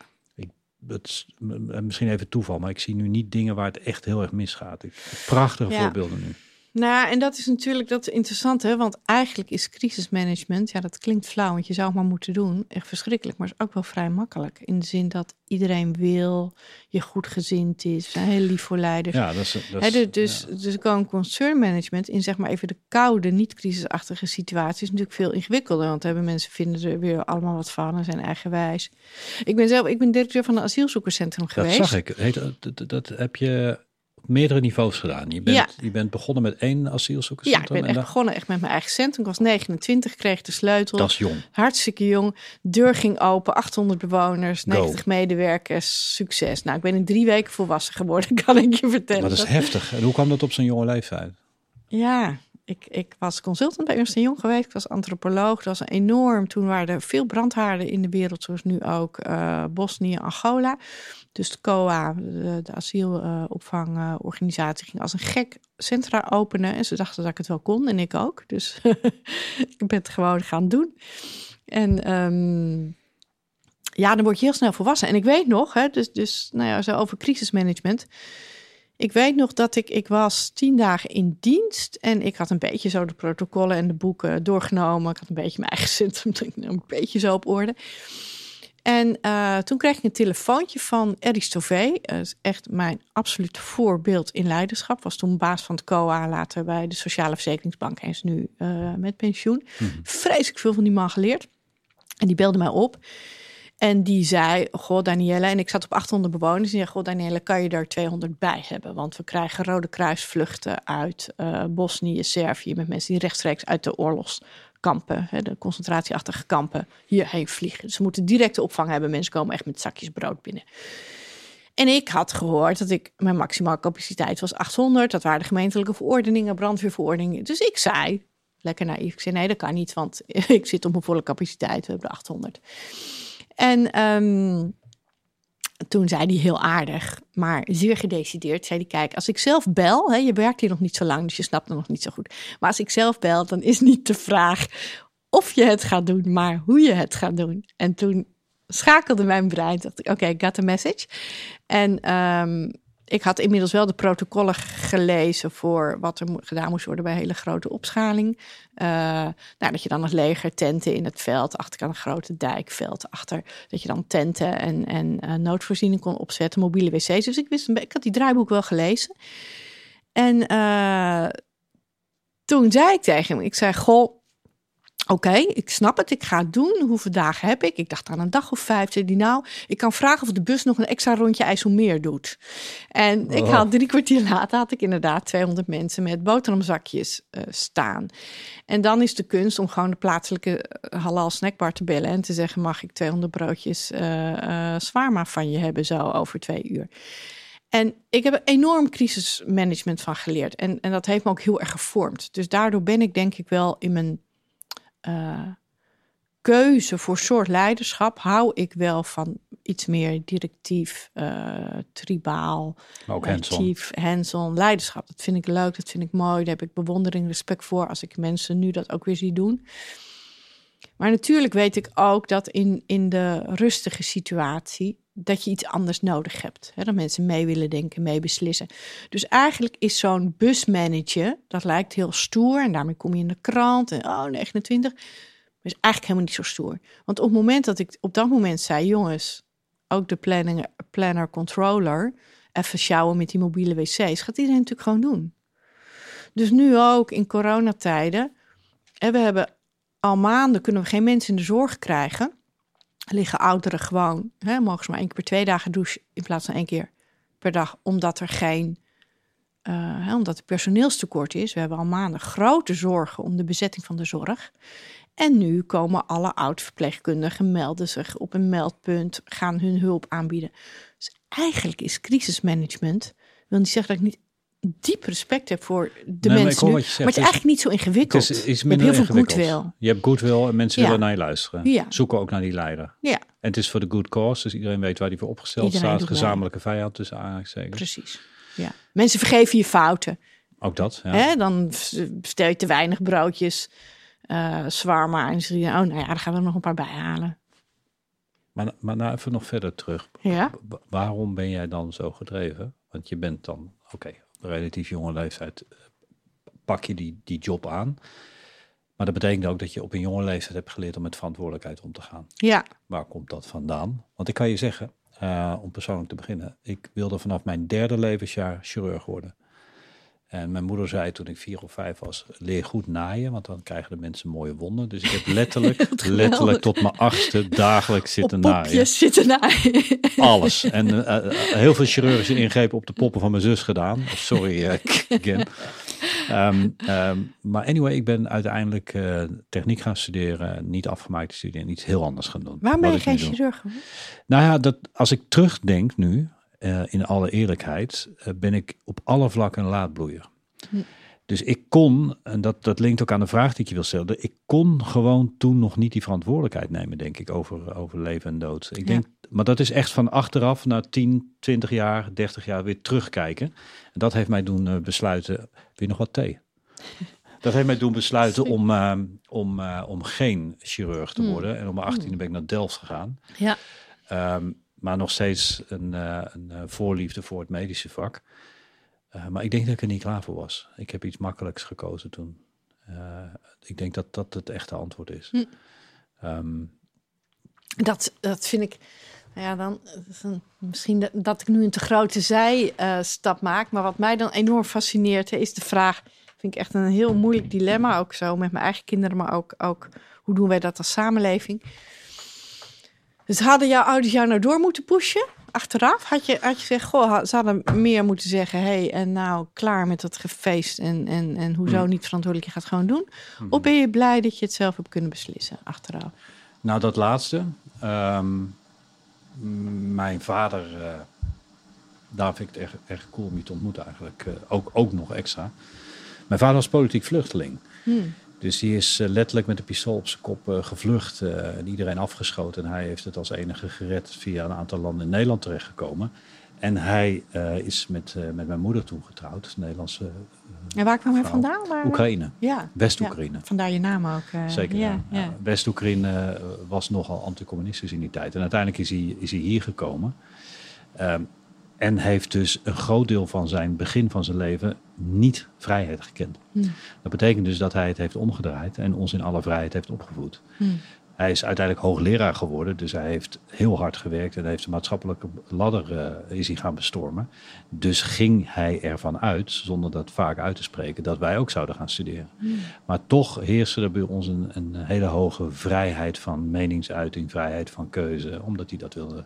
Misschien even toeval, maar ik zie nu niet dingen waar het echt heel erg misgaat. Ik, prachtige Ja. voorbeelden nu. Nou, en dat is natuurlijk dat interessant, hè? Want eigenlijk is crisismanagement, ja, dat klinkt flauw, want je zou het maar moeten doen, echt verschrikkelijk, maar is ook wel vrij makkelijk. In de zin dat iedereen wil, je goed gezind is, zijn heel lief voor leiders. Ja, dat is, dat is- dus, dus, ja. dus gewoon concern management in zeg maar even de koude, niet crisisachtige situaties is natuurlijk veel ingewikkelder. Want hebben mensen vinden er weer allemaal wat van en zijn eigenwijs. Ik ben zelf, ik ben directeur van een asielzoekerscentrum Dat geweest. zag ik. Heet, dat, dat- dat heb je op meerdere niveaus gedaan. Je bent, Ja. je bent begonnen met één Ja, ik asielzoekerscentrum. ben en echt dat- begonnen echt met mijn eigen centrum. Ik was 29, kreeg de sleutel. Dat is jong. Hartstikke jong. Deur ging open, 800 bewoners, Go. 90 medewerkers, succes. Nou, ik ben in drie weken volwassen geworden, kan ik je vertellen. Dat is heftig. En hoe kwam dat op zo'n jonge leeftijd? Ja, ik, ik was consultant bij Ernst Jong geweest. Ik was antropoloog. Dat was enorm. Toen waren er veel brandhaarden in de wereld, zoals nu ook eh Bosnië, Angola. Dus de COA, de, de asielopvangorganisatie, ging als een gek centra openen. En ze dachten dat ik het wel kon en ik ook. Dus ik ben het gewoon gaan doen. En ehm, ja, dan word je heel snel volwassen. En ik weet nog, hè, dus, dus nou ja, zo over crisismanagement. Ik weet nog dat ik, ik was tien dagen in dienst en ik had een beetje zo de protocollen en de boeken doorgenomen. Ik had een beetje mijn eigen centrum, een beetje zo op orde. En eh, toen kreeg ik een telefoontje van Eddie Stové. Dat is echt mijn absoluut voorbeeld in leiderschap. Was toen baas van het COA, later bij de Sociale Verzekeringsbank. En is nu eh, met pensioen. Vreselijk veel van die man geleerd. En die belde mij op. En die zei, goh Danielle, en ik zat op 800 bewoners. Die zei, goh Danielle, kan je daar 200 bij hebben? Want we krijgen Rode Kruisvluchten uit eh, Bosnië, Servië... met mensen die rechtstreeks uit de oorlogskampen... Hè, de concentratieachtige kampen, hierheen vliegen. Ze moeten directe opvang hebben. Mensen komen echt met zakjes brood binnen. En ik had gehoord dat ik mijn maximale capaciteit was 800. Dat waren de gemeentelijke verordeningen, brandweerverordeningen. Dus ik zei, lekker naïef, ik zei nee, dat kan niet, want ik zit op mijn volle capaciteit. We hebben de 800. En ehm, toen zei hij heel aardig, maar zeer gedecideerd, zei hij, kijk, als ik zelf bel, hè, je werkt hier nog niet zo lang, dus je snapt het nog niet zo goed. Maar als ik zelf bel, dan is niet de vraag of je het gaat doen, maar hoe je het gaat doen. En toen schakelde mijn brein, dacht ik, oké, got the message. En ehm, ik had inmiddels wel de protocollen gelezen voor wat er gedaan moest worden bij hele grote opschaling. Eh, nou, dat je dan het leger tenten in het veld, achter een grote dijkveld achter. Dat je dan tenten en, en eh, noodvoorziening kon opzetten, mobiele wc's. Dus ik wist, ik had die draaiboek wel gelezen. En eh, toen zei ik tegen hem, ik zei, goh, Oké, ik snap het. Ik ga het doen. Hoeveel dagen heb ik? Ik dacht aan een dag of vijf. Zei die nou, ik kan vragen of de bus nog een extra rondje IJsselmeer doet. En ik Oh. had drie kwartier later had ik inderdaad 200 mensen met boterhamzakjes eh, staan. En dan is de kunst om gewoon de plaatselijke eh, halal snackbar te bellen en te zeggen: mag ik 200 broodjes eh eh zwaarma van je hebben zo over twee uur? En ik heb er enorm crisismanagement van geleerd. En, en dat heeft me ook heel erg gevormd. Dus daardoor ben ik denk ik wel in mijn uh, keuze voor soort leiderschap... hou ik wel van iets meer directief, uh, tribaal, ook hands-on. hands-on leiderschap. Dat vind ik leuk, dat vind ik mooi. Daar heb ik bewondering, respect voor als ik mensen nu dat ook weer zie doen. Maar natuurlijk weet ik ook dat in, in de rustige situatie dat je iets anders nodig hebt. Hè? Dat mensen mee willen denken, mee beslissen. Dus eigenlijk is zo'n busmanager, dat lijkt heel stoer en daarmee kom je in de krant en oh, 29. Maar is eigenlijk helemaal niet zo stoer. Want op het moment dat ik op dat moment zei, jongens, ook de planning, planner controller, even sjouwen met die mobiele wc's, gaat iedereen natuurlijk gewoon doen. Dus nu ook in coronatijden, en we hebben al maanden kunnen we geen mensen in de zorg krijgen liggen ouderen gewoon, hè, mogen ze maar één keer per twee dagen douchen in plaats van één keer per dag, omdat er geen, uh, hè, omdat er personeelstekort is. We hebben al maanden grote zorgen om de bezetting van de zorg. En nu komen alle oud-verpleegkundigen, melden zich op een meldpunt, gaan hun hulp aanbieden. Dus eigenlijk is crisismanagement, wil niet zeggen dat ik niet diep respect heb voor de mensen. Maar, het is eigenlijk niet zo ingewikkeld. Het is, is minder je hebt heel veel goodwill. Je hebt goodwill en mensen willen naar je luisteren. Ja. Zoeken ook naar die leider. Ja. En het is voor de good cause, dus iedereen weet waar die voor opgesteld staat. Gezamenlijke vijand tussen aanhalingstekens. Precies. Ja. Mensen vergeven je fouten. Ook dat. Ja. Hè? Dan stel je te weinig broodjes, uh, zwaar maar en zeg je, oh nou ja, daar gaan we er nog een paar bij halen. Maar, maar nou even nog verder terug. Ja? Waarom ben jij dan zo gedreven? Want je bent dan, oké, relatief jonge leeftijd eh, pak je die, die job aan. Maar dat betekent ook dat je op een jonge leeftijd hebt geleerd om met verantwoordelijkheid om te gaan. Ja. Waar komt dat vandaan? Want ik kan je zeggen, uh, om persoonlijk te beginnen, ik wilde vanaf mijn derde levensjaar chirurg worden. En mijn moeder zei toen ik vier of vijf was, leer goed naaien, want dan krijgen de mensen mooie wonden. Dus ik heb letterlijk, letterlijk tot mijn achtste dagelijks zitten op naaien. zitten naaien. Alles. En uh, heel veel chirurgische ingrepen op de poppen van mijn zus gedaan. Oh, sorry, uh, again. Um, um, maar anyway, ik ben uiteindelijk uh, techniek gaan studeren, niet afgemaakt te studeren en iets heel anders gaan doen. Waarom ben je geen chirurg Nou ja, dat, als ik terugdenk nu, uh, in alle eerlijkheid, uh, ben ik op alle vlakken een laadbloeier. Hm. Dus ik kon, en dat, dat linkt ook aan de vraag die ik je wil stellen, ik kon gewoon toen nog niet die verantwoordelijkheid nemen, denk ik, over, over leven en dood. Ik denk, maar dat is echt van achteraf, na 10, 20 jaar, 30 jaar weer terugkijken. En dat heeft mij doen uh, besluiten, weer nog wat thee. Dat heeft mij doen besluiten om, uh, om, uh, om geen chirurg te worden. Mm. En om mijn 18e ben ik naar Delft gegaan. Ja. Um, maar nog steeds een, uh, een voorliefde voor het medische vak. Uh, maar ik denk dat ik er niet klaar voor was. Ik heb iets makkelijks gekozen toen. Ik denk dat dat het echte antwoord is. Hm. Um, dat, dat vind ik. Nou ja, dan misschien dat, dat, ik nu een te grote zijstap maak. Maar wat mij dan enorm fascineert, is de vraag. Vind ik echt een heel moeilijk dilemma. Ook zo met mijn eigen kinderen, maar ook, ook hoe doen wij dat als samenleving? Dus hadden jouw ouders jou nou door moeten pushen? Achteraf had je, had je gezegd, goh, ze hadden meer moeten zeggen. hey, en nou klaar met dat gefeest en, en, en hoezo mm. niet verantwoordelijk, je gaat gewoon doen. Mm. Of ben je blij dat je het zelf hebt kunnen beslissen achteraf? Nou, dat laatste. Um, mijn vader, uh, daar vind ik het echt, echt cool om je te ontmoeten eigenlijk. Uh, ook, ook nog extra. Mijn vader was politiek vluchteling. Hmm. Dus die is uh, letterlijk met een pistool op zijn kop uh, gevlucht uh, en iedereen afgeschoten. En hij heeft het als enige gered via een aantal landen in Nederland terechtgekomen. En hij is met, met mijn moeder toen getrouwd, Nederlandse. en waar kwam hij vandaan? Waar... Oekraïne. Ja. West-Oekraïne. Ja, vandaar je naam ook. Zeker. Ja, ja. West-Oekraïne was nogal anticommunistisch in die tijd. En uiteindelijk is hij, is hij hier gekomen. En heeft dus een groot deel van zijn begin van zijn leven niet vrijheid gekend. Hmm. Dat betekent dus dat hij het heeft omgedraaid en ons in alle vrijheid heeft opgevoed. Hmm. Hij is uiteindelijk hoogleraar geworden, dus hij heeft heel hard gewerkt en heeft de maatschappelijke ladder uh, is hij gaan bestormen. Dus ging hij ervan uit, zonder dat vaak uit te spreken, dat wij ook zouden gaan studeren. Hmm. Maar toch heerste er bij ons een, een hele hoge vrijheid van meningsuiting, vrijheid van keuze, omdat hij dat wilde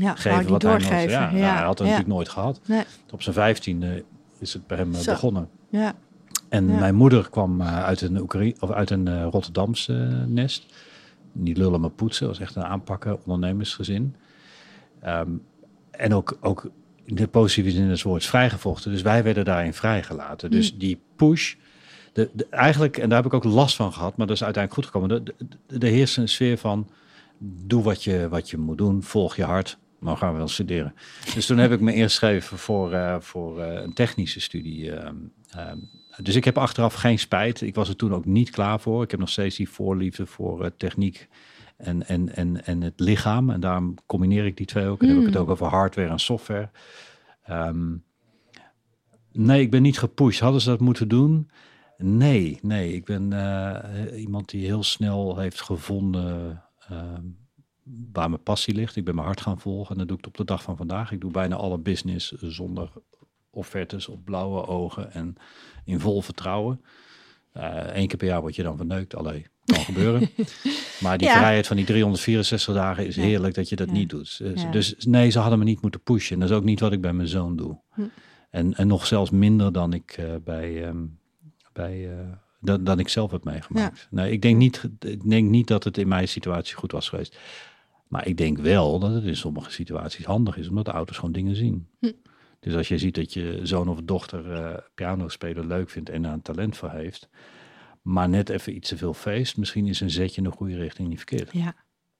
ja, geven wat doorgeven. hij, ja, ja. hij had het natuurlijk nooit gehad. Nee. Op zijn vijftiende is het bij hem eh, Zo. begonnen. Ja. En mijn moeder kwam uh, uit een, Oekraïne, of uit een uh, Rotterdamse nest. Niet lullen maar poetsen, was echt een aanpakken ondernemersgezin. Um, en ook, ook de positieve zin des woords vrijgevochten. Dus wij werden daarin vrijgelaten. Dus Mm. die push, de, de- eigenlijk, en daar heb ik ook last van gehad, maar dat is uiteindelijk goed gekomen. De, de, de heerst een sfeer van, doe wat je, wat je moet doen, volg je hart. Maar gaan we wel studeren. Dus toen heb ik me eerst geschreven voor, eh, voor eh, een technische studie. ehm, ehm. dus ik heb achteraf geen spijt. Ik was er toen ook niet klaar voor. Ik heb nog steeds die voorliefde voor eh, techniek en, en, en, en het lichaam. En daarom combineer ik die twee ook. En dan heb ik het Mm. ook over hardware en software. Ehm, nee, ik ben niet gepusht. Hadden ze dat moeten doen? Nee, nee. Ik ben iemand die heel snel heeft gevonden waar mijn passie ligt. Ik ben mijn hart gaan volgen en dat doe ik op de dag van vandaag. Ik doe bijna alle business zonder offertes op blauwe ogen en in vol vertrouwen. Eén keer per jaar word je dan verneukt. Allee, kan gebeuren. maar die Ja. vrijheid van die 364 dagen is heerlijk dat je dat Ja. niet doet. Dus, Ja. dus nee, ze hadden me niet moeten pushen. En dat is ook niet wat ik bij mijn zoon doe. Hm. En, en nog zelfs minder dan ik eh, bij, ehm, bij eh, dan, dan ik zelf heb meegemaakt. Nee, ik denk, niet, ik denk niet dat het in mijn situatie goed was geweest. Maar ik denk wel dat het in sommige situaties handig is, omdat de ouders gewoon dingen zien. Hm. Dus als je ziet dat je zoon of dochter eh piano spelen leuk vindt en daar een talent voor heeft, maar net even iets te veel feest, misschien is een zetje in de goede richting niet verkeerd. Ja.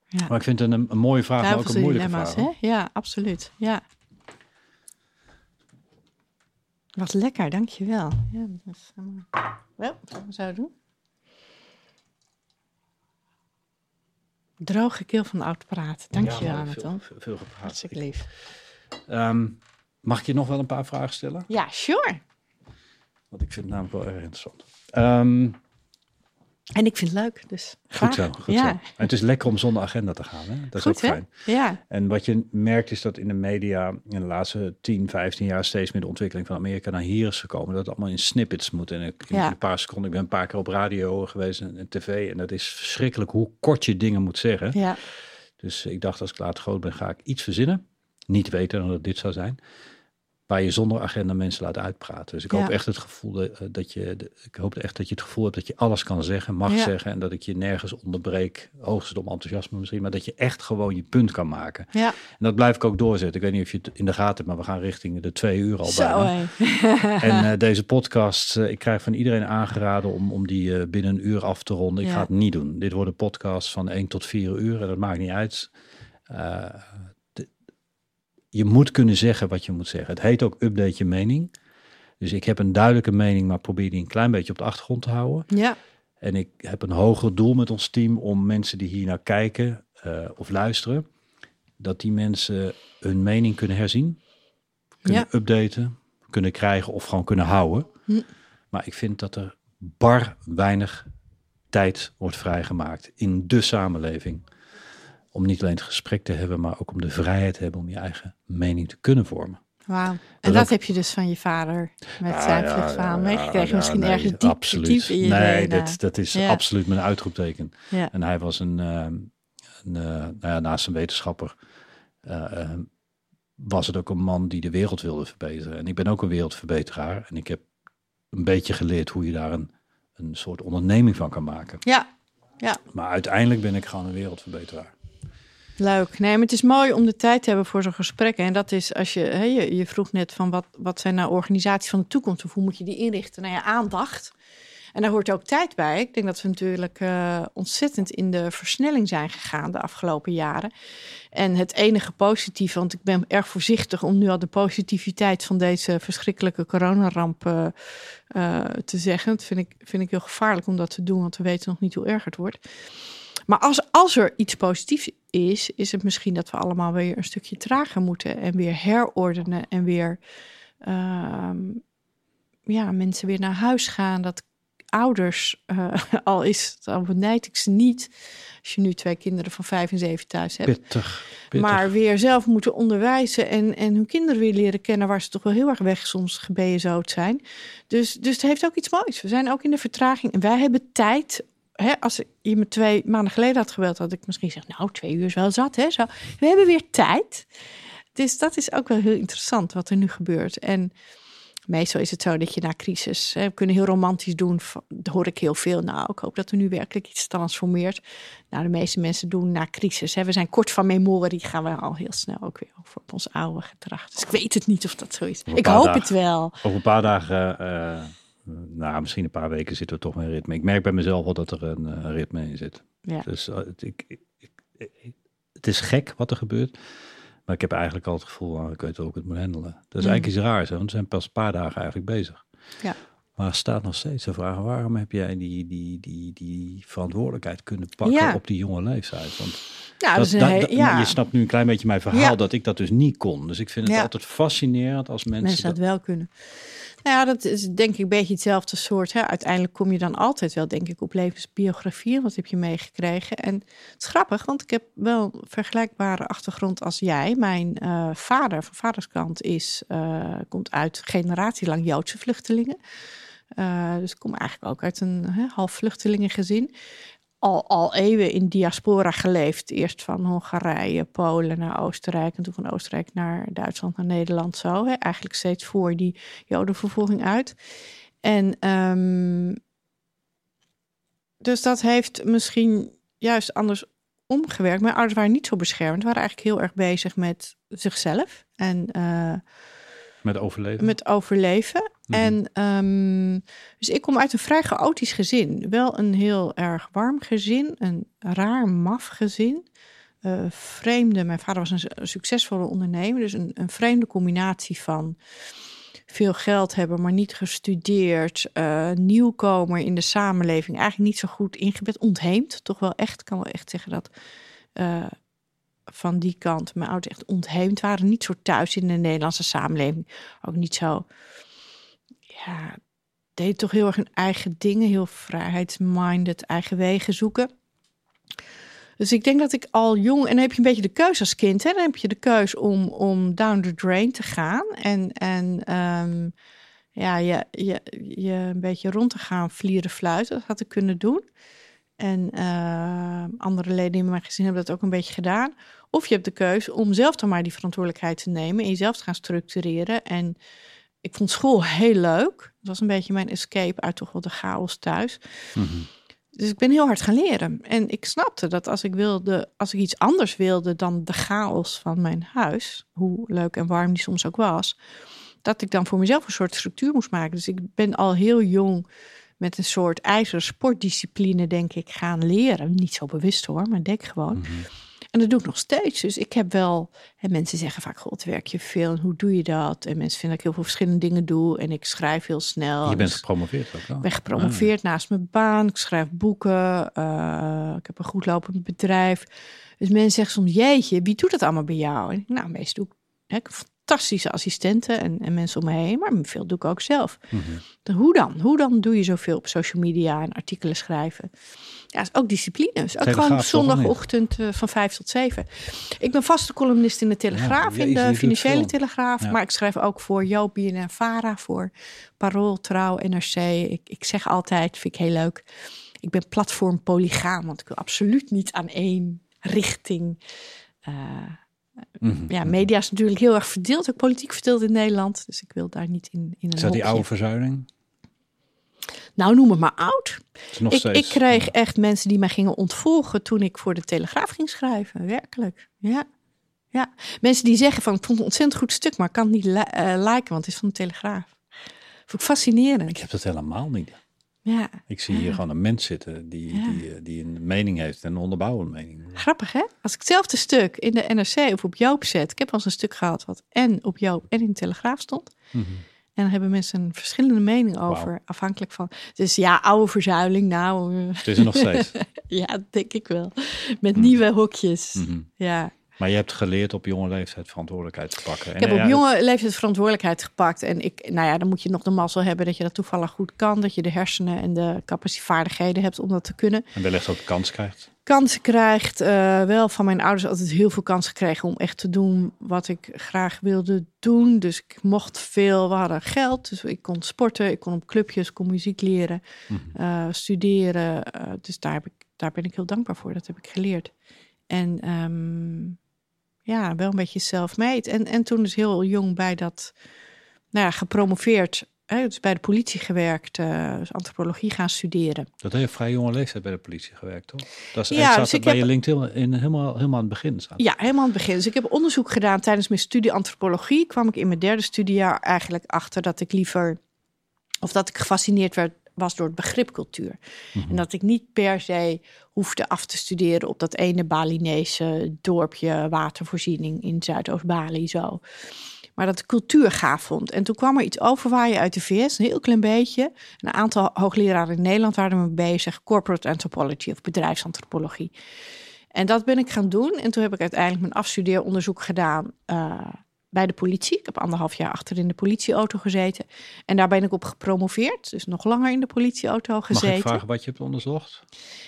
ja. Maar ik vind het een, een mooie vraag, maar ook een moeilijke vraag. hè? Ja, absoluut. Ja. Wat lekker, dankjewel. Ja, dat is helemaal... Wel, wat gaan we zo doen? Droge keel van oud praten. Dankjewel, Ja, Anton. veel, veel, veel gepraat. Hartstikke lief. Ehm, mag ik je nog wel een paar vragen stellen? Ja, sure. Want ik vind het namelijk wel erg interessant. Ehm, En ik vind het leuk, dus goed zo, goed ja. zo. En het is lekker om zonder agenda te gaan. Hè? Dat is Goed, ook hè? fijn. Ja, En wat je merkt is dat in de media in de laatste 10, 15 jaar steeds meer de ontwikkeling van Amerika naar hier is gekomen. Dat het allemaal in snippets moet. En in Ja. een paar seconden, ik ben een paar keer op radio geweest en, en tv. En dat is verschrikkelijk hoe kort je dingen moet zeggen. ja. Dus ik dacht, als ik later groot ben, ga ik iets verzinnen. Niet weten dat het dit zou zijn. Waar je zonder agenda mensen laat uitpraten. Dus ik hoop Ja. echt het gevoel dat, eh, dat je. de- Ik hoop echt dat je het gevoel hebt dat je alles kan zeggen, mag Ja. zeggen. En dat ik je nergens onderbreek. Hoogstens om enthousiasme misschien. Maar dat je echt gewoon je punt kan maken. ja. En dat blijf ik ook doorzetten. Ik weet niet of je het in de gaten hebt, maar we gaan richting de twee uur al Zo, bijna. En eh, deze podcast, eh, ik krijg van iedereen aangeraden om, om die binnen een uur af te ronden. Ik ga het niet doen. Dit wordt een podcast van 1 tot 4 uur en dat maakt niet uit. Je moet kunnen zeggen wat je moet zeggen. Het heet ook update je mening. Dus ik heb een duidelijke mening, maar probeer die een klein beetje op de achtergrond te houden. Ja, En ik heb een hoger doel met ons team om mensen die hier naar kijken eh, of luisteren, dat die mensen hun mening kunnen herzien, kunnen updaten, kunnen krijgen of gewoon kunnen houden. Hm. Maar ik vind dat er bar weinig tijd wordt vrijgemaakt in de samenleving. Om niet alleen het gesprek te hebben, maar ook om de vrijheid te hebben om je eigen mening te kunnen vormen. wauw. En Dat dat ook- heb je dus van je vader met Ah, zijn ja, meegekregen. ja, Misschien nee, ergens diep, absoluut. diep in je Nee, DNA. dat, dat is absoluut mijn uitroepteken. En hij was een, ehm, een eh, nou ja, naast een wetenschapper, eh, was het ook een man die de wereld wilde verbeteren. En ik ben ook een wereldverbeteraar. En ik heb een beetje geleerd hoe je daar een, een soort onderneming van kan maken. ja, ja. Maar uiteindelijk ben ik gewoon een wereldverbeteraar. Leuk. Nee, maar het is mooi om de tijd te hebben voor zo'n gesprekken. En dat is als je, hè, je, je vroeg net van wat, wat zijn nou organisaties van de toekomst of hoe moet je die inrichten? Nou ja, aandacht. En daar hoort ook tijd bij. Ik denk dat we natuurlijk eh, ontzettend in de versnelling zijn gegaan de afgelopen jaren. En het enige positieve, want ik ben erg voorzichtig om nu al de positiviteit van deze verschrikkelijke coronaramp eh, eh, te zeggen. Dat vind ik, vind ik heel gevaarlijk om dat te doen, want we weten nog niet hoe erg het wordt. Maar als, als er iets positiefs is, is het misschien dat we allemaal weer een stukje trager moeten en weer herordenen en weer ehm, ja, mensen weer naar huis gaan. Dat ouders, eh, al is het, al benijd ik ze niet, als je nu twee kinderen van vijf en zeven thuis hebt, Pittig. pittig. maar weer zelf moeten onderwijzen en, en hun kinderen weer leren kennen waar ze toch wel heel erg weg soms gebezoot zijn. Dus, dus het heeft ook iets moois. We zijn ook in de vertraging en wij hebben tijd. Hè, als je me twee maanden geleden had gebeld, had ik misschien gezegd, nou, twee uur is wel zat. Hè, zo. We hebben weer tijd. Dus dat is ook wel heel interessant wat er nu gebeurt. En meestal is het zo dat je na crisis, hè, we kunnen heel romantisch doen, dat hoor ik heel veel. Nou, ik hoop dat er nu werkelijk iets transformeert. Nou, de meeste mensen doen na crisis. Hè, we zijn kort van memorie, gaan we al heel snel ook weer over op ons oude gedrag. Dus ik weet het niet of dat zo is. Ik hoop het wel. Over een paar dagen, uh, nou, misschien een paar weken zitten we toch in ritme. Ik merk bij mezelf wel dat er een uh, ritme in zit. Ja. Dus uh, ik, ik, ik, het is gek wat er gebeurt. Maar ik heb eigenlijk al het gevoel, uh, ik weet ook het moet handelen. Dat is mm. eigenlijk iets raars, want we zijn pas een paar dagen eigenlijk bezig. Ja. Maar staat nog steeds de vraag, waarom heb jij die, die, die, die verantwoordelijkheid kunnen pakken op die jonge leeftijd? Want ja, dat, dat, ja. je snapt nu een klein beetje mijn verhaal, dat ik dat dus niet kon. Dus ik vind het altijd fascinerend als mensen, mensen dat wel kunnen. Nou ja, dat is denk ik een beetje hetzelfde soort. Hè. Uiteindelijk kom je dan altijd wel, denk ik, op levensbiografie. Wat heb je meegekregen? En het is grappig, want ik heb wel een vergelijkbare achtergrond als jij. Mijn uh, vader, van vaderskant, is, uh, komt uit generatielang Joodse vluchtelingen. Uh, dus ik kom eigenlijk ook uit een hè, half vluchtelingengezin al, al eeuwen in diaspora geleefd. Eerst van Hongarije, Polen naar Oostenrijk en toen van Oostenrijk naar Duitsland, naar Nederland zo. Hè? Eigenlijk steeds voor die jodenvervolging uit. En um, dus dat heeft misschien juist anders omgewerkt. Mijn ouders waren niet zo beschermd, waren eigenlijk heel erg bezig met zichzelf. En uh, met overleven. Met overleven. Mhm. En um, dus ik kom uit een vrij chaotisch gezin. Wel een heel erg warm gezin, een raar maf gezin. Uh, vreemde, mijn vader was een succesvolle ondernemer, dus een, een vreemde combinatie van veel geld hebben, maar niet gestudeerd, uh, nieuwkomer in de samenleving, eigenlijk niet zo goed ingebed, ontheemd, toch wel echt, kan wel echt zeggen dat uh, van die kant mijn ouders echt ontheemd waren. Niet zo thuis in de Nederlandse samenleving. Ook niet zo, ja, deed toch heel erg hun eigen dingen. Heel vrijheidsminded, eigen wegen zoeken. Dus ik denk dat ik al jong, en dan heb je een beetje de keuze als kind. Hè? Dan heb je de keuze om, om down the drain te gaan. En, en um, ja, je, je, je een beetje rond te gaan vlieren fluiten. Dat had ik kunnen doen. En uh, andere leden in mijn gezin hebben dat ook een beetje gedaan. Of je hebt de keuze om zelf dan maar die verantwoordelijkheid te nemen en jezelf te gaan structureren. En ik vond school heel leuk. Het was een beetje mijn escape uit toch wel de chaos thuis. Mhm. Dus ik ben heel hard gaan leren. En ik snapte dat als ik wilde, als ik iets anders wilde dan de chaos van mijn huis, hoe leuk en warm die soms ook was, dat ik dan voor mezelf een soort structuur moest maken. Dus ik ben al heel jong met een soort ijzeren sportdiscipline, denk ik, gaan leren. Niet zo bewust hoor, maar denk gewoon. Mhm. En dat doe ik nog steeds. Dus ik heb wel, hè, mensen zeggen vaak, god, werk je veel en hoe doe je dat? En mensen vinden dat ik heel veel verschillende dingen doe en ik schrijf heel snel. Je bent gepromoveerd ook wel? Ik ben gepromoveerd ah. naast mijn baan. Ik schrijf boeken. Uh, ik heb een goed lopend bedrijf. Dus mensen zeggen soms, jeetje, wie doet dat allemaal bij jou? En nou, meestal doe ik, hè, fantastische assistenten en, en, mensen om me heen, maar veel doe ik ook zelf. Mhm. hoe dan? Hoe dan doe je zoveel op social media en artikelen schrijven? Ja, ook discipline. Is ook gewoon zondagochtend uh, van vijf tot zeven. Ik ben vaste columnist in de Telegraaf, in de Financiële Telegraaf. Maar ik schrijf ook voor Joop, en Vara, voor Parool, Trouw, NRC. Ik, ik zeg altijd, vind ik heel leuk, ik ben platform polygaam, want ik wil absoluut niet aan één richting... Uh, Mhm. Ja, media is natuurlijk heel erg verdeeld, ook politiek verdeeld in Nederland. Dus ik wil daar niet in. in een is dat die oude verzuiling? Nou, noem het maar oud. Ik, ik, kreeg echt mensen die mij gingen ontvolgen toen ik voor de Telegraaf ging schrijven. Werkelijk. Ja. ja. Mensen die zeggen van ik vond het een ontzettend goed stuk, maar ik kan het niet li uh, liken, want het is van de Telegraaf. Vond ik fascinerend. Ik heb dat helemaal niet. Ja. Ik zie hier gewoon een mens zitten die, die, eh, die een mening heeft en een onderbouwende mening. Grappig hè? Als ik hetzelfde stuk in de NRC of op Joop zet. Ik heb al eens een stuk gehad wat en op Joop en in de Telegraaf stond. Mhm. En dan hebben mensen een verschillende mening over, afhankelijk van. Dus ja, oude verzuiling, nou. Het is er nog steeds. ja, denk ik wel. Met mhm. nieuwe hokjes. Mhm. Ja. Maar je hebt geleerd op jonge leeftijd verantwoordelijkheid te pakken. Ik heb op jonge leeftijd verantwoordelijkheid gepakt. En ik, nou ja, dan moet je nog de mazzel hebben dat je dat toevallig goed kan. Dat je de hersenen en de capaciteitsvaardigheden hebt om dat te kunnen. En wellicht ook kans krijgt. Kansen krijgt. Uh, wel van mijn ouders altijd heel veel kans gekregen om echt te doen wat ik graag wilde doen. Dus ik mocht veel. We hadden geld. Dus ik kon sporten. Ik kon op clubjes, kon muziek leren, mhm. uh, studeren. Uh, dus daar, heb ik, daar ben ik heel dankbaar voor. Dat heb ik geleerd. En um, ja, wel een beetje self-made. En, en toen dus heel jong bij dat nou ja, gepromoveerd. Dus bij de politie gewerkt, uh, dus antropologie gaan studeren. Dat heeft vrij jonge leeftijd bij de politie gewerkt, toch? Dat is, Ja, dus ik bij heb- je LinkedIn in, helemaal, helemaal aan het begin. Staat. Ja, helemaal aan het begin. Dus ik heb onderzoek gedaan tijdens mijn studie antropologie. Kwam ik in mijn derde studiejaar eigenlijk achter dat ik liever, of dat ik gefascineerd werd, was door het begrip cultuur. En dat ik niet per se hoefde af te studeren op dat ene Balinese dorpje watervoorziening in Zuidoost-Bali zo. Maar dat ik cultuur gaaf vond. En toen kwam er iets overwaaien uit de VS, een heel klein beetje. Een aantal hoogleraren in Nederland waren ermee bezig. Corporate anthropology of bedrijfsantropologie. En dat ben ik gaan doen. En toen heb ik uiteindelijk mijn afstudeeronderzoek gedaan eh, bij de politie. Ik heb anderhalf jaar achter in de politieauto gezeten. En daar ben ik op gepromoveerd. Dus nog langer in de politieauto Mag gezeten. ik vragen wat je hebt onderzocht?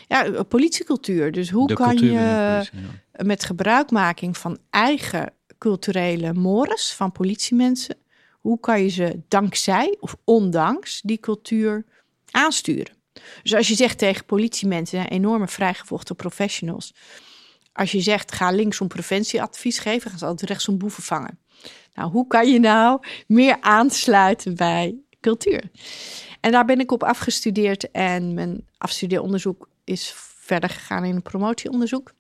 Ja, eh, politiecultuur. Dus hoe de kan je binnen de politie, ja. met gebruikmaking van eigen culturele mores van politiemensen, hoe kan je ze dankzij of ondanks die cultuur aansturen? Dus als je zegt tegen politiemensen, enorme vrijgevochten professionals, als je zegt ga linksom preventieadvies geven, gaan ze altijd rechtsom boeven vangen. Nou, hoe kan je nou meer aansluiten bij cultuur? En daar ben ik op afgestudeerd en mijn afstudeeronderzoek is verder gegaan in een promotieonderzoek.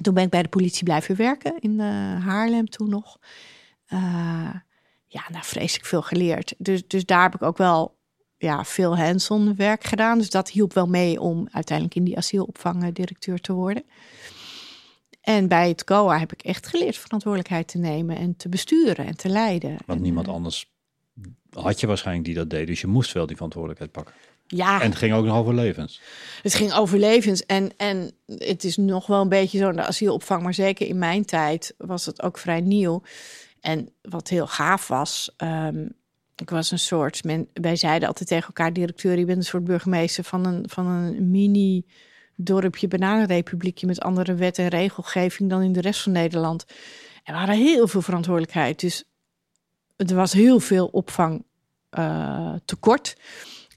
Toen ben ik bij de politie blijven werken in eh, Haarlem toen nog. Eh, ja, nou vreselijk veel geleerd. Dus, dus daar heb ik ook wel ja, veel hands-on werk gedaan. Dus dat hielp wel mee om uiteindelijk in die asielopvang eh, directeur te worden. En bij het COA heb ik echt geleerd verantwoordelijkheid te nemen en te besturen en te leiden. Want En, niemand anders had je waarschijnlijk die dat deed. Dus je moest wel die verantwoordelijkheid pakken. Ja, En het ging ook nog over levens. Het ging over levens. En, en het is nog wel een beetje zo in de asielopvang. Maar zeker in mijn tijd was het ook vrij nieuw. En wat heel gaaf was. ehm, ik was een soort. Men, wij zeiden altijd tegen elkaar: directeur, je bent een soort burgemeester van een, van een mini. Dorpje, bananenrepubliekje met andere wet en regelgeving dan in de rest van Nederland. En we hadden heel veel verantwoordelijkheid. Dus er was heel veel opvang eh, tekort.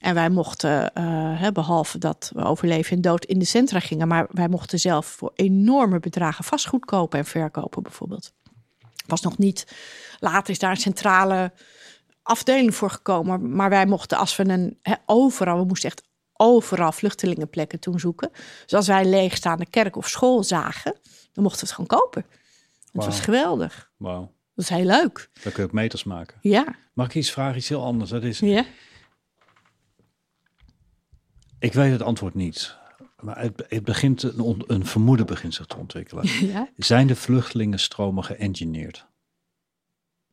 En wij mochten, eh, behalve dat we over leven en dood in de centra gingen, maar wij mochten zelf voor enorme bedragen vastgoed kopen en verkopen, bijvoorbeeld. Was nog niet. Later is daar een centrale afdeling voor gekomen. Maar wij mochten, als we een overal, we moesten echt overal vluchtelingenplekken toen zoeken. Dus als wij leegstaande kerk of school zagen, dan mochten we het gewoon kopen. Het was geweldig. Wauw. Dat is heel leuk. Dan kun je ook meters maken. Ja. Mag ik iets vragen? Iets heel anders. Dat is, Ja. Ik weet het antwoord niet. Maar het, het begint, een, on- een vermoeden begint zich te ontwikkelen. ja. Zijn de vluchtelingenstromen geëngineerd?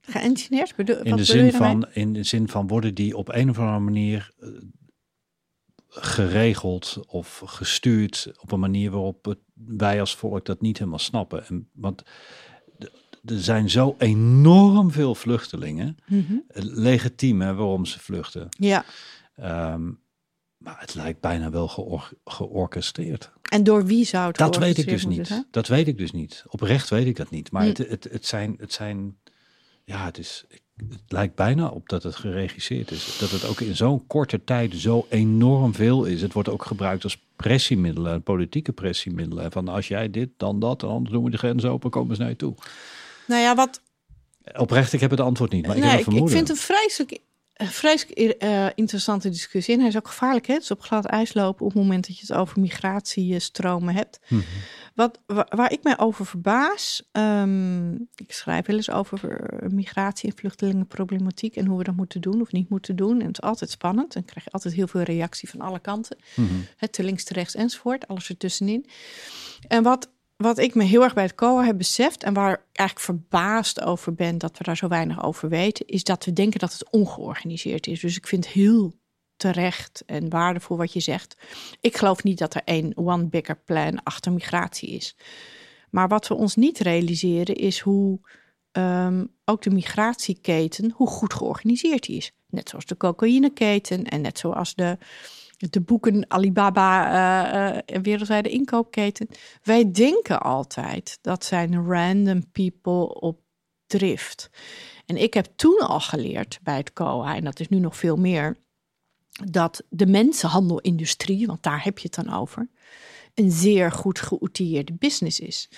Geëngineerd? Bedoel, In de, zin van, in de zin van worden die op een of andere manier eh, geregeld of gestuurd op een manier waarop het- wij als volk dat niet helemaal snappen. En, want er zijn zo enorm veel vluchtelingen. Mhm. Eh, Legitiem hè, waarom ze vluchten. Ja. Ehm, maar het lijkt bijna wel geor- georchestreerd. En door wie zou het Dat weet ik dus niet. zijn? Dat weet ik dus niet. Oprecht weet ik dat niet. Maar Hm. het, het, het, zijn, het zijn, ja, het is, het lijkt bijna op dat het geregisseerd is. Dat het ook in zo'n korte tijd zo enorm veel is. Het wordt ook gebruikt als pressiemiddelen, politieke pressiemiddelen. Van als jij dit, dan dat, en anders doen we de grens open, komen ze naar je toe. Nou ja, wat, Oprecht, ik heb het antwoord niet, maar ik nee, heb ik, vind het een vreselijk, eh, vreselijk eh, interessante discussie. En hij is ook gevaarlijk, hè? Het is op glad ijs lopen op het moment dat je het over migratiestromen hebt. Mhm. Wat, wa- waar, ik mij over verbaas, ehm, ik schrijf wel eens over eh, migratie en vluchtelingenproblematiek en hoe we dat moeten doen of niet moeten doen. En het is altijd spannend en krijg je altijd heel veel reactie van alle kanten. Het te links, te rechts enzovoort, alles ertussenin. En wat, wat ik me heel erg bij het COA heb beseft en waar ik eigenlijk verbaasd over ben dat we daar zo weinig over weten, is dat we denken dat het ongeorganiseerd is. Dus ik vind heel terecht en waardevol wat je zegt. Ik geloof niet dat er één one bigger plan achter migratie is. Maar wat we ons niet realiseren is hoe ehm, ook de migratieketen, hoe goed georganiseerd die is. Net zoals de cocaïneketen en net zoals de, de boeken Alibaba eh, wereldwijde inkoopketen. Wij denken altijd dat zijn random people op drift. En ik heb toen al geleerd bij het COA, en dat is nu nog veel meer, dat de mensenhandelindustrie, want daar heb je het dan over, een zeer goed geoutilleerde business is.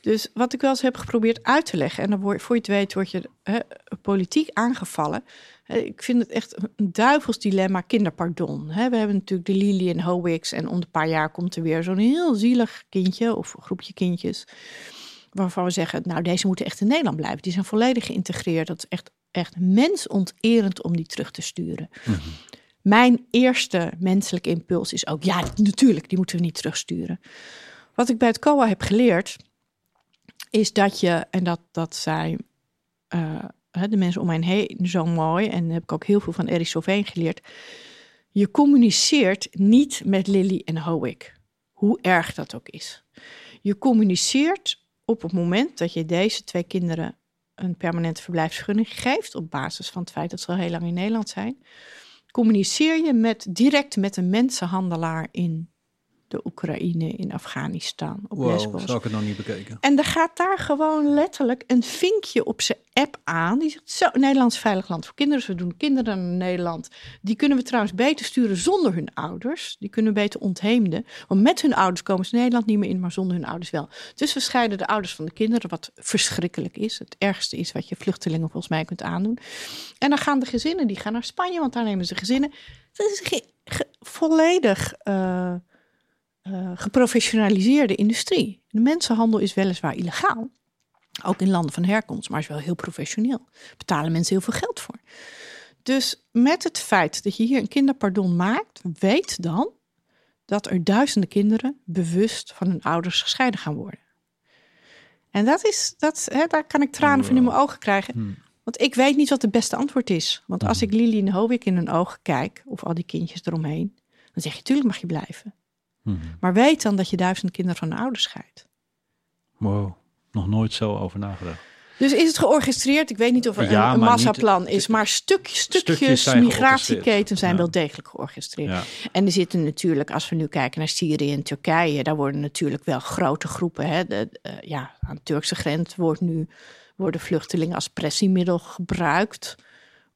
Dus wat ik wel eens heb geprobeerd uit te leggen, en dan word, voor je weet word je hè, politiek aangevallen. Ik vind het echt een duivels dilemma, kinderpardon. We hebben natuurlijk de Lily en Howix en om een paar jaar komt er weer zo'n heel zielig kindje of groepje kindjes. Waarvan we zeggen, nou deze moeten echt in Nederland blijven. Die zijn volledig geïntegreerd. Dat is echt, echt mensonterend om die terug te sturen. Mhm. Mijn eerste menselijke impuls is ook, ja, natuurlijk, die moeten we niet terugsturen. Wat ik bij het COA heb geleerd, is dat je, en dat, dat zei uh, de mensen om mij heen zo mooi, en heb ik ook heel veel van Erik Soveen geleerd. Je communiceert niet met Lily en Howick, hoe erg dat ook is. Je communiceert op het moment dat je deze twee kinderen een permanente verblijfsvergunning geeft, op basis van het feit dat ze al heel lang in Nederland zijn communiceer je met, direct met een mensenhandelaar in de Oekraïne, in Afghanistan, op wow, Lesbos. zou ik het nog niet bekeken. En er gaat daar gewoon letterlijk een vinkje op zijn app aan. Die zegt, zo, Nederlands veilig land voor kinderen. we doen kinderen naar Nederland. Die kunnen we trouwens beter sturen zonder hun ouders. Die kunnen we beter ontheemden. Want met hun ouders komen ze Nederland niet meer in, maar zonder hun ouders wel. Dus we scheiden de ouders van de kinderen, wat verschrikkelijk is. Het ergste is wat je vluchtelingen volgens mij kunt aandoen. En dan gaan de gezinnen, die gaan naar Spanje, want daar nemen ze gezinnen. Dat is volledig... Uh, uh, geprofessionaliseerde industrie. De mensenhandel is weliswaar illegaal, ook in landen van herkomst, maar is wel heel professioneel. Betalen mensen heel veel geld voor. Dus met het feit dat je hier een kinderpardon maakt, weet dan dat er duizenden kinderen bewust van hun ouders gescheiden gaan worden. En dat is, dat, hè, daar kan ik tranen van in mijn ogen krijgen. Hmm. Want ik weet niet wat het beste antwoord is. Want als hmm. ik Lili en Hovik in hun ogen kijk, of al die kindjes eromheen, dan zeg je, tuurlijk mag je blijven. Mhm. Maar weet dan dat je duizend kinderen van de ouders scheidt. Wow, nog nooit zo over nagedacht. Dus is het georchestreerd? Ik weet niet of er een, massaplan is, maar stuk, stukjes, migratieketen zijn wel degelijk georchestreerd. En er zitten natuurlijk, als we nu kijken naar Syrië en Turkije, daar worden natuurlijk wel grote groepen. Hè, de, uh, ja, aan de Turkse grens wordt nu, worden vluchtelingen als pressiemiddel gebruikt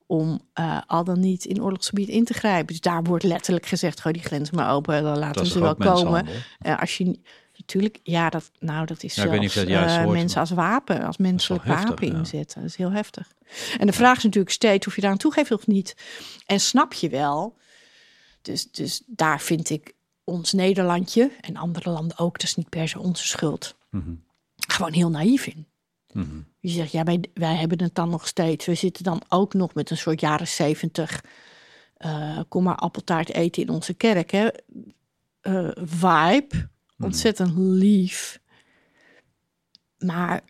om uh, al dan niet in oorlogsgebied in te grijpen. Dus daar wordt letterlijk gezegd: gooi die grens maar open, dan laten ze wel komen. Uh, als je natuurlijk, ja, dat, nou, dat is ja, zelfs uh, mensen als wapen, als menselijk wapen inzetten. Dat is heel heftig. En de vraag is natuurlijk steeds of je daar aan toegeeft of niet. En snap je wel. Dus, dus daar vind ik ons Nederlandje en andere landen ook, dat is niet per se onze schuld. Mm -hmm. Gewoon heel naïef in. Mm Je zegt, ja, wij, wij hebben het dan nog steeds. We zitten dan ook nog met een soort jaren zeventig... Uh, kom maar appeltaart eten in onze kerk, hè. Uh, vibe. Mhm. Ontzettend lief. Maar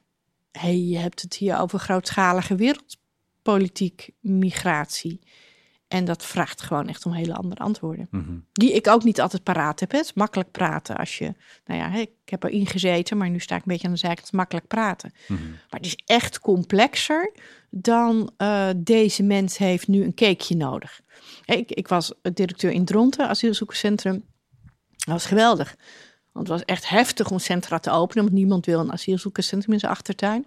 hey, je hebt het hier over grootschalige wereldpolitiek migratie. En dat vraagt gewoon echt om hele andere antwoorden. Mhm. Die ik ook niet altijd paraat heb. Het is makkelijk praten als je... Nou ja, ik heb erin gezeten, maar nu sta ik een beetje aan de zijkant. Het is makkelijk praten. Mhm. Maar het is echt complexer dan uh, deze mens heeft nu een cakeje nodig. Ik, ik was directeur in Dronten, asielzoekerscentrum. Dat was geweldig. Want het was echt heftig om centra te openen. Want niemand wil een asielzoekerscentrum in zijn achtertuin.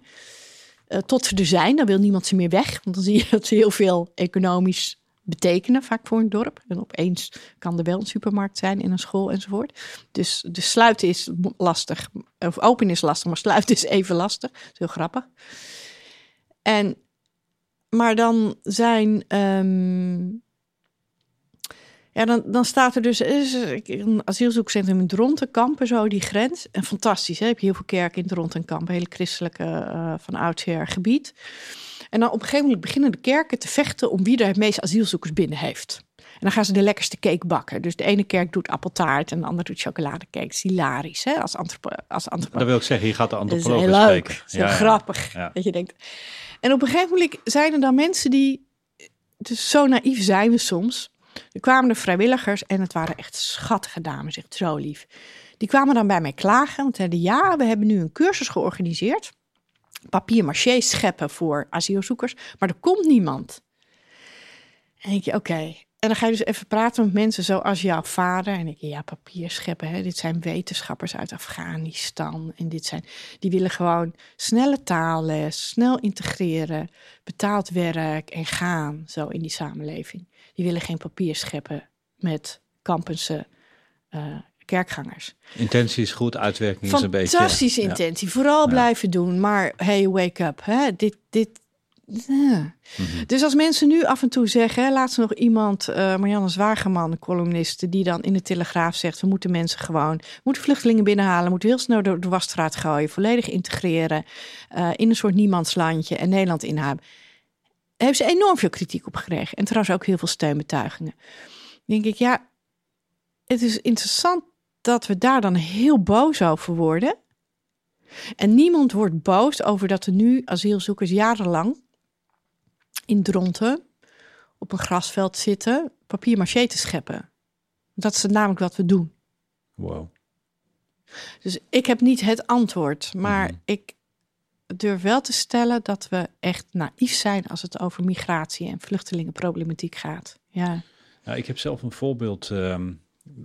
Uh, tot ze er zijn, dan wil niemand ze meer weg. Want dan zie je dat ze heel veel economisch betekenen, vaak voor een dorp. En opeens kan er wel een supermarkt zijn in een school enzovoort. Dus, de sluiten is lastig, of open is lastig, maar sluiten is even lastig. Dat is heel grappig. En, maar dan zijn, ehm, ja, dan, dan staat er dus een asielzoekcentrum in Dronten, Kampen, zo die grens. En fantastisch, hè? heb je heel veel kerken in Dronten en Kampen, hele christelijke uh, van oudsher gebied. En dan op een gegeven moment beginnen de kerken te vechten om wie er het meest asielzoekers binnen heeft. En dan gaan ze de lekkerste cake bakken. Dus de ene kerk doet appeltaart en de andere doet chocoladecake. Dat is hilarisch, hè? Als, antropo als antropoloog. Dat wil ik zeggen, je gaat de antropoloog Dat is heel leuk. Dat is heel grappig. Dat je denkt... En op een gegeven moment zijn er dan mensen die... Dus zo naïef zijn we soms. Er kwamen de vrijwilligers en het waren echt schattige dames, echt zo lief. Die kwamen dan bij mij klagen. Want zeiden, ja, we hebben nu een cursus georganiseerd papier-maché scheppen voor asielzoekers, maar er komt niemand. En denk oké. En dan ga je dus even praten met mensen zoals jouw vader. En ik ja, papier scheppen. Hè? Dit zijn wetenschappers uit Afghanistan. En dit zijn, die willen gewoon snelle taalles, snel integreren, betaald werk en gaan zo in die samenleving. Die willen geen papier scheppen met Kampense uh, kerkgangers. Intentie is goed, uitwerking is een beetje... Fantastische intentie. Vooral blijven doen. Maar hey, wake up. Hè? Dit, dit, ja. Mhm. Dus als mensen nu af en toe zeggen, laatst nog iemand, uh, Marianne Zwageman, de columniste, die dan in de Telegraaf zegt, we moeten mensen gewoon, we moeten vluchtelingen binnenhalen, moeten heel snel door de wasstraat gooien, volledig integreren uh, in een soort niemandslandje en Nederland inhouden. Heeft ze enorm veel kritiek op gekregen en trouwens ook heel veel steunbetuigingen. denk ik, ja, het is interessant dat we daar dan heel boos over worden. En niemand wordt boos over dat er nu asielzoekers jarenlang in Dronten op een grasveld zitten, papier maché te scheppen. Dat is namelijk wat we doen. Wow. Dus ik heb niet het antwoord, maar mhm. ik durf wel te stellen dat we echt naïef zijn als het over migratie en vluchtelingenproblematiek gaat. Ja. Nou, ik heb zelf een voorbeeld, um,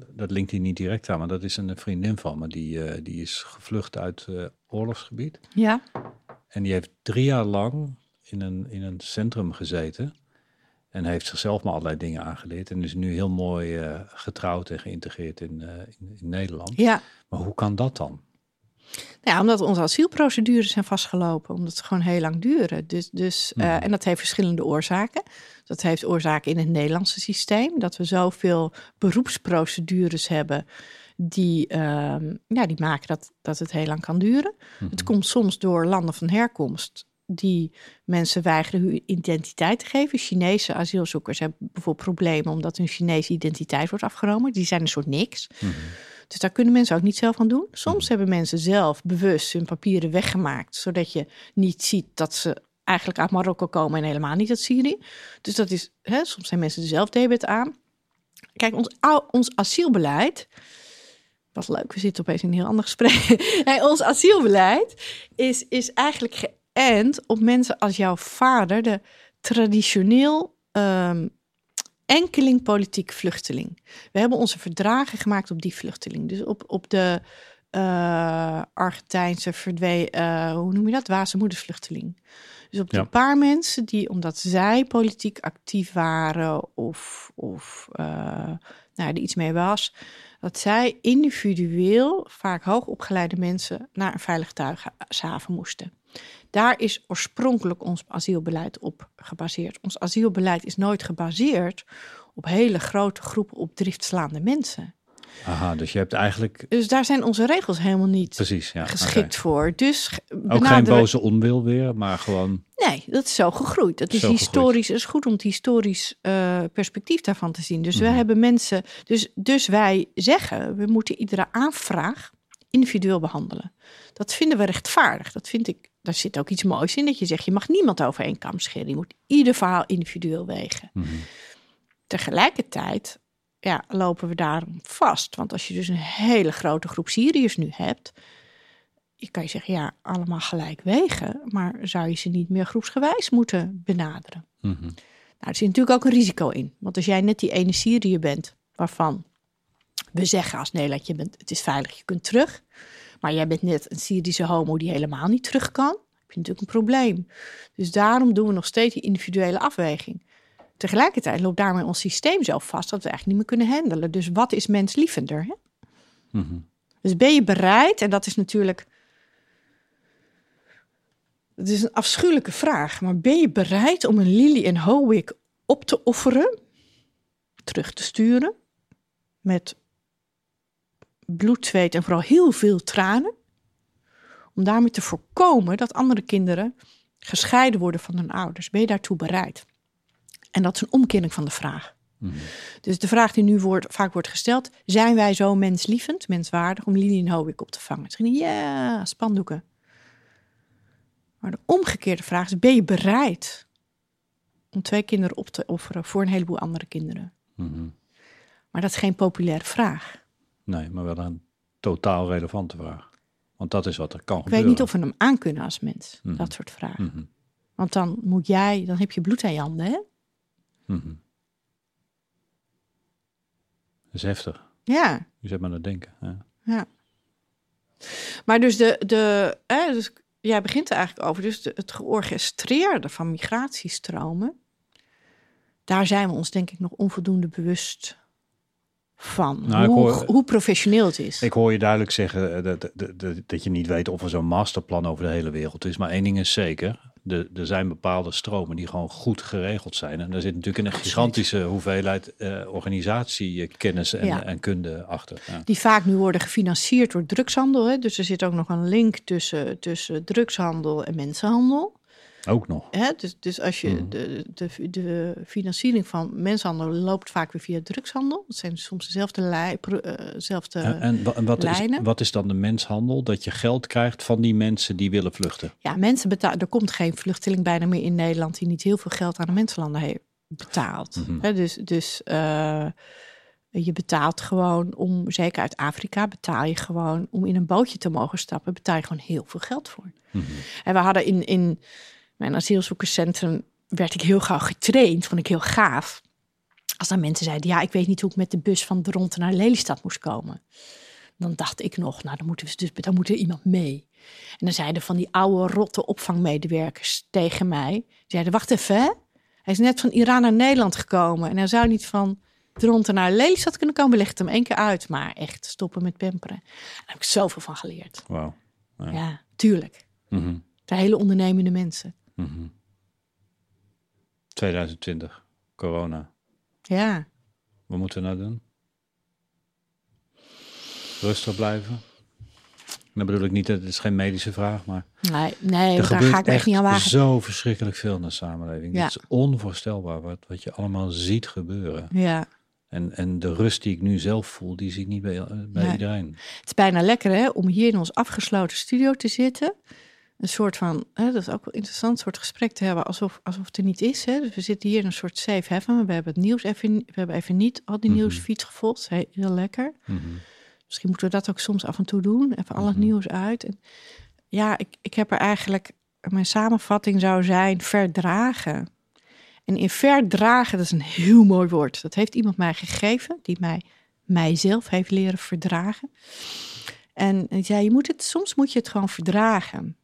dat linkt hier niet direct aan, maar dat is een vriendin van me, die, uh, die is gevlucht uit uh, oorlogsgebied. Ja. En die heeft drie jaar lang in een, in een centrum gezeten. En heeft zichzelf maar allerlei dingen aangeleerd. En is nu heel mooi uh, getrouwd en geïntegreerd in, in, in, Nederland. Ja. Maar hoe kan dat dan? Ja, omdat onze asielprocedures zijn vastgelopen. Omdat ze gewoon heel lang duren. Dus, dus, uh, En dat heeft verschillende oorzaken. Dat heeft oorzaken in het Nederlandse systeem. Dat we zoveel beroepsprocedures hebben die, uh, ja, die maken dat, dat het heel lang kan duren. Mm Het komt soms door landen van herkomst die mensen weigeren hun identiteit te geven. Chinese asielzoekers hebben bijvoorbeeld problemen omdat hun Chinese identiteit wordt afgenomen. Die zijn een soort niks. Mhm. Dus daar kunnen mensen ook niet zelf aan doen. Soms mhm. hebben mensen zelf bewust hun papieren weggemaakt, zodat je niet ziet dat ze eigenlijk uit Marokko komen en helemaal niet uit Syrië. Dus dat is, hè, soms zijn mensen er zelf debet aan. Kijk, ons, ons asielbeleid. Wat leuk, we zitten opeens in een heel ander gesprek. ons asielbeleid is, is eigenlijk en op mensen als jouw vader, de traditioneel um, enkeling politiek vluchteling. We hebben onze verdragen gemaakt op die vluchteling. Dus op, op de uh, Argentijnse verdwee, uh, hoe noem je dat? Waze moedersvluchteling. Dus op ja. de paar mensen die, omdat zij politiek actief waren of, of uh, nou, er iets mee was, dat zij individueel, vaak hoogopgeleide mensen, naar een veilig thuishaven moesten. Daar is oorspronkelijk ons asielbeleid op gebaseerd. Ons asielbeleid is nooit gebaseerd op hele grote groepen op driftslaande mensen. Aha, dus je hebt eigenlijk. Dus daar zijn onze regels helemaal niet Precies, ja, geschikt voor. Dus ook geen boze onwil weer, maar gewoon. Nee, dat is zo gegroeid. Dat is historisch. Het is goed om het historisch uh, perspectief daarvan te zien. Dus mm we mhm. hebben mensen. Dus, dus wij zeggen, we moeten iedere aanvraag individueel behandelen. Dat vinden we rechtvaardig. Dat vind ik daar zit ook iets moois in dat je zegt, je mag niemand over één kam scheren. Je moet ieder verhaal individueel wegen. Mhm. Tegelijkertijd ja, lopen we daarom vast. Want als je dus een hele grote groep Syriërs nu hebt, je kan je zeggen, ja, allemaal gelijk wegen, maar zou je ze niet meer groepsgewijs moeten benaderen? Mm Nou, er zit natuurlijk ook een risico in. Want als jij net die ene Syriër bent, waarvan we zeggen als Nederland, je bent, het is veilig, je kunt terug. Maar jij bent net een Syrische homo die helemaal niet terug kan. Heb je natuurlijk een probleem. Dus daarom doen we nog steeds die individuele afweging. Tegelijkertijd loopt daarmee ons systeem zo vast dat we eigenlijk niet meer kunnen handelen. Dus wat is menslievender? Hè? Mm Dus ben je bereid, en dat is natuurlijk. Het is een afschuwelijke vraag, maar ben je bereid om een Lily en Howick op te offeren, terug te sturen, met bloed, zweet en vooral heel veel tranen. Om daarmee te voorkomen dat andere kinderen gescheiden worden van hun ouders. Ben je daartoe bereid? En dat is een omkering van de vraag. Mhm. Dus de vraag die nu wordt, vaak wordt gesteld: zijn wij zo menslievend, menswaardig om Lili en op te vangen? Misschien ja, spandoeken. Maar de omgekeerde vraag is: ben je bereid om twee kinderen op te offeren voor een heleboel andere kinderen? Mhm. Maar dat is geen populaire vraag. Nee, maar wel een totaal relevante vraag. Want dat is wat er kan ik gebeuren. Ik weet niet of we hem aan kunnen als mens, mhm. dat soort vragen. Mhm. Want dan moet jij, dan heb je bloed aan je handen, hè? Mm Dat is heftig. Ja. Je zet maar aan het denken. Ja. ja. Maar dus, de, de, hè, dus jij begint er eigenlijk over, dus het georchestreerde van migratiestromen, daar zijn we ons denk ik nog onvoldoende bewust van Nou, hoe, hoor- hoe professioneel het is. Ik hoor je duidelijk zeggen eh, dat, dat, dat, dat je niet weet of er zo'n masterplan over de hele wereld is. Maar één ding is zeker. De, er zijn bepaalde stromen die gewoon goed geregeld zijn. En daar zit natuurlijk een gigantische hoeveelheid eh, organisatiekennis en, Ja. en kunde achter. Ja. Die vaak nu worden gefinancierd door drugshandel. Hè? Dus er zit ook nog een link tussen, tussen drugshandel en mensenhandel. Ook nog. Hè? Dus, dus als je Mhm. de, de, de financiering van mensenhandel loopt vaak weer via drugshandel. Dat zijn soms dezelfde, eh, dezelfde En, en, wa- en wat, is, wat is dan de menshandel? Dat je geld krijgt van die mensen die willen vluchten. Ja, mensen betalen. Er komt geen vluchteling bijna meer in Nederland die niet heel veel geld aan de mensenlanden heeft betaald. Mhm. Hè, dus dus eh, je betaalt gewoon om, zeker uit Afrika, betaal je gewoon om in een bootje te mogen stappen, betaal je gewoon heel veel geld voor. Mhm. En we hadden in, in mijn asielzoekerscentrum werd ik heel gauw getraind, vond ik heel gaaf. Als dan mensen zeiden, ja, ik weet niet hoe ik met de bus van Dronten naar Lelystad moest komen. Dan dacht ik nog, nou, dan moeten we dus, dan moet er iemand mee. En dan zeiden van die oude rotte opvangmedewerkers tegen mij, zeiden, wacht even, hè? hij is net van Iran naar Nederland gekomen en hij zou niet van Dronten naar Lelystad kunnen komen. Legt hem één keer uit, maar echt stoppen met pamperen. Daar heb ik zoveel van geleerd. Wauw. Ja. Ja, tuurlijk. Mhm. De hele ondernemende mensen. Mhm. 2020, corona. Ja. Wat moeten we nou doen? Rustig blijven? Dan bedoel ik niet, het is geen medische vraag, maar Nee, nee daar ga ik echt niet aan wagen. zo verschrikkelijk veel in de samenleving. Ja. Het is onvoorstelbaar wat, wat je allemaal ziet gebeuren. Ja, En, en de rust die ik nu zelf voel, die zie ik niet bij, bij Nee. iedereen. het is bijna lekker hè, om hier in ons afgesloten studio te zitten. Een soort van, hè, dat is ook wel interessant, een soort gesprek te hebben alsof, alsof het er niet is. Hè. Dus we zitten hier in een soort safe haven. We hebben het nieuws even, we hebben even niet al die Mhm. nieuwsfeeds gevolgd. Heel, heel lekker. Mhm. Misschien moeten we dat ook soms af en toe doen. Even al het Mhm. nieuws uit. En ja, ik, ik heb er eigenlijk... Mijn samenvatting zou zijn verdragen. En in verdragen, dat is een heel mooi woord. Dat heeft iemand mij gegeven, die mij mijzelf heeft leren verdragen. En hij zei, je moet het, soms moet je het gewoon verdragen.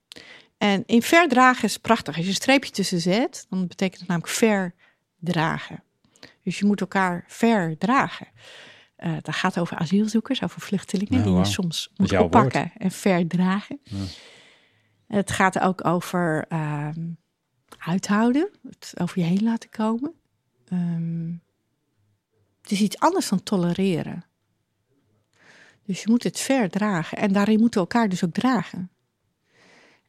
En in verdragen is prachtig. Als je een streepje tussen zet, dan betekent het namelijk verdragen. Dus je moet elkaar verdragen. Eh dat gaat over asielzoekers, over vluchtelingen die je soms moet oppakken en verdragen. Ja. Het gaat ook over ehm, uithouden, het over je heen laten komen. Ehm, het is iets anders dan tolereren. Dus je moet het verdragen en daarin moeten we elkaar dus ook dragen.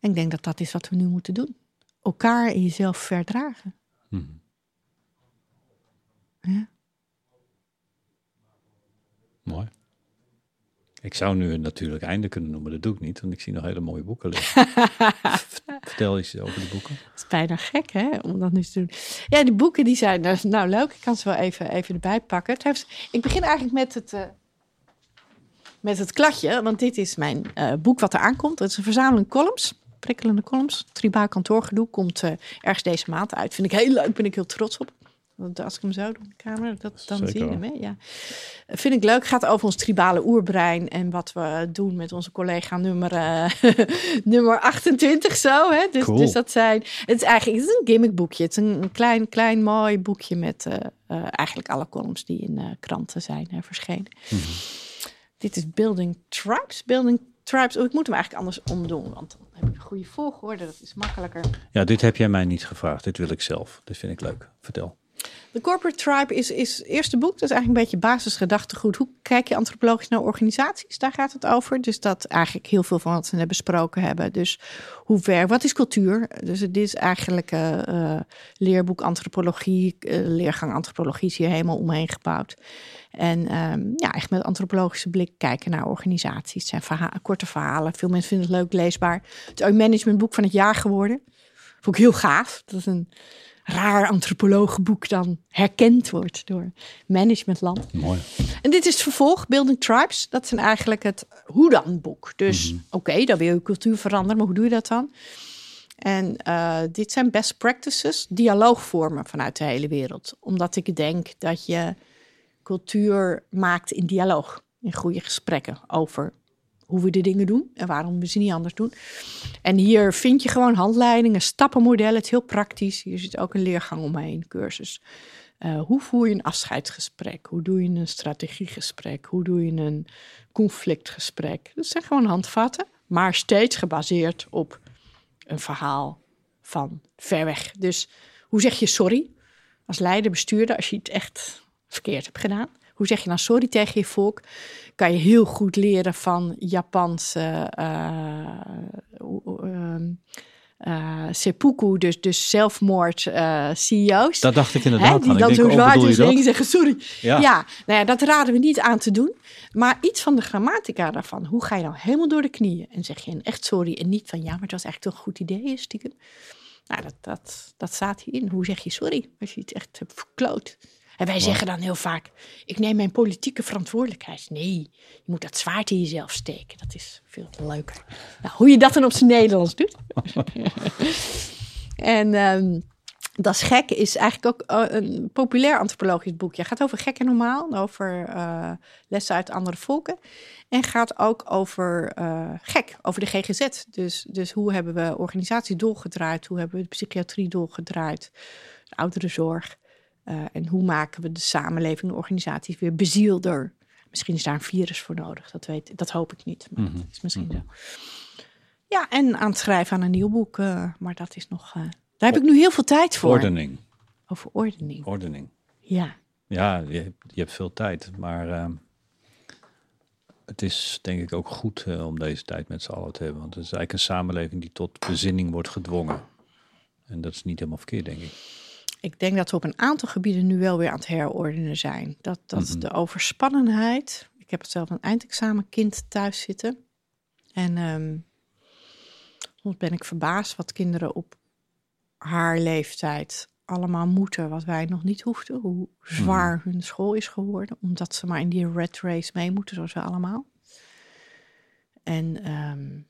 En ik denk dat dat is wat we nu moeten doen. Elkaar en jezelf verdragen. Mhm. Ja. Mooi. Ik zou nu een natuurlijk einde kunnen noemen, dat doe ik niet, want ik zie nog hele mooie boeken liggen. Vertel eens over de boeken. Het is bijna gek, hè, om dat nu te doen. Ja, die boeken die zijn nou, nou leuk. Ik kan ze wel even, even erbij pakken. Het heeft, ik begin eigenlijk met het, eh, met het kladje, want dit is mijn eh, boek wat er aankomt. Het is een verzameling columns, prikkelende columns. Tribaal kantoorgedoe komt eh, ergens deze maand uit. Vind ik heel leuk, ben ik heel trots op. Want als ik hem zo doe in de kamer, dat, dan Zeker zie je hem. Hè? Ja. Vind ik leuk. Gaat over ons tribale oerbrein en wat we doen met onze collega nummer, eh, nummer 28 zo. Hè? Dus, Cool. dus dat zijn, het is eigenlijk het is een gimmickboekje. Het is een, klein, klein mooi boekje met eh, eigenlijk alle columns die in kranten zijn verschenen. Dit is Building Tribes. Building Tribes. Oh, ik moet hem eigenlijk anders omdoen, want dan heb ik een goede volgorde. Dat is makkelijker. Ja, dit heb jij mij niet gevraagd. Dit wil ik zelf. Dit vind ik leuk. Vertel. De Corporate Tribe is, is het eerste boek. Dat is eigenlijk een beetje basisgedachtegoed. Hoe kijk je antropologisch naar organisaties? Daar gaat het over. Dus dat eigenlijk heel veel van wat we net besproken hebben. Dus hoe ver, wat is cultuur? Dus dit is eigenlijk eh eh, leerboek antropologie, eh, leergang antropologie is hier helemaal omheen gebouwd. En ehm, ja, echt met antropologische blik kijken naar organisaties. Het zijn verha- korte verhalen. Veel mensen vinden het leuk leesbaar. Het is ook managementboek van het jaar geworden. Vond ik heel gaaf. Dat is een raar antropologenboek dan herkend wordt door managementland. Mooi. En dit is het vervolg, Building Tribes. Dat is eigenlijk het hoe dan boek. Dus oké, dan wil je cultuur veranderen, maar hoe doe je dat dan? En eh, dit zijn best practices, dialoogvormen vanuit de hele wereld. Omdat ik denk dat je cultuur maakt in dialoog. In goede gesprekken over hoe we de dingen doen en waarom we ze niet anders doen. En hier vind je gewoon handleidingen, stappenmodellen. Het is heel praktisch. Hier zit ook een leergang omheen, cursus. Uh, hoe voer je een afscheidsgesprek? Hoe doe je een strategiegesprek? Hoe doe je een conflictgesprek? Dat zijn gewoon handvatten, maar steeds gebaseerd op een verhaal van ver weg. Dus hoe zeg je sorry als leider, bestuurder, als je het echt verkeerd hebt gedaan? Hoe zeg je dan sorry tegen je volk? Kan je heel goed leren van Japanse uh, uh, seppuku, dus, dus zelfmoord uh, CEO's. Dat dacht ik inderdaad. Hè, die dan zo zwaar is en zeggen sorry. Ja. ja, nou ja, dat raden we niet aan te doen. Maar iets van de grammatica daarvan. Hoe ga je dan helemaal door de knieën en zeg je een echt sorry en niet van ja, maar het was echt toch een goed idee, stiekem. Nou, dat, dat, dat staat hierin. Hoe zeg je sorry als je het echt hebt verkloot? En wij zeggen dan heel vaak: ik neem mijn politieke verantwoordelijkheid. Nee, je moet dat zwaard in jezelf steken. Dat is veel leuker. Nou, hoe je dat dan op zijn Nederlands doet. en um, dat is gek is eigenlijk ook uh, een populair antropologisch boekje. Het gaat over gek en normaal, over uh, lessen uit andere volken. En gaat ook over uh, gek, over de GGZ. Dus, dus hoe hebben we organisatie doorgedraaid? Hoe hebben we de psychiatrie doorgedraaid? De ouderenzorg. Uh, en hoe maken we de samenleving, de organisaties weer bezielder? Misschien is daar een virus voor nodig, dat, weet, dat hoop ik niet. Maar mm -hmm. dat is misschien mm -hmm. zo. Ja, en aan het schrijven aan een nieuw boek, uh, maar dat is nog. Uh, daar heb ik nu heel veel tijd voor. Ordening. Over ordening. Ordening. Ja. Ja, je, je hebt veel tijd, maar uh, het is denk ik ook goed om deze tijd met z'n allen te hebben. Want het is eigenlijk een samenleving die tot bezinning wordt gedwongen. En dat is niet helemaal verkeerd, denk ik ik denk dat we op een aantal gebieden nu wel weer aan het herordenen zijn. Dat, dat mm -hmm. de overspannenheid. Ik heb het zelf een eindexamenkind thuis zitten. En um, soms ben ik verbaasd wat kinderen op haar leeftijd allemaal moeten, wat wij nog niet hoefden. Hoe zwaar mm. hun school is geworden, omdat ze maar in die red race mee moeten, zoals we allemaal. En um,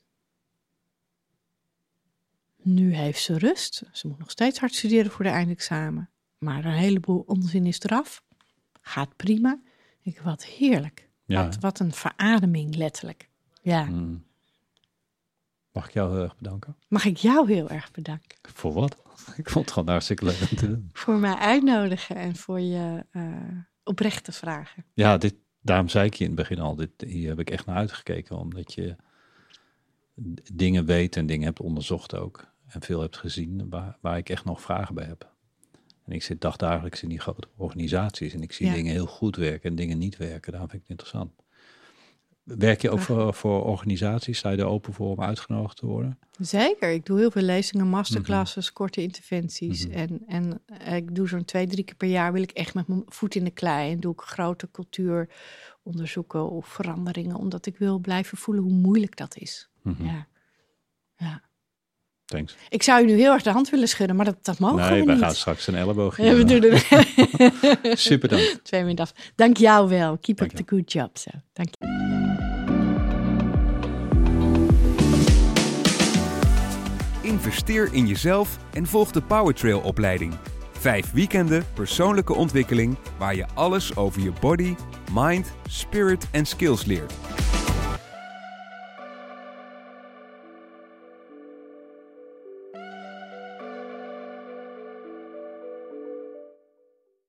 nu heeft ze rust. Ze moet nog steeds hard studeren voor de eindexamen. Maar een heleboel onzin is eraf. Gaat prima. Ik wat heerlijk. Ja. Wat, wat, een verademing, letterlijk. Ja. Mm. Mag ik jou heel erg bedanken? Mag ik jou heel erg bedanken? Voor wat? Ik vond het gewoon hartstikke leuk om te doen. voor mij uitnodigen en voor je uh, oprechte vragen. Ja, dit, daarom zei ik je in het begin al, dit, hier heb ik echt naar uitgekeken. Omdat je dingen weet en dingen hebt onderzocht ook en veel hebt gezien waar, waar ik echt nog vragen bij heb. En ik zit dagdagelijks in die grote organisaties en ik zie dingen heel goed werken en dingen niet werken. Daarom vind ik het interessant. Werk je ook voor, voor organisaties? Sta je er open voor om uitgenodigd te worden? Zeker. Ik doe heel veel lezingen, masterclasses, mhm. korte interventies. Mhm. en, en ik doe zo'n twee, drie keer per jaar wil ik echt met mijn voet in de klei. En doe ik grote cultuuronderzoeken of veranderingen. Omdat ik wil blijven voelen hoe moeilijk dat is. Mhm. Ja. ja. Thanks. Ik zou je nu heel erg de hand willen schudden, maar dat, dat mogen nee, we niet. Nee, we gaan straks een elleboog. Ja, we doen het. Super dank. Twee minuten af. Dank jou wel. Keep dank up the good job. So. Dank je. Investeer in jezelf en volg de Powertrail opleiding. Vijf weekenden persoonlijke ontwikkeling waar je alles over je body, mind, spirit en skills leert.